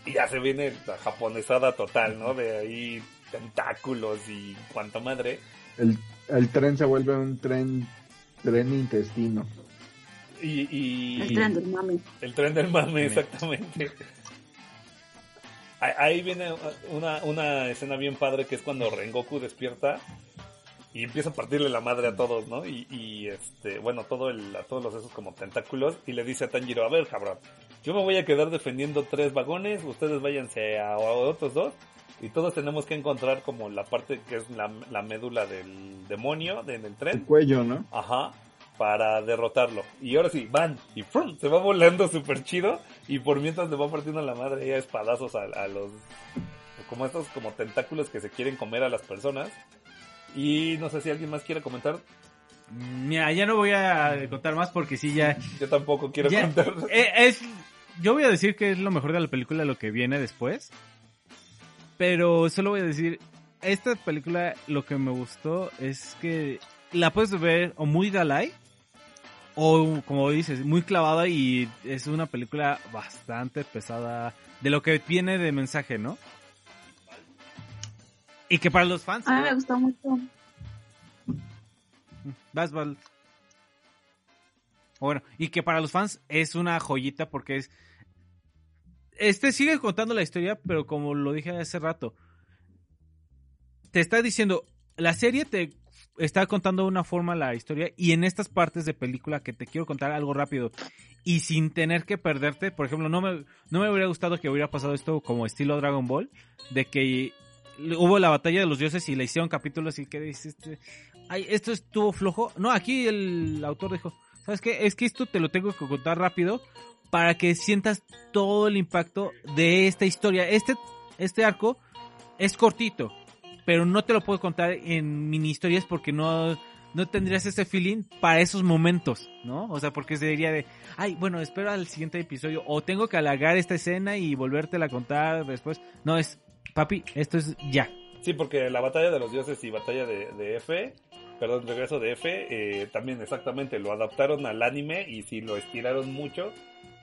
y ya se viene la japonesada total, ¿no? De ahí tentáculos y cuanta madre. El, el tren se vuelve un tren, tren intestino. Y, y El tren del mame. El tren del mame, exactamente. Ahí- viene una, una escena bien padre que es cuando Rengoku despierta y empieza a partirle la madre a todos, ¿no? Y, y, este, bueno, todo el, a todos los esos como tentáculos y le dice a Tanjiro, a ver, cabrón, yo me voy a quedar defendiendo tres vagones, ustedes váyanse a, a otros dos y todos tenemos que encontrar como la parte que es la, la médula del demonio de- en el El tren. cuello, ¿no? Ajá, para derrotarlo. Y ahora sí, van y ¡frum! se va volando súper chido. Y por mientras le va partiendo la madre ya espadazos a, a los. Como estos como tentáculos que se quieren comer a las personas. Y no sé si alguien más quiere comentar. Mira, ya no voy a contar más porque sí, ya, Yo tampoco quiero Ya, contar. eh, es, yo voy a decir que es lo mejor de la película lo que viene después. Pero solo voy a decir, esta película lo que me gustó es que la puedes ver o muy Dalai o como dices, muy clavada y es una película bastante pesada de lo que tiene de mensaje, ¿no? Y que para los fans... A mí me gustó mucho. Vas, Val. Bueno, y que para los fans es una joyita porque es... Este sigue contando la historia, pero como lo dije hace rato, te está diciendo, la serie te está contando de una forma la historia y en estas partes de película que te quiero contar algo rápido y sin tener que perderte, por ejemplo, no me, no me hubiera gustado que hubiera pasado esto como estilo Dragon Ball, de que hubo la batalla de los dioses y le hicieron capítulos y que dices, este, ay, esto estuvo flojo. No, aquí el autor dijo, ¿sabes qué? Es que esto te lo tengo que contar rápido para que sientas todo el impacto de esta historia. Este, este arco es cortito, pero no te lo puedo contar en mini historias porque no, no tendrías ese feeling para esos momentos, ¿no? O sea, porque se diría de, ay, bueno, espero al siguiente episodio o tengo que alargar esta escena y volvértela a contar después. No, es, papi, esto es ya. Sí, porque la batalla de los dioses y batalla de, de F, perdón, regreso de F, eh, también exactamente lo adaptaron al anime y sí lo estiraron mucho.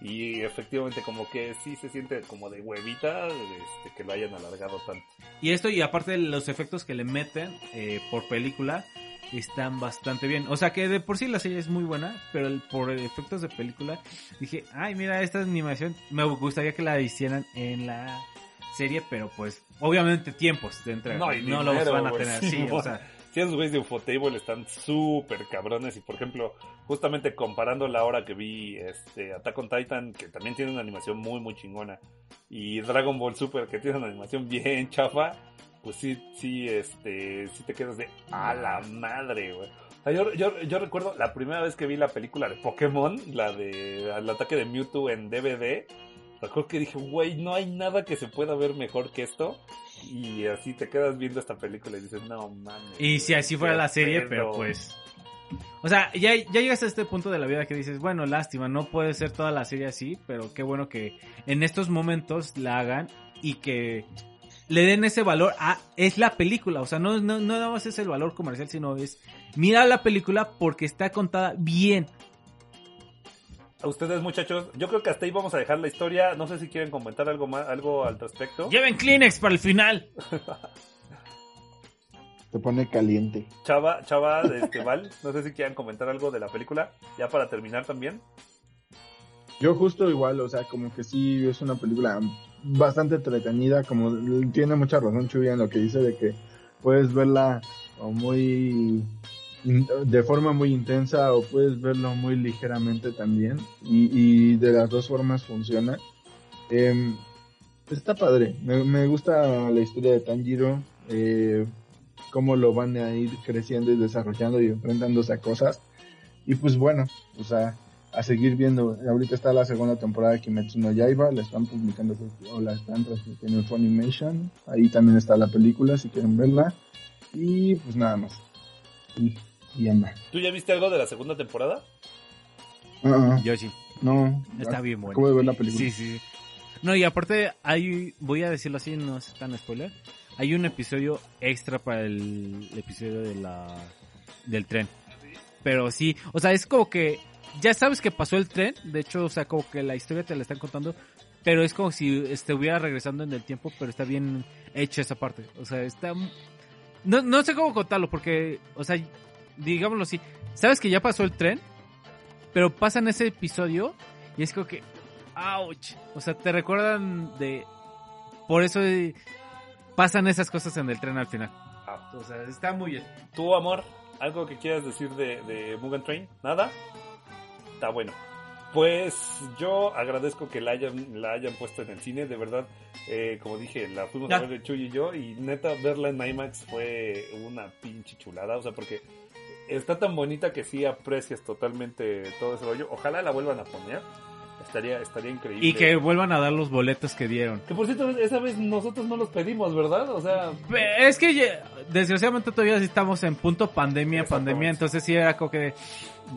Y efectivamente como que sí se siente como de huevita este, que lo hayan alargado tanto. Y esto, y aparte de los efectos que le meten eh, por película, están bastante bien. O sea que de por sí la serie es muy buena, pero el- por efectos de película, dije, ay, mira, esta animación, me gustaría que la hicieran en la serie, pero pues, obviamente tiempos de entrega. No, No, los van a tener sí, o sea. Sí, esos güeyes de Ufotable están súper cabrones. Y por ejemplo, justamente comparando la hora que vi este Attack on Titan, que también tiene una animación muy, muy chingona, y Dragon Ball Super, que tiene una animación <laughs> bien chafa, pues sí, sí, este, sí te quedas de a la madre, güey. Yo, yo, yo recuerdo la primera vez que vi la película de Pokémon, la de el ataque de Mewtwo en DVD, recuerdo que dije, güey, no hay nada que se pueda ver mejor que esto. Y así te quedas viendo esta película y dices, no mames. Y si así fuera la serie, pedo". pero pues... O sea, ya, ya llegas a este punto de la vida que dices, bueno, lástima, no puede ser toda la serie así, pero qué bueno que en estos momentos la hagan y que le den ese valor a... Es la película, o sea, no, no, no nada más es el valor comercial, sino es... Mira la película porque está contada bien. A ustedes, muchachos, yo creo que hasta ahí vamos a dejar la historia. No sé si quieren comentar algo más, algo al respecto. Lleven Kleenex para el final. <laughs> Se pone caliente. Chava, Chava, este, Val, no sé si quieran comentar algo de la película, ya para terminar también. Yo justo igual, o sea, como que sí es una película bastante entretenida, como tiene mucha razón Chuy en lo que dice de que puedes verla o muy de forma muy intensa o puedes verlo muy ligeramente también y, y de las dos formas funciona. Em, está padre, me, me gusta la historia de Tanjiro, eh, cómo lo van a ir creciendo y desarrollando y enfrentándose a cosas. Y pues bueno, o sea, a seguir viendo. Ahorita está la segunda temporada de Kimetsu no Yaiba, la están publicando o la están transmitiendo en Funimation. Ahí también está la película si quieren verla. Y pues nada más. Y, y anda. ¿Tú ya viste algo de la segunda temporada? Ah, Yo sí. no. Está bien bueno. Acabo de ver la película. Sí, sí. No, y aparte, hay, voy a decirlo así, no es tan spoiler. Hay un episodio extra para el, episodio de la, del tren. Pero sí, o sea, es como que ya sabes que pasó el tren. De hecho, o sea, como que la historia te la están contando. Pero es como si estuviera regresando en el tiempo, pero está bien hecha esa parte. O sea, está... No, no sé cómo contarlo, porque, o sea, digámoslo así. Sabes que ya pasó el tren, pero pasan ese episodio y es como que... ¡Auch! O sea, te recuerdan de... Por eso eh, pasan esas cosas en el tren al final. O sea, está muy bien. ¿Tú, amor, algo que quieras decir de, de Mugen Train? ¿Nada? Está bueno. Pues yo agradezco que la hayan, la hayan puesto en el cine, de verdad, eh, como dije, la fuimos Ya. a ver el Chuy y yo, y neta, verla en IMAX fue una pinche chulada, o sea, porque está tan bonita que sí aprecias totalmente todo ese rollo. Ojalá la vuelvan a poner, estaría, estaría increíble. Y que vuelvan a dar los boletos que dieron. Que por cierto, esa vez nosotros no los pedimos, ¿verdad? O sea, Es que ya- desgraciadamente todavía estamos en punto pandemia, pandemia, entonces sí era como que...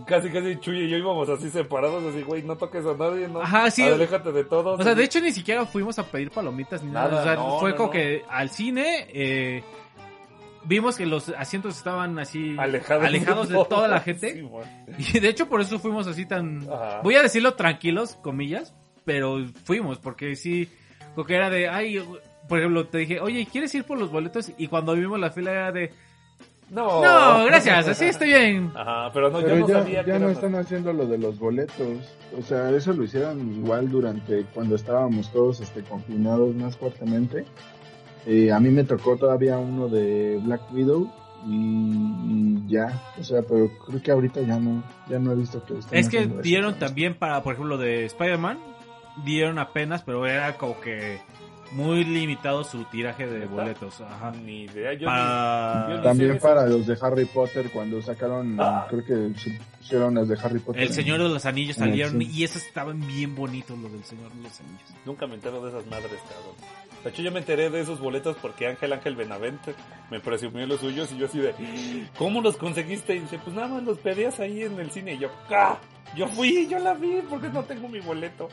casi casi Chuy y yo íbamos así separados, así, güey, no toques a nadie, ¿no? Ajá, sí. Aléjate de todos. O sea, de hecho ni siquiera fuimos a pedir palomitas ni nada. Nada, O sea, no, fue no, como no. que al cine eh, vimos que los asientos estaban así alejados, alejados de toda la gente. Sí. <laughs> Y de hecho por eso fuimos así tan... Ajá. Voy a decirlo tranquilos, comillas, pero fuimos porque sí, como que era de... Ay, por ejemplo, te dije, oye, ¿quieres ir por los boletos? Y cuando vimos la fila era de... No. No, gracias, así estoy bien. Ajá, pero no, Pero yo no ya, sabía que ya no era- están haciendo lo de los boletos. O sea, eso lo hicieron igual durante cuando estábamos todos este, confinados más fuertemente. Eh, a mí me tocó todavía uno de Black Widow y, y ya. O sea, pero creo que ahorita ya no, ya no he visto que estén Es que eso. dieron también para, por ejemplo, de Spider-Man, dieron apenas, pero era como que muy limitado su tiraje de boletos. Ajá. Ni idea, yo Para- ni- yo ni También sé para eso. los de Harry Potter, cuando sacaron, Ah. creo que se pusieron las de Harry Potter. El en- Señor de los Anillos el salieron y esos estaban bien bonitos, los del Señor de los Anillos. Nunca me entero de esas madres, cabrón. De hecho, yo me enteré de esos boletos porque Ángel Ángel Benavente me presumió los suyos y yo así de, ¿cómo los conseguiste? Y dice, pues nada más los pedías ahí en el cine. Y yo, ¡ah! Yo fui, yo la vi, porque no tengo mi boleto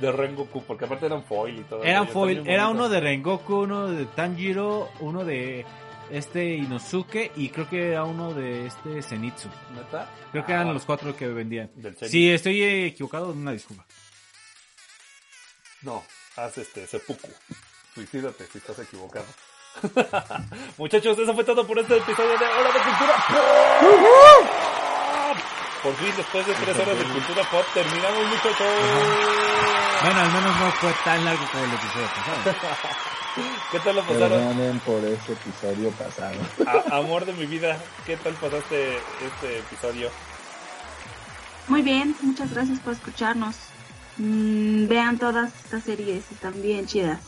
de Rengoku, porque aparte eran foil y todo. Eran foil, era uno de Rengoku, uno de Tanjiro, uno de este Inosuke y creo que era uno de este Zenitsu. ¿Neta? Creo que Ah, eran los cuatro que vendían. Si estoy equivocado, una disculpa. No, haz este, seppuku. Suicídate si estás equivocado. <laughs> Muchachos, eso fue todo por este episodio de Hora de Cultura Pop. Por fin, después de tres horas de Cultura Pop, terminamos, muchachos. Bueno, al menos no fue tan largo como el episodio pasado. <laughs> ¿Qué tal lo pasaron? Perdonen por ese episodio pasado. A- amor de mi vida, ¿qué tal pasaste este episodio? Muy bien, muchas gracias por escucharnos. Mm, vean todas estas series, están bien chidas.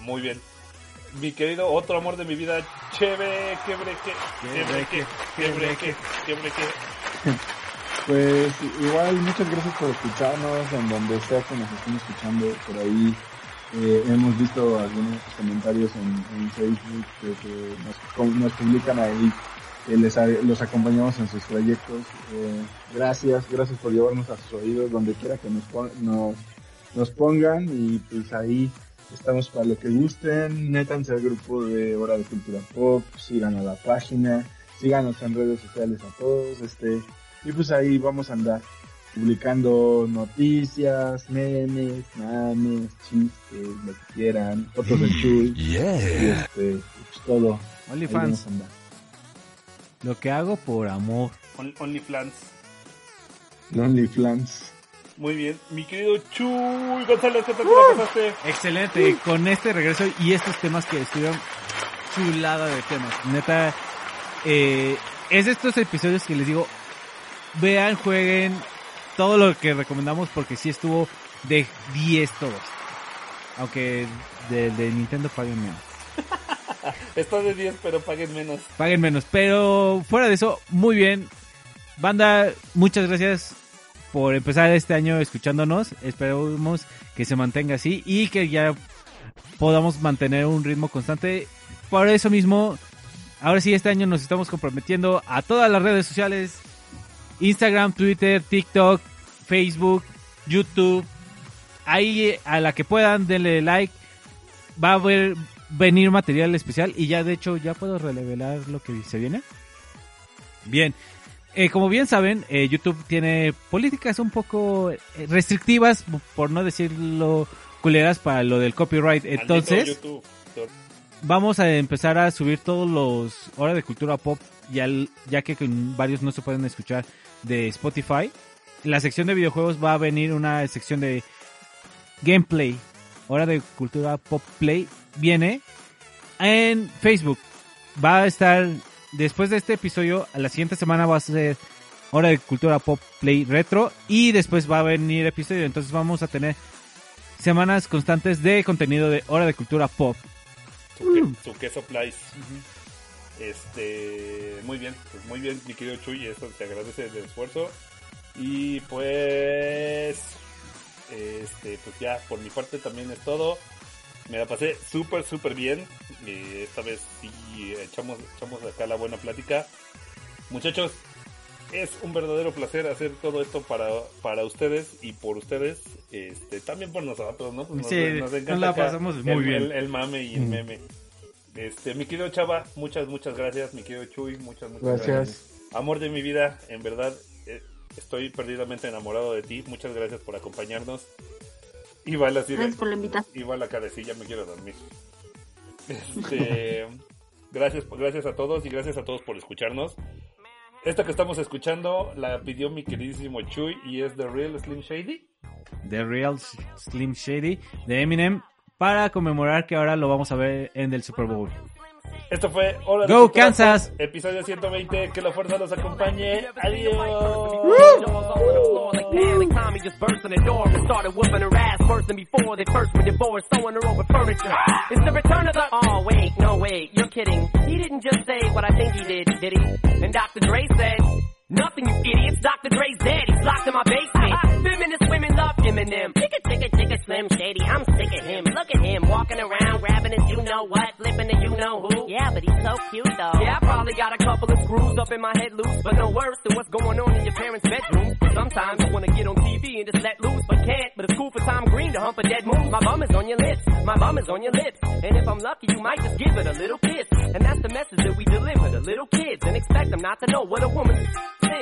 Muy bien. Mi querido otro amor de mi vida, Cheve, quebreque, quebreque, quebreque, quebreque. <laughs> Pues igual, muchas gracias por escucharnos, en donde sea que nos estén escuchando por ahí. Eh, hemos visto algunos comentarios en, en Facebook que, que nos, nos publican ahí que les los acompañamos en sus proyectos. Eh, gracias, gracias por llevarnos a sus oídos donde quiera que nos, pon- nos, nos pongan y pues ahí estamos para lo que gusten. Métanse al grupo de Hora de Cultura Pop, sigan a la página, síganos en redes sociales a todos, este, y pues ahí vamos a andar publicando noticias, memes, mames, chistes, lo que quieran, fotos de Chuy, <laughs> y este, pues todo. Ahí OnlyFans. vamos a andar. Lo que hago por amor. On- OnlyFans. Lonely Flans. Muy bien. Mi querido Chuy González, ¿qué tal te la pasaste? Excelente, con este regreso y estos temas que estuvieron chulada de temas. Neta, eh, es de estos episodios que les digo, vean, jueguen todo lo que recomendamos porque sí estuvo de 10 todos. Aunque del de Nintendo paguen menos. <laughs> Está de 10, pero paguen menos. Paguen menos. Pero fuera de eso, muy bien. Banda, muchas gracias por empezar este año escuchándonos. Esperemos que se mantenga así y que ya podamos mantener un ritmo constante. Por eso mismo, ahora sí, este año nos estamos comprometiendo a todas las redes sociales. Instagram, Twitter, TikTok, Facebook, YouTube. Ahí a la que puedan, denle like. Va a haber, venir material especial y ya de hecho ya puedo revelar lo que se viene. Bien, eh, como bien saben, eh, YouTube tiene políticas un poco eh, restrictivas, por no decirlo culeras, para lo del copyright. Entonces, vamos a empezar a subir todos los horas de cultura pop, ya, ya que varios no se pueden escuchar de Spotify. En la sección de videojuegos va a venir una sección de gameplay, hora de cultura pop play, viene en Facebook. Va a estar, después de este episodio, a la siguiente semana va a ser hora de cultura pop play retro y después va a venir episodio. Entonces vamos a tener semanas constantes de contenido de hora de cultura pop. Su, que- su queso place. Este, muy bien, pues muy bien, mi querido Chuy, eso te agradece el esfuerzo. Y pues, este, pues ya, por mi parte también es todo. Me la pasé súper, súper bien. Y esta vez sí echamos, echamos acá la buena plática. Muchachos, es un verdadero placer hacer todo esto para, para ustedes y por ustedes. Este, también por nosotros, ¿no? Pues nos, Sí, nos nos encanta la acá pasamos muy el, bien. El, el mame y el meme. Este, mi querido Chava, muchas, muchas gracias. Mi querido Chuy, muchas, muchas gracias. Gracias. Amor de mi vida, en verdad, eh, estoy perdidamente enamorado de ti. Muchas gracias por acompañarnos. Igual así de, Gracias por la invitación. sí, ya me quiero dormir. Este, <laughs> gracias, gracias a todos y gracias a todos por escucharnos. Esta que estamos escuchando la pidió mi queridísimo Chuy y es The Real Slim Shady. The Real Slim Shady de Eminem para conmemorar que ahora lo vamos a ver en el Super Bowl. Esto fue Hora de Go, Cultura Kansas. Pop, episodio 120. Que la fuerza los acompañe. Adiós. It's the return of the. Oh wait, no wait, you're kidding. He didn't just say what I think he did, did he? And Dr. Dre said. Nothing, you idiots. Dr. Dre's dead. He's locked in my basement. Feminist women love Eminem. Chicka, chicka, chicka, Slim Shady. I'm sick of him. Look at him walking around, grabbing his you know what, flipping the you know who. Yeah, but he's so cute though. Yeah, I probably got a couple of screws up in my head loose, but no worse than what's going on in your parents' bedroom. Sometimes I wanna get on TV and just let loose, but can't. But it's cool for Tom Green to hump a dead moose. My bum is on your lips. My bum is on your lips. And if I'm lucky, you might just give it a little kiss. And that's the message that we deliver to little kids and expect them not to know what a woman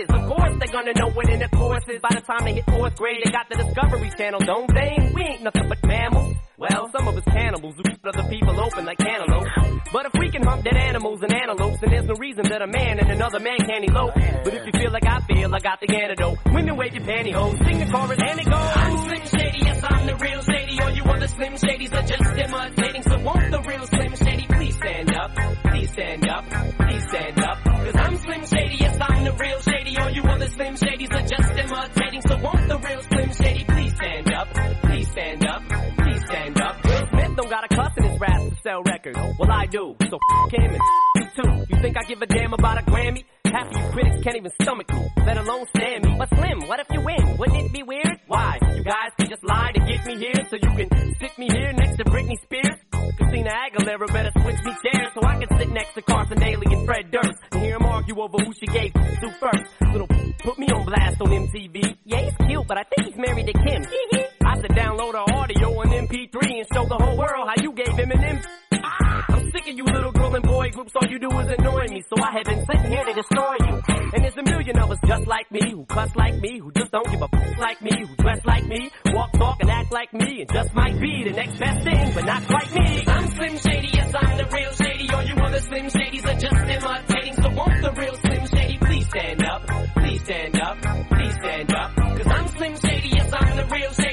is. Of course they're gonna know what in the course is. By the time they hit fourth grade, they got the Discovery Channel, don't they? We ain't nothing but mammals. Well, some of us cannibals who keep other people open like cantaloupes. But if we can hump dead animals and antelopes, then there's no reason that a man and another man can't elope. But if you feel like I feel, I got the antidote. Women wave your pantyhose, sing the chorus, and it goes. I'm Slim Shady, yes, I'm the real Shady. All you other Slim Shadys are just imitating. So won't the real Slim Shady please stand up? Please stand up. Please stand up. Cause I'm Slim Shady, yes, I'm the real Shady. All you other Slim Shadys are just imitating. So won't the real Slim Shady please stand up? Please stand up. Please stand up. Will Smith don't got a cuss in his rap to sell records. Well, I do. So f him and f you too. You think I give a damn about a Grammy? Half you critics can't even stomach me, let alone stand me. But Slim, what if you win? Wouldn't it be weird? Why? You guys can just lie to get me here so you can stick me here next to Britney Spears? Christina Aguilera better switch me chairs so I can sit next to Carson Daly and Fred Durst and hear them argue over who she gave to first. Little put me on blast on MTV. Yeah, he's cute, but I think he's married to Kim. Said download her audio on MP3 and show the whole world how you gave him an M. I'm sick of you little girl and boy groups, all you do is annoy me. So I have been sitting here to destroy you. And there's a million of us just like me, who cuss like me, who just don't give a f- like me, who dress like me, walk, talk, and act like me, and just might be the next best thing, but not quite me. I'm Slim Shady, yes, I'm the real Shady. All you other Slim Shadys are just imitating. So won't the real Slim Shady please stand up? Please stand up. Please stand up. Cause I'm Slim Shady, yes, I'm the real Shady.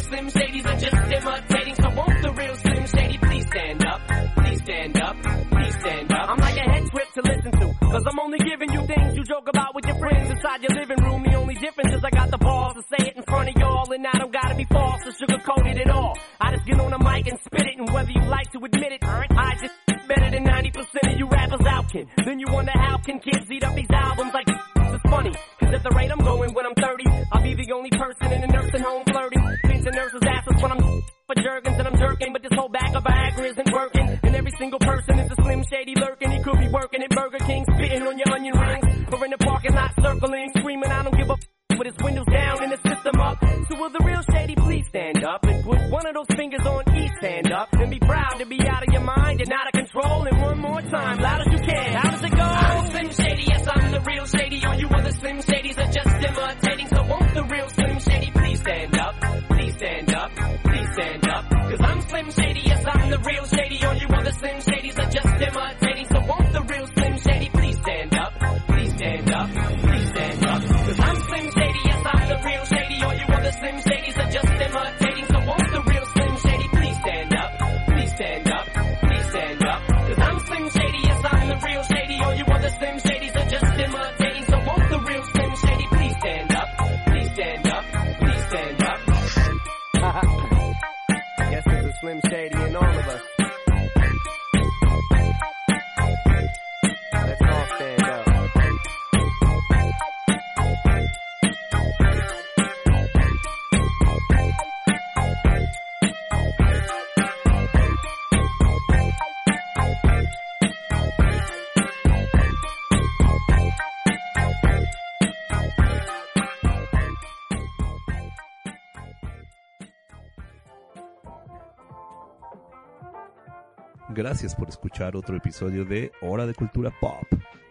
Other Slim Shadys are just imitating. So won't the real Slim Shady please stand up? Please stand up. Please stand up. I'm like a head trip to listen to. Cause I'm only giving you things you joke about with your friends inside your living room. The only difference is I got the balls to say it in front of y'all. And I don't gotta be false or sugarcoated at all. I just get on the mic and spit it. And whether you like to admit it, I just better than 90% of you rappers out can. Then you wonder how can kids eat up these albums like this is funny. Cause at the rate I'm going when I'm 30, I'll be the only person in a nursing home flirting. Pinching nurses' asses when I'm for jerkins and I'm jerking, but this whole bag of Viagra isn't working. And every single person is a slim shady lurking. He could be working at Burger King, spitting on your onion rings, or in the parking lot circling, screaming, I don't give a f- with his windows down and his system up. So will the real shady please stand up and put one of those fingers on each stand up and be proud to be out of your mind and out of control. And one more time, loud real shady. Gracias por escuchar otro episodio de Hora de Cultura Pop.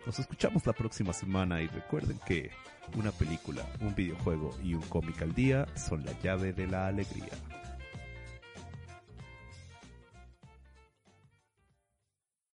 Nos escuchamos la próxima semana y recuerden que una película, un videojuego y un cómic al día son la llave de la alegría.